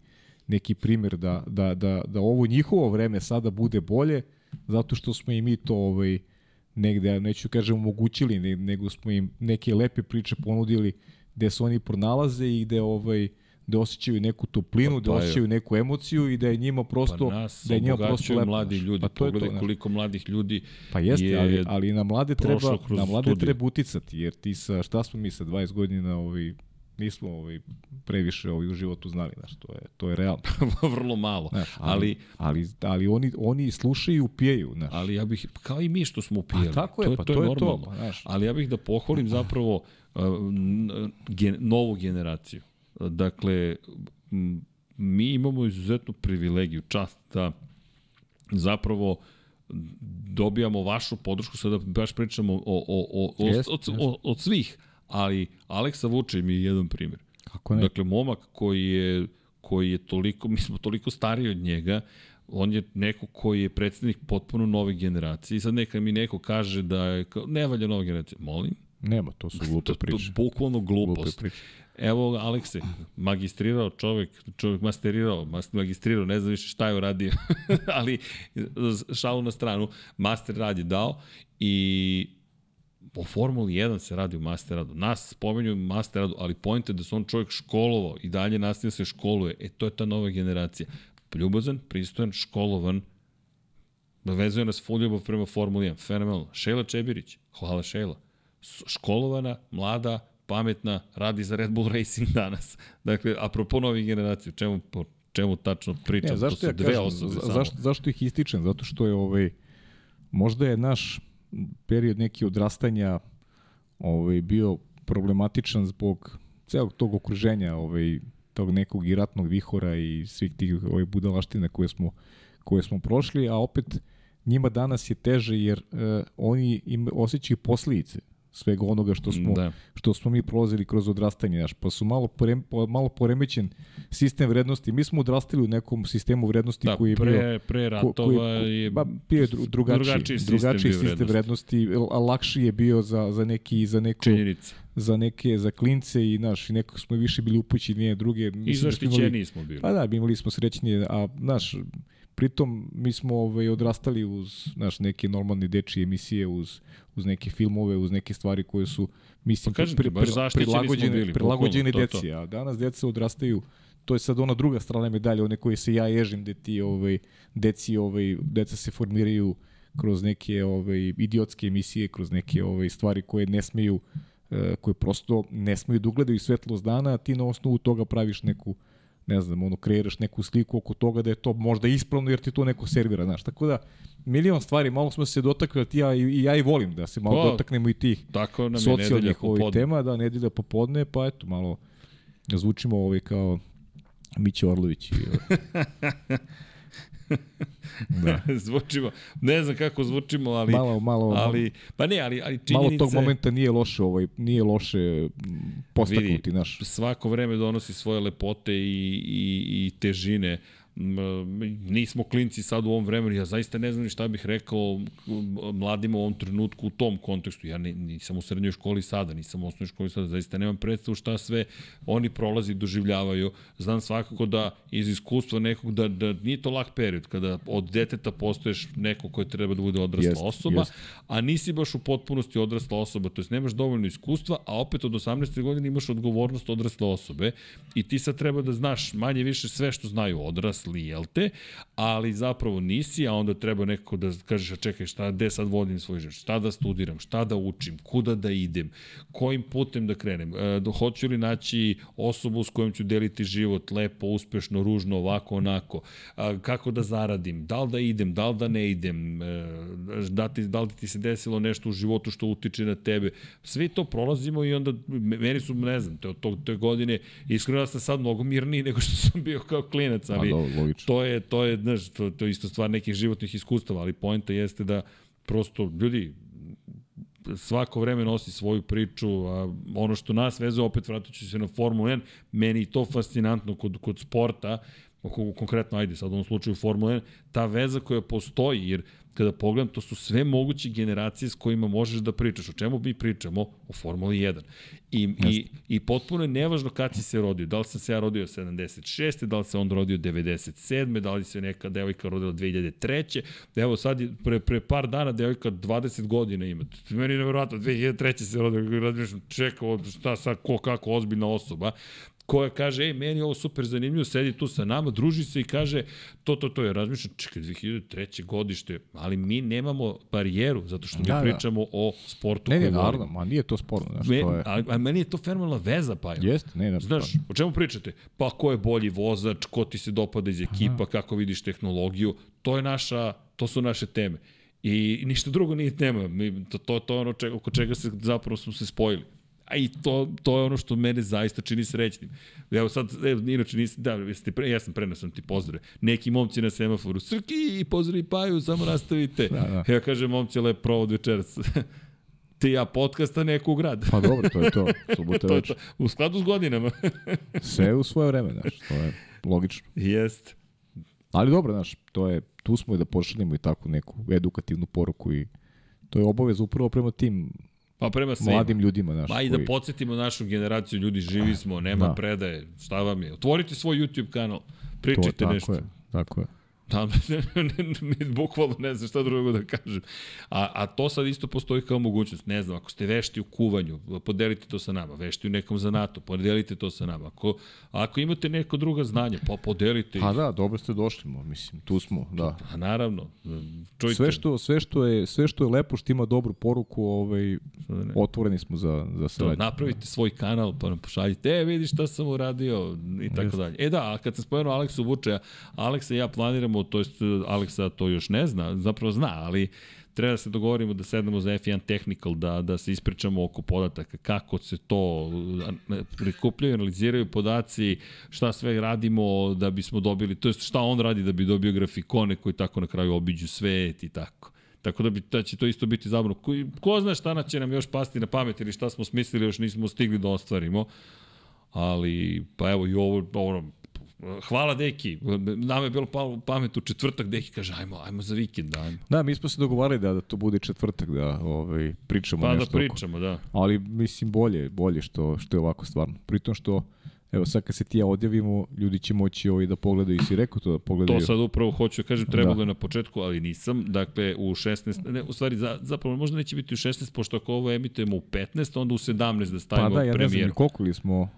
neki primjer da, da, da, da ovo njihovo vreme sada bude bolje, zato što smo i mi to ovaj, negde, neću kažem omogućili, nego smo im neke lepe priče ponudili gde se oni pronalaze i gde ovaj, da osjećaju neku toplinu, pa, da osjećaju neku emociju i da je njima prosto pa nas da je njima prosto lepo. mladi ljudi, pa to pogledaj to, koliko mladih ljudi Pa jeste, je ali, ali na mlade treba na mlade studiju. treba uticati jer ti sa šta smo mi sa 20 godina ovaj nismo ovaj previše ovaj u životu znali, znači to je to je realno. Vrlo malo. Znaš, ali, ali, ali oni oni slušaju i upijaju, znači. Ali ja bih kao i mi što smo upijali. Pa tako je, to, pa to, to je, normalno. To, znaš. Ali ja bih da pohvalim zapravo uh, gen, novu generaciju Dakle, mi imamo izuzetnu privilegiju, čast da zapravo dobijamo vašu podršku, sada baš pričamo o, o, o, o, yes, od, od, od svih, ali Aleksa Vuče mi je jedan primjer. Kako ne? Dakle, momak koji je, koji je toliko, mi smo toliko stariji od njega, on je neko koji je predsednik potpuno nove generacije i sad neka mi neko kaže da je, ne valja nova generacija. Molim? Nema, to su glupe priče. To, to, bukvalno glupost. Glupe priče. Evo, Alekse, magistrirao čovek, čovek masterirao, magistrirao, ne znam više šta je uradio, ali šalu na stranu, master rad je dao i po Formuli 1 se radi u master radu. Nas spomenju master radu, ali point je da se on čovjek školovao i dalje nastavio se školuje. E, to je ta nova generacija. Ljubazan, pristojan, školovan, vezuje nas full ljubav prema Formuli 1. Fenomenalno. Šejla Čebirić, hvala Šejla. Školovana, mlada, pametna, radi za Red Bull Racing danas. Dakle, apropo novih generacija, čemu, po čemu tačno pričam, ne, zašto to su ja dve kažem, osobe za, zašto, zašto ih ističem? Zato što je ovaj, možda je naš period neki odrastanja ovaj, bio problematičan zbog celog tog okruženja, ovaj, tog nekog i ratnog vihora i svih tih ovaj, budalaština koje smo, koje smo prošli, a opet njima danas je teže jer eh, oni im osjećaju posljedice svega onoga što smo, da. što smo mi prolazili kroz odrastanje, znaš, pa su malo, porem, malo poremećen sistem vrednosti. Mi smo odrastali u nekom sistemu vrednosti da, koji je pre, bio... Pre ratova ko, koji, je... Ba, bio je drugačiji, drugačiji sistem, drugačiji sistem vrednosti. vrednosti, a lakši je bio za, za neki, za neku... Činjenica za neke, za klince i naš, i nekako smo više bili upućeni jedne druge. Mislim I zaštićeni da smo, smo bili. Pa da, imali smo srećnije, a naš, pritom mi smo ovaj, odrastali uz naš, neke normalne dečije emisije, uz uz neke filmove, uz neke stvari koje su mislim pa pri, pri, prilagođene, bili, prilagođene to, deci, to. a danas deca odrastaju to je sad ona druga strana medalje, one koje se ja ježim gde ti ovaj deci ovaj deca se formiraju kroz neke ovaj idiotske emisije, kroz neke ovaj stvari koje ne smeju eh, koje prosto ne smeju da ugledaju svetlost dana, a ti na osnovu toga praviš neku ne znam, ono, kreiraš neku sliku oko toga da je to možda ispravno jer ti to neko servira, znaš. Tako da, milion stvari, malo smo se dotakli, ti ja, i ja i volim da se malo pa, dotaknemo i tih tako nam socijalnih ovih tema, da nedelja popodne, pa eto, malo zvučimo ovaj kao Miće Orlović. I, da. zvučimo, ne znam kako zvučimo, ali malo malo ali pa ne, ali ali činjenica malo tog momenta nije loše, ovaj nije loše postaknuti vidi, naš. Svako vreme donosi svoje lepote i i i težine nismo klinci sad u ovom vremenu, ja zaista ne znam šta bih rekao mladima u ovom trenutku u tom kontekstu. Ja nisam u srednjoj školi sada, nisam u osnovnoj školi sada, zaista nemam predstavu šta sve oni prolazi, doživljavaju. Znam svakako da iz iskustva nekog, da, da nije to lak period, kada od deteta postoješ neko koji treba da bude odrasla jest, osoba, jest. a nisi baš u potpunosti odrasla osoba, to jest nemaš dovoljno iskustva, a opet od 18. godine imaš odgovornost odrasle osobe i ti sad treba da znaš manje više sve što znaju odrasli, jel te? Ali zapravo nisi, a onda treba neko da kažeš, a čekaj, šta, gde sad vodim svoj život, šta da studiram, šta da učim, kuda da idem, kojim putem da krenem, e, hoću li naći osobu s kojom ću deliti život lepo, uspešno, ružno, ovako, onako, a, kako da zaradim, da li da idem, da li da ne idem, e, da, ti, da li ti se desilo nešto u životu što utiče na tebe, sve to prolazimo i onda meni su, ne znam, te, to, te godine, iskreno da sam sad mnogo mirniji nego što sam bio kao klinac, ali logično. To je, to je, znaš, to, to je isto stvar nekih životnih iskustava, ali poenta jeste da prosto, ljudi, svako vreme nosi svoju priču, a ono što nas veze, opet vratit se na Formulu 1, meni to fascinantno kod, kod sporta, konkretno, ajde, sad u ovom slučaju Formula 1, ta veza koja postoji, jer kada pogledam, to su sve moguće generacije s kojima možeš da pričaš. O čemu mi pričamo? O Formuli 1. I, i, i potpuno je nevažno kad si se rodio. Da li sam se ja rodio 76. Da li se on rodio 97. Da li se neka devojka rodila 2003. Evo sad, pre, pre par dana devojka 20 godina ima. Meni je nevjerojatno, 2003. se rodio. Razmišljam, čekao, šta sad, ko, kako ozbiljna osoba koja kaže, ej, meni je ovo super zanimljivo, sedi tu sa nama, druži se i kaže, to, to, to je, razmišljam, čekaj, 2003. godište, ali mi nemamo barijeru, zato što mi da, da. pričamo da. o sportu ne, koji ne, naravno, ma nije to sporno, znaš, Me, to je... A, a meni je to fenomenalna veza, pa Jeste, ne, ne. Znaš, o čemu pričate? Pa ko je bolji vozač, ko ti se dopada iz ekipa, Aha. kako vidiš tehnologiju, to je naša, to su naše teme. I ništa drugo nije tema. Mi, to, to, to je ono čega, oko čega se zapravo smo se spojili. A i to, to je ono što mene zaista čini srećnim. Evo sad, evo, inače nisi, da, jeste pre, ja sam prenosam ti pozdrave. Neki momci na semaforu, Srki, pozdravi Paju, samo nastavite. Da, da. Ja kažem, momci, lep provod večeras. ti ja podcasta neku grad. Pa dobro, to je to. Subota to je to. U skladu s godinama. Sve u svoje vreme, znaš, to je logično. Jest. Ali dobro, znaš, to je, tu smo i da pošaljemo i tako neku edukativnu poruku i to je obavez upravo prema tim Pa prema svima. Mladim ljudima, znaš. Pa i da podsjetimo našu generaciju, ljudi živi smo, nema da. predaje, šta vam je. Otvorite svoj YouTube kanal, pričajte to, tako nešto. Je, tako je. Da, ne, ne, ne, bukvalno ne znam šta drugo da kažem. A, a to sad isto postoji kao mogućnost. Ne znam, ako ste vešti u kuvanju, podelite to sa nama. Vešti u nekom zanatu, podelite to sa nama. Ako, ako imate neko druga znanje, pa podelite. Pa da, dobro ste došli, mislim, tu smo, da. Pa naravno. Čujte. Sve što, sve što je sve što je lepo, što ima dobru poruku, ovaj otvoreni smo za za saradnju. Napravite svoj kanal, pa nam pošaljite, e, vidi šta sam uradio i tako Just. dalje. E da, a kad sam spomenuo Aleksu Vučeja, Aleksa i ja planiramo to jest Aleksa to još ne zna, zapravo zna, ali treba da se dogovorimo da sednemo za F1 Technical, da, da se ispričamo oko podataka, kako se to prikupljaju, analiziraju podaci, šta sve radimo da bismo dobili, to jest šta on radi da bi dobio grafikone koji tako na kraju obiđu svet i tako. Tako da, bi, da će to isto biti zabavno. Ko, ko zna šta će nam još pasti na pamet ili šta smo smislili, još nismo stigli da ostvarimo. Ali, pa evo i ovo, ovo hvala deki, nama je bilo pa, pamet u četvrtak, deki kaže ajmo, ajmo za vikend, ajmo. Da, mi smo se dogovarali da, da to bude četvrtak, da ovaj, pričamo pa, da nešto. Pa da pričamo, oko. da. Ali mislim bolje, bolje što, što je ovako stvarno. Pritom što Evo sad kad se ti ja odjavimo, ljudi će moći ovaj da pogledaju, si rekao to da pogledaju. To sad upravo hoću da kažem, trebalo da. je na početku, ali nisam. Dakle, u 16, ne, u stvari, za, zapravo možda neće biti u 16, pošto ako ovo emitujemo u 15, onda u 17 da stavimo pa da, ja premijer. ne znam koliko li smo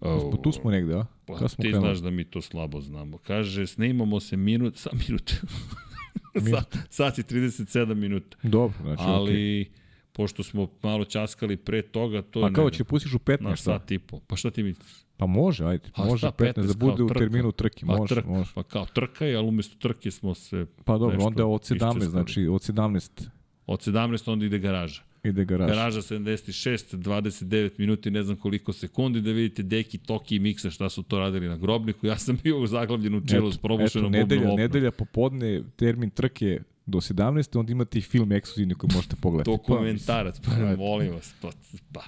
Oh, tu smo negde, a? Pa, smo ti krenuli? znaš da mi to slabo znamo. Kaže, snimamo se minut, sa minut. sa, sat i 37 minuta. Dobro, znači, Ali, okay. pošto smo malo časkali pre toga, to A kao će pustiš u 15? Na sat i po. Pa šta ti misliš? Pa može, ajde. Pa može 15, 15 da bude u terminu trke, pa može, trka, može. Pa kao trka je, ali umesto trke smo se Pa dobro, onda od 17, znači od 17 Od 17 onda ide garaža. Ide garaž. Garaža 76, 29 minuti, ne znam koliko sekundi, da vidite Deki, Toki i Miksa šta su to radili na grobniku. Ja sam bio zaglavljen u čelu s probušenom eto, nedelja, nedelja popodne, termin trke do 17. onda imate i film ekskluzivni koji možete pogledati. Dokumentarac, pa, pa molim vas. Pa, pa.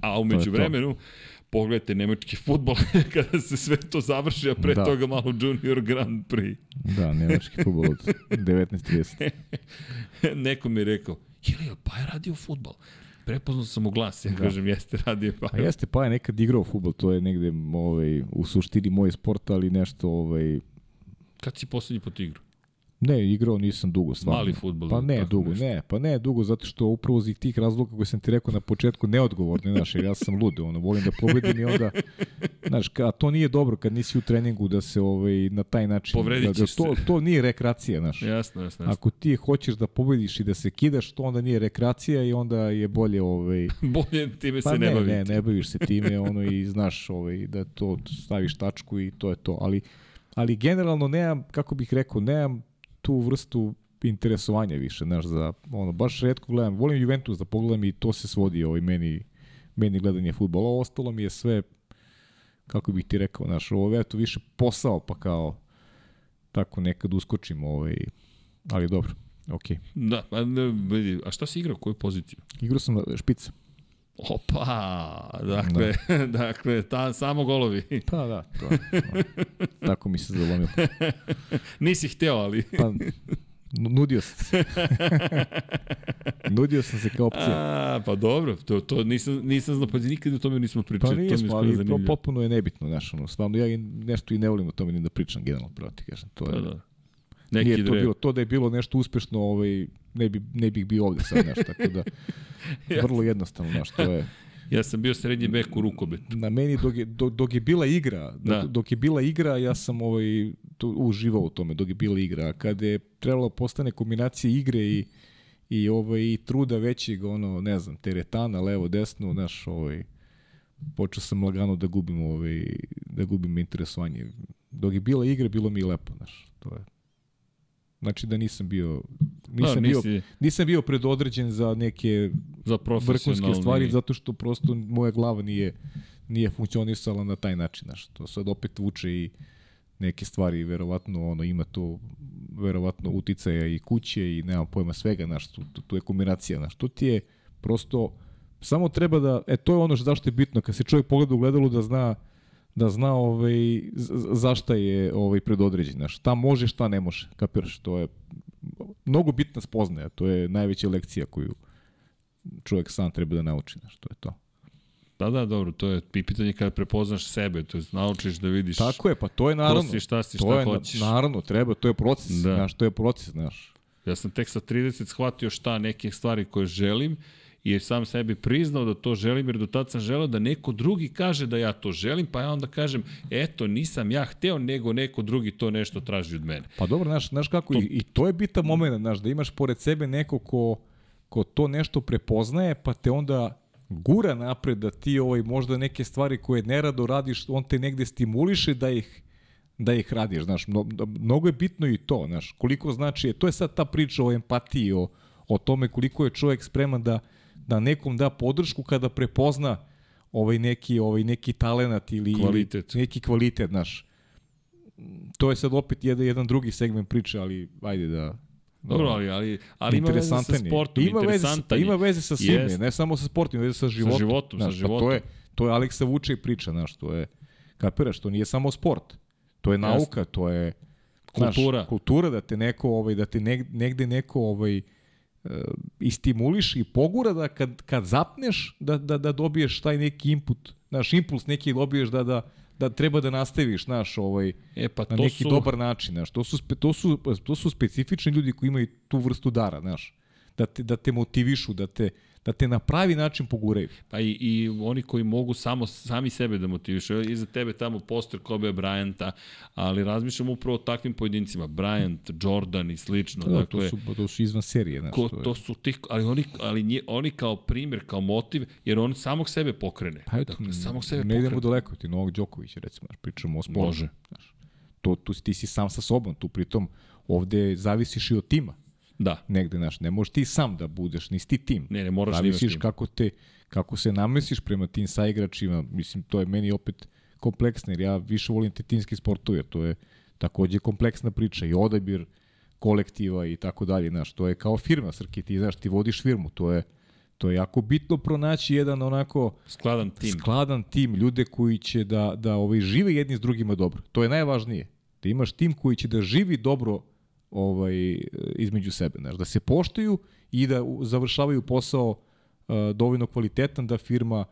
A umeđu vremenu, pogledajte nemački futbol kada se sve to završi, a pre da. toga malo Junior Grand Prix. Da, nemački futbol od 19.30. Neko mi je rekao, ili pa je radio futbol? Prepoznao sam u glas, ja da. kažem, jeste radio pa. A jeste, pa je nekad igrao futbol, to je negde ovaj, u suštini moj sport, ali nešto... Ovaj... Kad si poslednji pot igrao? Ne, igrao nisam dugo, stvarno. Mali futbol. Pa ne, dugo, nešto. ne, pa ne dugo, zato što upravo iz tih razloga koje sam ti rekao na početku neodgovorni, znaš, jer ja sam lud, ono, volim da pobedim i onda, znaš, a to nije dobro kad nisi u treningu da se ovaj, na taj način... Povredit da, da, to, to nije rekreacija, znaš. Jasno, jasno, jasno. Ako ti hoćeš da pobediš i da se kidaš, to onda nije rekreacija i onda je bolje... Ovaj, bolje time pa se ne, ne baviti. Ne, ne baviš se time, ono, i znaš ovaj, da to staviš tačku i to je to, ali ali generalno nemam, kako bih rekao, nemam tu vrstu interesovanja više, znaš, za, ono, baš redko gledam, volim Juventus da pogledam i to se svodi ovaj, meni, meni gledanje futbola, ostalo mi je sve, kako bih ti rekao, znaš, ovo je to više posao, pa kao, tako nekad uskočim, ovaj, ali dobro, okej. Okay. Da, a, vidi, a šta si igrao, koju poziciju? Igrao sam špica. Opa, dakle, da. dakle, ta, samo golovi. Pa da, to, to, tako mi se zalomilo. Nisi hteo, ali... Pa, nudio sam se. nudio sam se kao opcija. A, pa dobro, to, to nisam, nisam znao, pa nikad o tome nismo pričali. Pa nismo, to ali to potpuno je nebitno, znaš, ono, stvarno, ja nešto i ne volim o tome ni da pričam, generalno, pravo ti kažem, to je... Pa da. Neki nije to dre... bilo, to da je bilo nešto uspešno, ovaj, ne, bi, ne bih bio ovde sad, znaš, tako da, vrlo jednostavno, znaš, to je... Ja sam bio srednji bek u rukometu. Na meni dok je, dok, dok je bila igra, da. dok je bila igra, ja sam ovaj to, uživao u tome dok je bila igra. A kada je trebalo postane kombinacija igre i i ovaj i truda većeg, ono, ne znam, teretana levo desno, naš ovaj počeo sam lagano da gubim ovaj da gubim interesovanje. Dok je bila igra, bilo mi lepo, znaš. To je Znači da nisam bio nisam da, nisi... bio nisam bio predodređen za neke za vrhunske stvari zato što prosto moja glava nije nije funkcionisala na taj način, znači to sad opet vuče i neke stvari verovatno ono ima to verovatno uticaja i kuće i nema pojma svega, znači tu, tu, tu je kombinacija, znači to ti je prosto samo treba da e to je ono što zašto je bitno. Kad se čovjek pogleda u gledalu da zna da zna ovaj, zašta je ovaj predodređen. Znaš, šta može, šta ne može. Kapiraš? To je mnogo bitna spoznaja. To je najveća lekcija koju čovjek sam treba da nauči. Znaš, to je to. Da, da, dobro, to je pitanje kada prepoznaš sebe, to je naučiš da vidiš Tako je, pa to je naravno. Ko si, šta si, šta to je, hoćeš. Naravno, treba, to je proces, da. znaš, to je proces, znaš. Ja sam tek sa 30 shvatio šta neke stvari koje želim i sam sebi priznao da to želim, jer do tada sam želeo da neko drugi kaže da ja to želim, pa ja onda kažem, eto, nisam ja hteo, nego neko drugi to nešto traži od mene. Pa dobro, znaš, znaš kako, to... i, i to je bitan moment, znaš, da imaš pored sebe neko ko, ko to nešto prepoznaje, pa te onda gura napred da ti ovaj, možda neke stvari koje nerado radiš, on te negde stimuliše da ih da ih radiš, znaš, mnogo je bitno i to, znaš, koliko znači, to je sad ta priča o empatiji, o, o tome koliko je čovjek spreman da, da nekom da podršku kada prepozna ovaj neki ovaj neki talenat ili kvalitet. Ili neki kvalitet naš. To je sad opet jedan jedan drugi segment priče, ali ajde da Dobro, ali, ali, ali ima veze sa sportom, ima veze, sa, ima veze sa svime, yes. ne samo sa sportom, veze sa životom. Sa životom, znaš, sa životom. Pa to je, to je Aleksa Vuče priča, znaš, to je, kapiraš, to nije samo sport. To je nauka, to je kultura. Znaš, kultura da te neko, ovaj, da te negde neko ovaj, i stimuliš i pogura da kad, kad zapneš da, da, da dobiješ taj neki input, naš impuls neki dobiješ da, da, da treba da nastaviš naš ovaj e pa na neki su... dobar način, znaš. To su to su to su specifični ljudi koji imaju tu vrstu dara, znaš. Da te da te motivišu, da te da te na pravi način poguraju. Pa i, i oni koji mogu samo sami sebe da motivišu. Iza tebe tamo poster Kobe Bryanta, ali razmišljam upravo o takvim pojedincima. Bryant, Jordan i slično. Da, dakle, to, su, to su izvan serije. Znaš, ko, to, su tih, ali oni, ali nje, oni kao primjer, kao motiv, jer on samog sebe pokrene. Pa eto, dakle, samog sebe ne idemo daleko, ti Novak Đoković, recimo, pričamo o sportu. Može. Znaš, to, tu, ti si sam sa sobom, tu pritom ovde zavisiš i od tima. Da. negde, znaš, ne možeš ti sam da budeš, nisi ti tim. Ne, ne, moraš da imaš tim. kako te, kako se namesiš prema tim saigračima, mislim, to je meni opet kompleksno, jer ja više volim te timski sportove, jer to je takođe kompleksna priča i odabir kolektiva i tako dalje, znaš, to je kao firma, Srki, ti znaš, ti vodiš firmu, to je, to je jako bitno pronaći jedan onako Skladan tim. skladan tim, ljude koji će da, da ovaj, žive jedni s drugima dobro. To je najvažnije. Da imaš tim koji će da živi dobro ovaj, između sebe. Znaš, da se poštuju i da završavaju posao uh, dovoljno kvalitetan da firma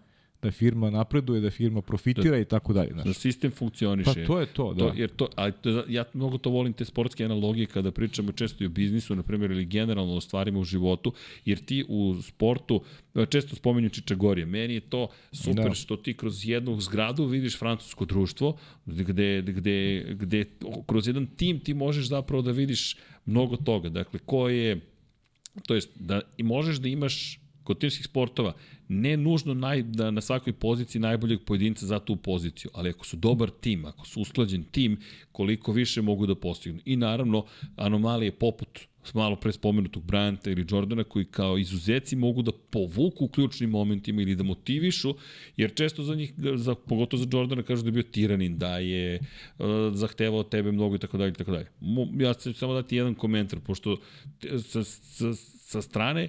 da firma napreduje, da firma profitira i tako dalje. Da Znaš. sistem funkcioniše. Pa to je to, da. To, jer to, a ja mnogo to volim te sportske analogije kada pričamo često i o biznisu, na primjer, ili generalno o stvarima u životu, jer ti u sportu, često spominju Čičagorije, meni je to super Da. da. što ti kroz jednu zgradu vidiš francusko društvo, gde, gde, gde kroz jedan tim ti možeš zapravo da vidiš mnogo toga. Dakle, ko je, to jest da i možeš da imaš kod timskih sportova ne nužno naj, da na svakoj poziciji najboljeg pojedinca za tu poziciju, ali ako su dobar tim, ako su usklađen tim, koliko više mogu da postignu. I naravno, anomalije poput malo pre spomenutog Bryanta ili Jordana koji kao izuzeci mogu da povuku u ključnim momentima ili da motivišu, jer često za njih, za, pogotovo za Jordana kažu da je bio tiranin, da je uh, zahtevao tebe mnogo i tako dalje i tako dalje. Ja ću samo dati jedan komentar, pošto sa, sa, sa strane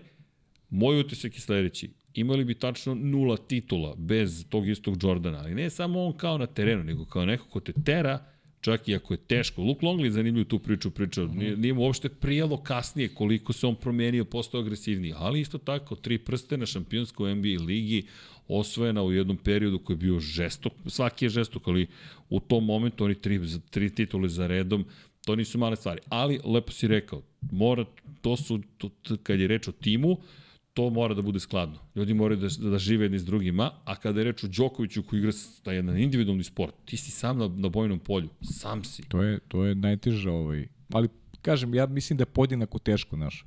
Moj utisak je sledeći. Imali bi tačno nula titula bez tog istog Jordana, ali ne samo on kao na terenu, nego kao neko ko te tera, čak i ako je teško. Luke Longley zanimljivo tu priču pričao. Nije, nije mu uopšte prijelo kasnije koliko se on promenio, postao agresivniji. Ali isto tako, tri prste na šampionskoj NBA ligi, osvojena u jednom periodu koji je bio žestok. Svaki je žestok, ali u tom momentu oni tri, tri titule za redom, to nisu male stvari. Ali, lepo si rekao, mora, to su, to, kad je reč o timu, to mora da bude skladno. Ljudi moraju da, da žive jedni s drugima, a kada je reč o Đokoviću koji igra taj jedan individualni sport, ti si sam na, na bojnom polju, sam si. To je, to je najteže ovaj. Ali, kažem, ja mislim da je podjednako teško, znaš.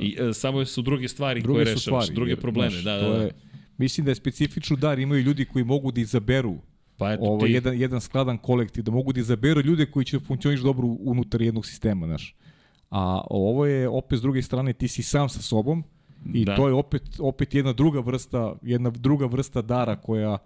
I e, samo su druge stvari druge koje rešavaš, stvari. druge probleme. znaš, da, da, da. Je, mislim da je specifičnu dar, imaju ljudi koji mogu da izaberu Pa eto ovo, ti, jedan, jedan skladan kolektiv, da mogu da izaberu ljude koji će funkcioniš dobro unutar jednog sistema, znaš. A ovo je opet s druge strane ti si sam sa sobom i Da. to je opet opet jedna druga vrsta, jedna druga vrsta dara koja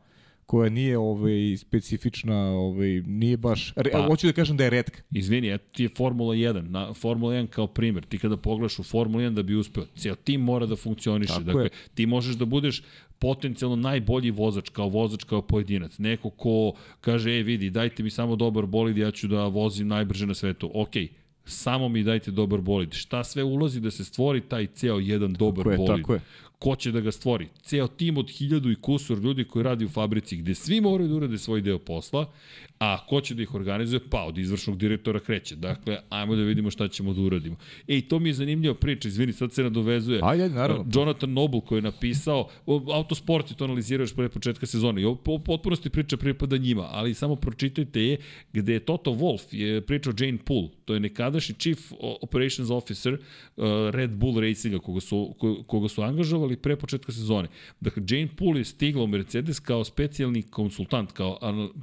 koja nije ovaj specifična, ovaj nije baš re, Pa- hoću da kažem da je retka. Izvini, eto ti je Formula 1. Na, Formula 1 kao primer. Ti kada pogledaš u Formula 1 da bi uspeo, cijel tim mora da funkcioniše. Tako dakle, je. ti možeš da budeš potencijalno najbolji vozač, kao vozač, kao pojedinac. Neko ko kaže, ej vidi, dajte mi samo dobar bolid, ja ću da vozim najbrže na svetu. Okej, samo mi dajte dobar bolid. Šta sve ulazi da se stvori taj ceo jedan dobar Tako je, bolid? tako je. Ko će da ga stvori? Ceo tim od hiljadu i kusur ljudi koji radi u fabrici gde svi moraju da urade svoj deo posla, a ko će da ih organizuje? Pa od izvršnog direktora kreće. Dakle, ajmo da vidimo šta ćemo da uradimo. Ej, to mi je zanimljiva priča, izvini, sad se nadovezuje. Ajde, naravno. Jonathan Noble koji je napisao, autosport je to analizirao još pre početka sezone i ovo po potpunosti priča pripada njima, ali samo pročitajte je gde je Toto Wolff je pričao Jane Poole, to je nekadašnji chief operations officer uh, Red Bull Racinga koga su, ko- koga su angažovali pre početka sezone. Dakle, Jane Poole je stigla u Mercedes kao specijalni konsultant, kao,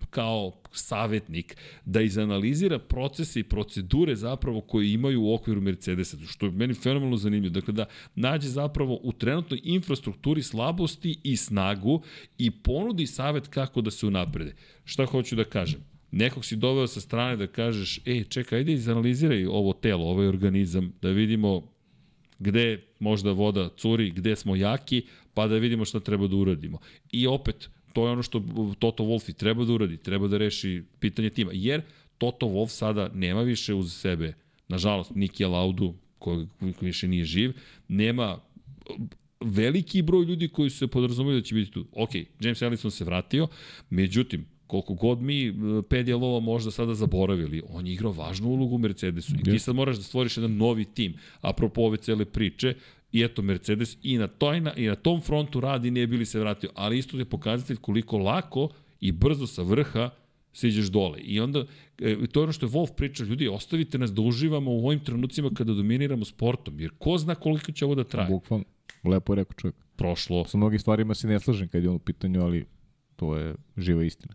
kao savetnik, da izanalizira procese i procedure zapravo koje imaju u okviru Mercedesa, što je meni fenomenalno zanimljivo. Dakle, da nađe zapravo u trenutnoj infrastrukturi slabosti i snagu i ponudi savet kako da se unaprede. Šta hoću da kažem? Nekog si doveo sa strane da kažeš, ej, čekaj, ajde izanaliziraj ovo telo, ovaj organizam, da vidimo gde možda voda curi, gde smo jaki, pa da vidimo šta treba da uradimo. I opet, to je ono što Toto Wolff i treba da uradi, treba da reši pitanje tima, jer Toto Wolff sada nema više uz sebe, nažalost, Nikija Laudu, koji, više nije živ, nema veliki broj ljudi koji se podrazumaju da će biti tu. Ok, James Ellison se vratio, međutim, koliko god mi e, Pedjalova možda sada zaboravili, on je igrao važnu ulogu u Mercedesu. I ti sad moraš da stvoriš jedan novi tim, apropo ove cele priče, i eto Mercedes i na, toj, na, i na tom frontu radi nije bili se vratio, ali isto je pokazatelj koliko lako i brzo sa vrha siđeš dole. I onda, e, to je ono što je Wolf priča, ljudi, ostavite nas da uživamo u ovim trenucima kada dominiramo sportom, jer ko zna koliko će ovo da traje. Bukvalno lepo je rekao čovjek. Prošlo, Sa mnogim stvarima se ne slažem kad je on u pitanju, ali to je živa istina.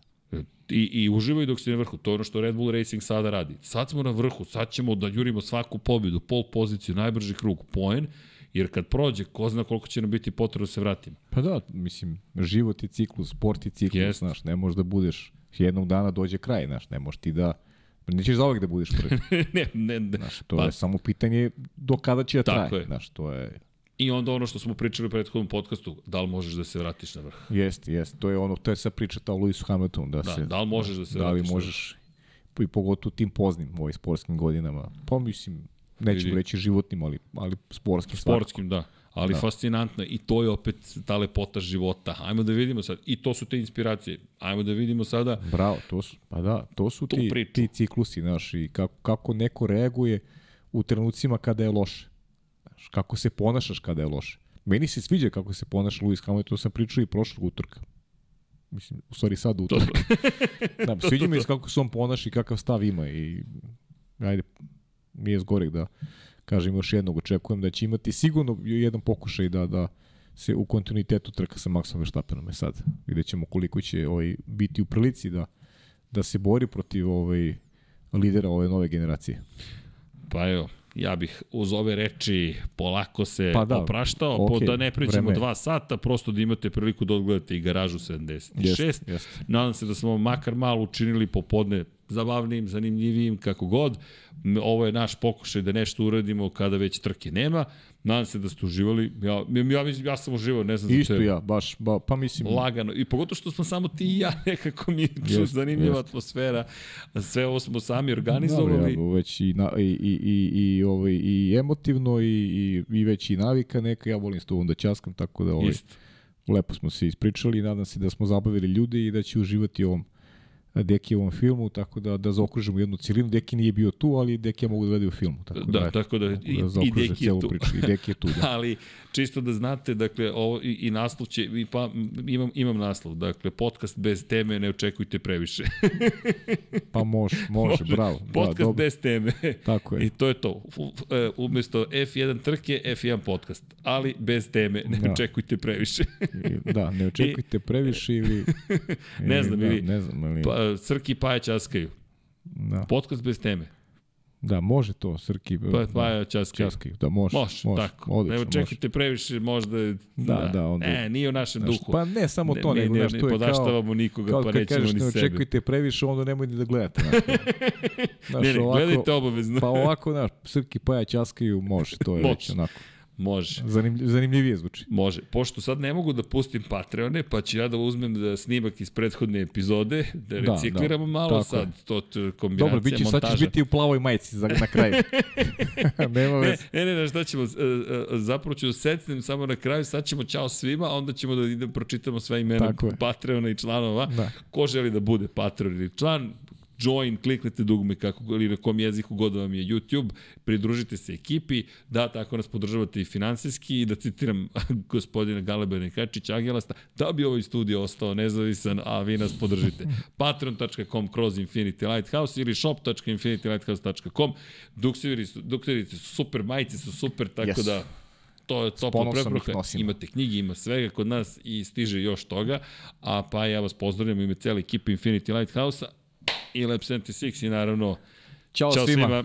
I, i uživaju dok si na vrhu. To je ono što Red Bull Racing sada radi. Sad smo na vrhu, sad ćemo da jurimo svaku pobedu, pol poziciju, najbrži krug, poen, jer kad prođe, ko zna koliko će nam biti potrebno da se vratimo. Pa da, mislim, život je ciklus, sport je ciklus, Jest. znaš, ne možeš da budeš, jednog dana dođe kraj, znaš, ne možeš ti da, nećeš za da budeš prvi. ne, ne, ne. Znaš, to Pa- je samo pitanje do kada će da Tako traje. je. Znaš, to je, I onda ono što smo pričali u prethodnom podcastu, da li možeš da se vratiš na vrh? jest, jest, to je ono, to je sad priča ta o Lewisu Hamiltonu, da, Da, se, da li možeš da se da li vratiš na vrh? možeš, i pogotovo tim poznim, u ovim sportskim godinama, pa mislim, nećemo reći životnim, ali, ali sportskim svakako. Sportskim, da. Ali Da. fascinantno i to je opet ta lepota života. Ajmo da vidimo sad. I to su te inspiracije. Ajmo da vidimo sada Bravo, to su, pa da, to su ti, priču. ti ciklusi, znaš, i kako, kako neko reaguje u trenucima kada je loše. Kako se ponašaš kada je loše. Meni se sviđa kako se ponaša Lewis Hamilton, to sam pričao i prošlog utorka. Mislim, u stvari sad to, utorka. Da, sviđa mi se kako se on ponaša i kakav stav ima i ajde, nije zgorek da kažem još jednog, očekujem da će imati sigurno jedan pokušaj da, da se u kontinuitetu trka sa Maxom Verstappenom je sad. Vidjet ćemo koliko će ovaj, biti u prilici da, da se bori protiv ovaj, lidera ove nove generacije. Pa evo, ja bih uz ove reči polako se Pa da, opraštao, po, okej, da ne pređemo vreme dva sata, prosto da imate priliku da odgledate i garažu 76. Jest, jest. Nadam se da smo makar malo učinili popodne zabavnim, zanimljivijim, kako god. Ovo je naš pokušaj da nešto uradimo kada već trke nema. Nadam se da ste uživali. Ja, ja, mislim, ja sam uživao, ne znam za Isto tebe. ja, baš, ba, pa mislim, Lagano. I pogotovo što smo samo ti i ja, nekako mi je Jest, zanimljiva jest. atmosfera. Sve ovo smo sami Dobro, organizovali. ja, već i, na, i, i, i, i, ovaj, i emotivno i, i, i već i navika neka, ja volim s tobom da ćaskam, tako da ovaj, Isto. lepo smo se ispričali i nadam se da smo zabavili ljude i da će uživati ovom Dekijevom filmu, tako da, da zaokružimo jednu cilinu. Deki nije bio tu, ali Deki mogu da gleda u filmu. Tako Da, da, tako da mogu i- i zaokruže Deki je tu. Priču. I Deki je tu, da. Ali čisto da znate, dakle, ovo i, i naslov će, i pa, imam, imam naslov, dakle, podcast bez teme ne očekujte previše. Pa može, može, bravo. podcast da, dobro, bez teme. tako je. I to je to. E, Umesto F1 trke, F1 podcast. Ali bez teme, ne Da. očekujte previše. I, da, ne očekujte previše ili... Ne ili- znam, da, ili- Ne znam, ili... Pa, Srki i Paja časkaju. da, Podcast bez teme. da, može to, Srki. Pa, da, Paja časkaju. Časkaju, da, može. Može, može tako. Odlično, ne očekujte previše, možda... je- Da, da, onda- Ne, nije u našem Znaš, duhu. pa ne samo to, ne, nego, ne, znaš, ne, to je kao... podaštavamo nikoga, Kao pa nećemo kažeš ni ne sebe. očekujte previše, onda nemoj ni da gledate. Znaš, Ne, ne, gledajte obavezno. Pa ovako, znaš, Srki Paja ćaskaju, može, to je već onako. Može. Zanimljiv, zanimljivije zvuči. Može. Pošto sad ne mogu da pustim Patreone, pa ću ja da uzmem da snimak iz prethodne epizode, da Da, recikliramo da, malo tako je. sad, to kombinacija, Dobro, bit će, sad montaža. ćeš biti u plavoj majici za, na kraju. Nema Ne, veze. ne, ne, ne, šta ćemo, e, e, zapravo ću da secnem samo na kraju, sad ćemo čao svima, a onda ćemo da idem, pročitamo sva imena. Patreona i članova. Da. Ko želi da bude Patreon ili član, join, kliknete dugme kako, ili na kom jeziku god vam je YouTube, pridružite se ekipi, da tako nas podržavate i finansijski i da citiram gospodina Galeba Nekačić Angelasta, da bi ovaj studio ostao nezavisan, a vi nas podržite. Patreon.com kroz Infinity Lighthouse ili shop.infinitylighthouse.com Dukseviri su, dukseviri su super, majice su super, tako Yes. da to je topla ih preporuka. Imate knjige, ima svega kod nas i stiže još toga. A pa ja vas pozdravljam u ime cijele ekipe Infinity Lighthouse-a i Lab 76 i naravno Ćao, Ćao svima. svima.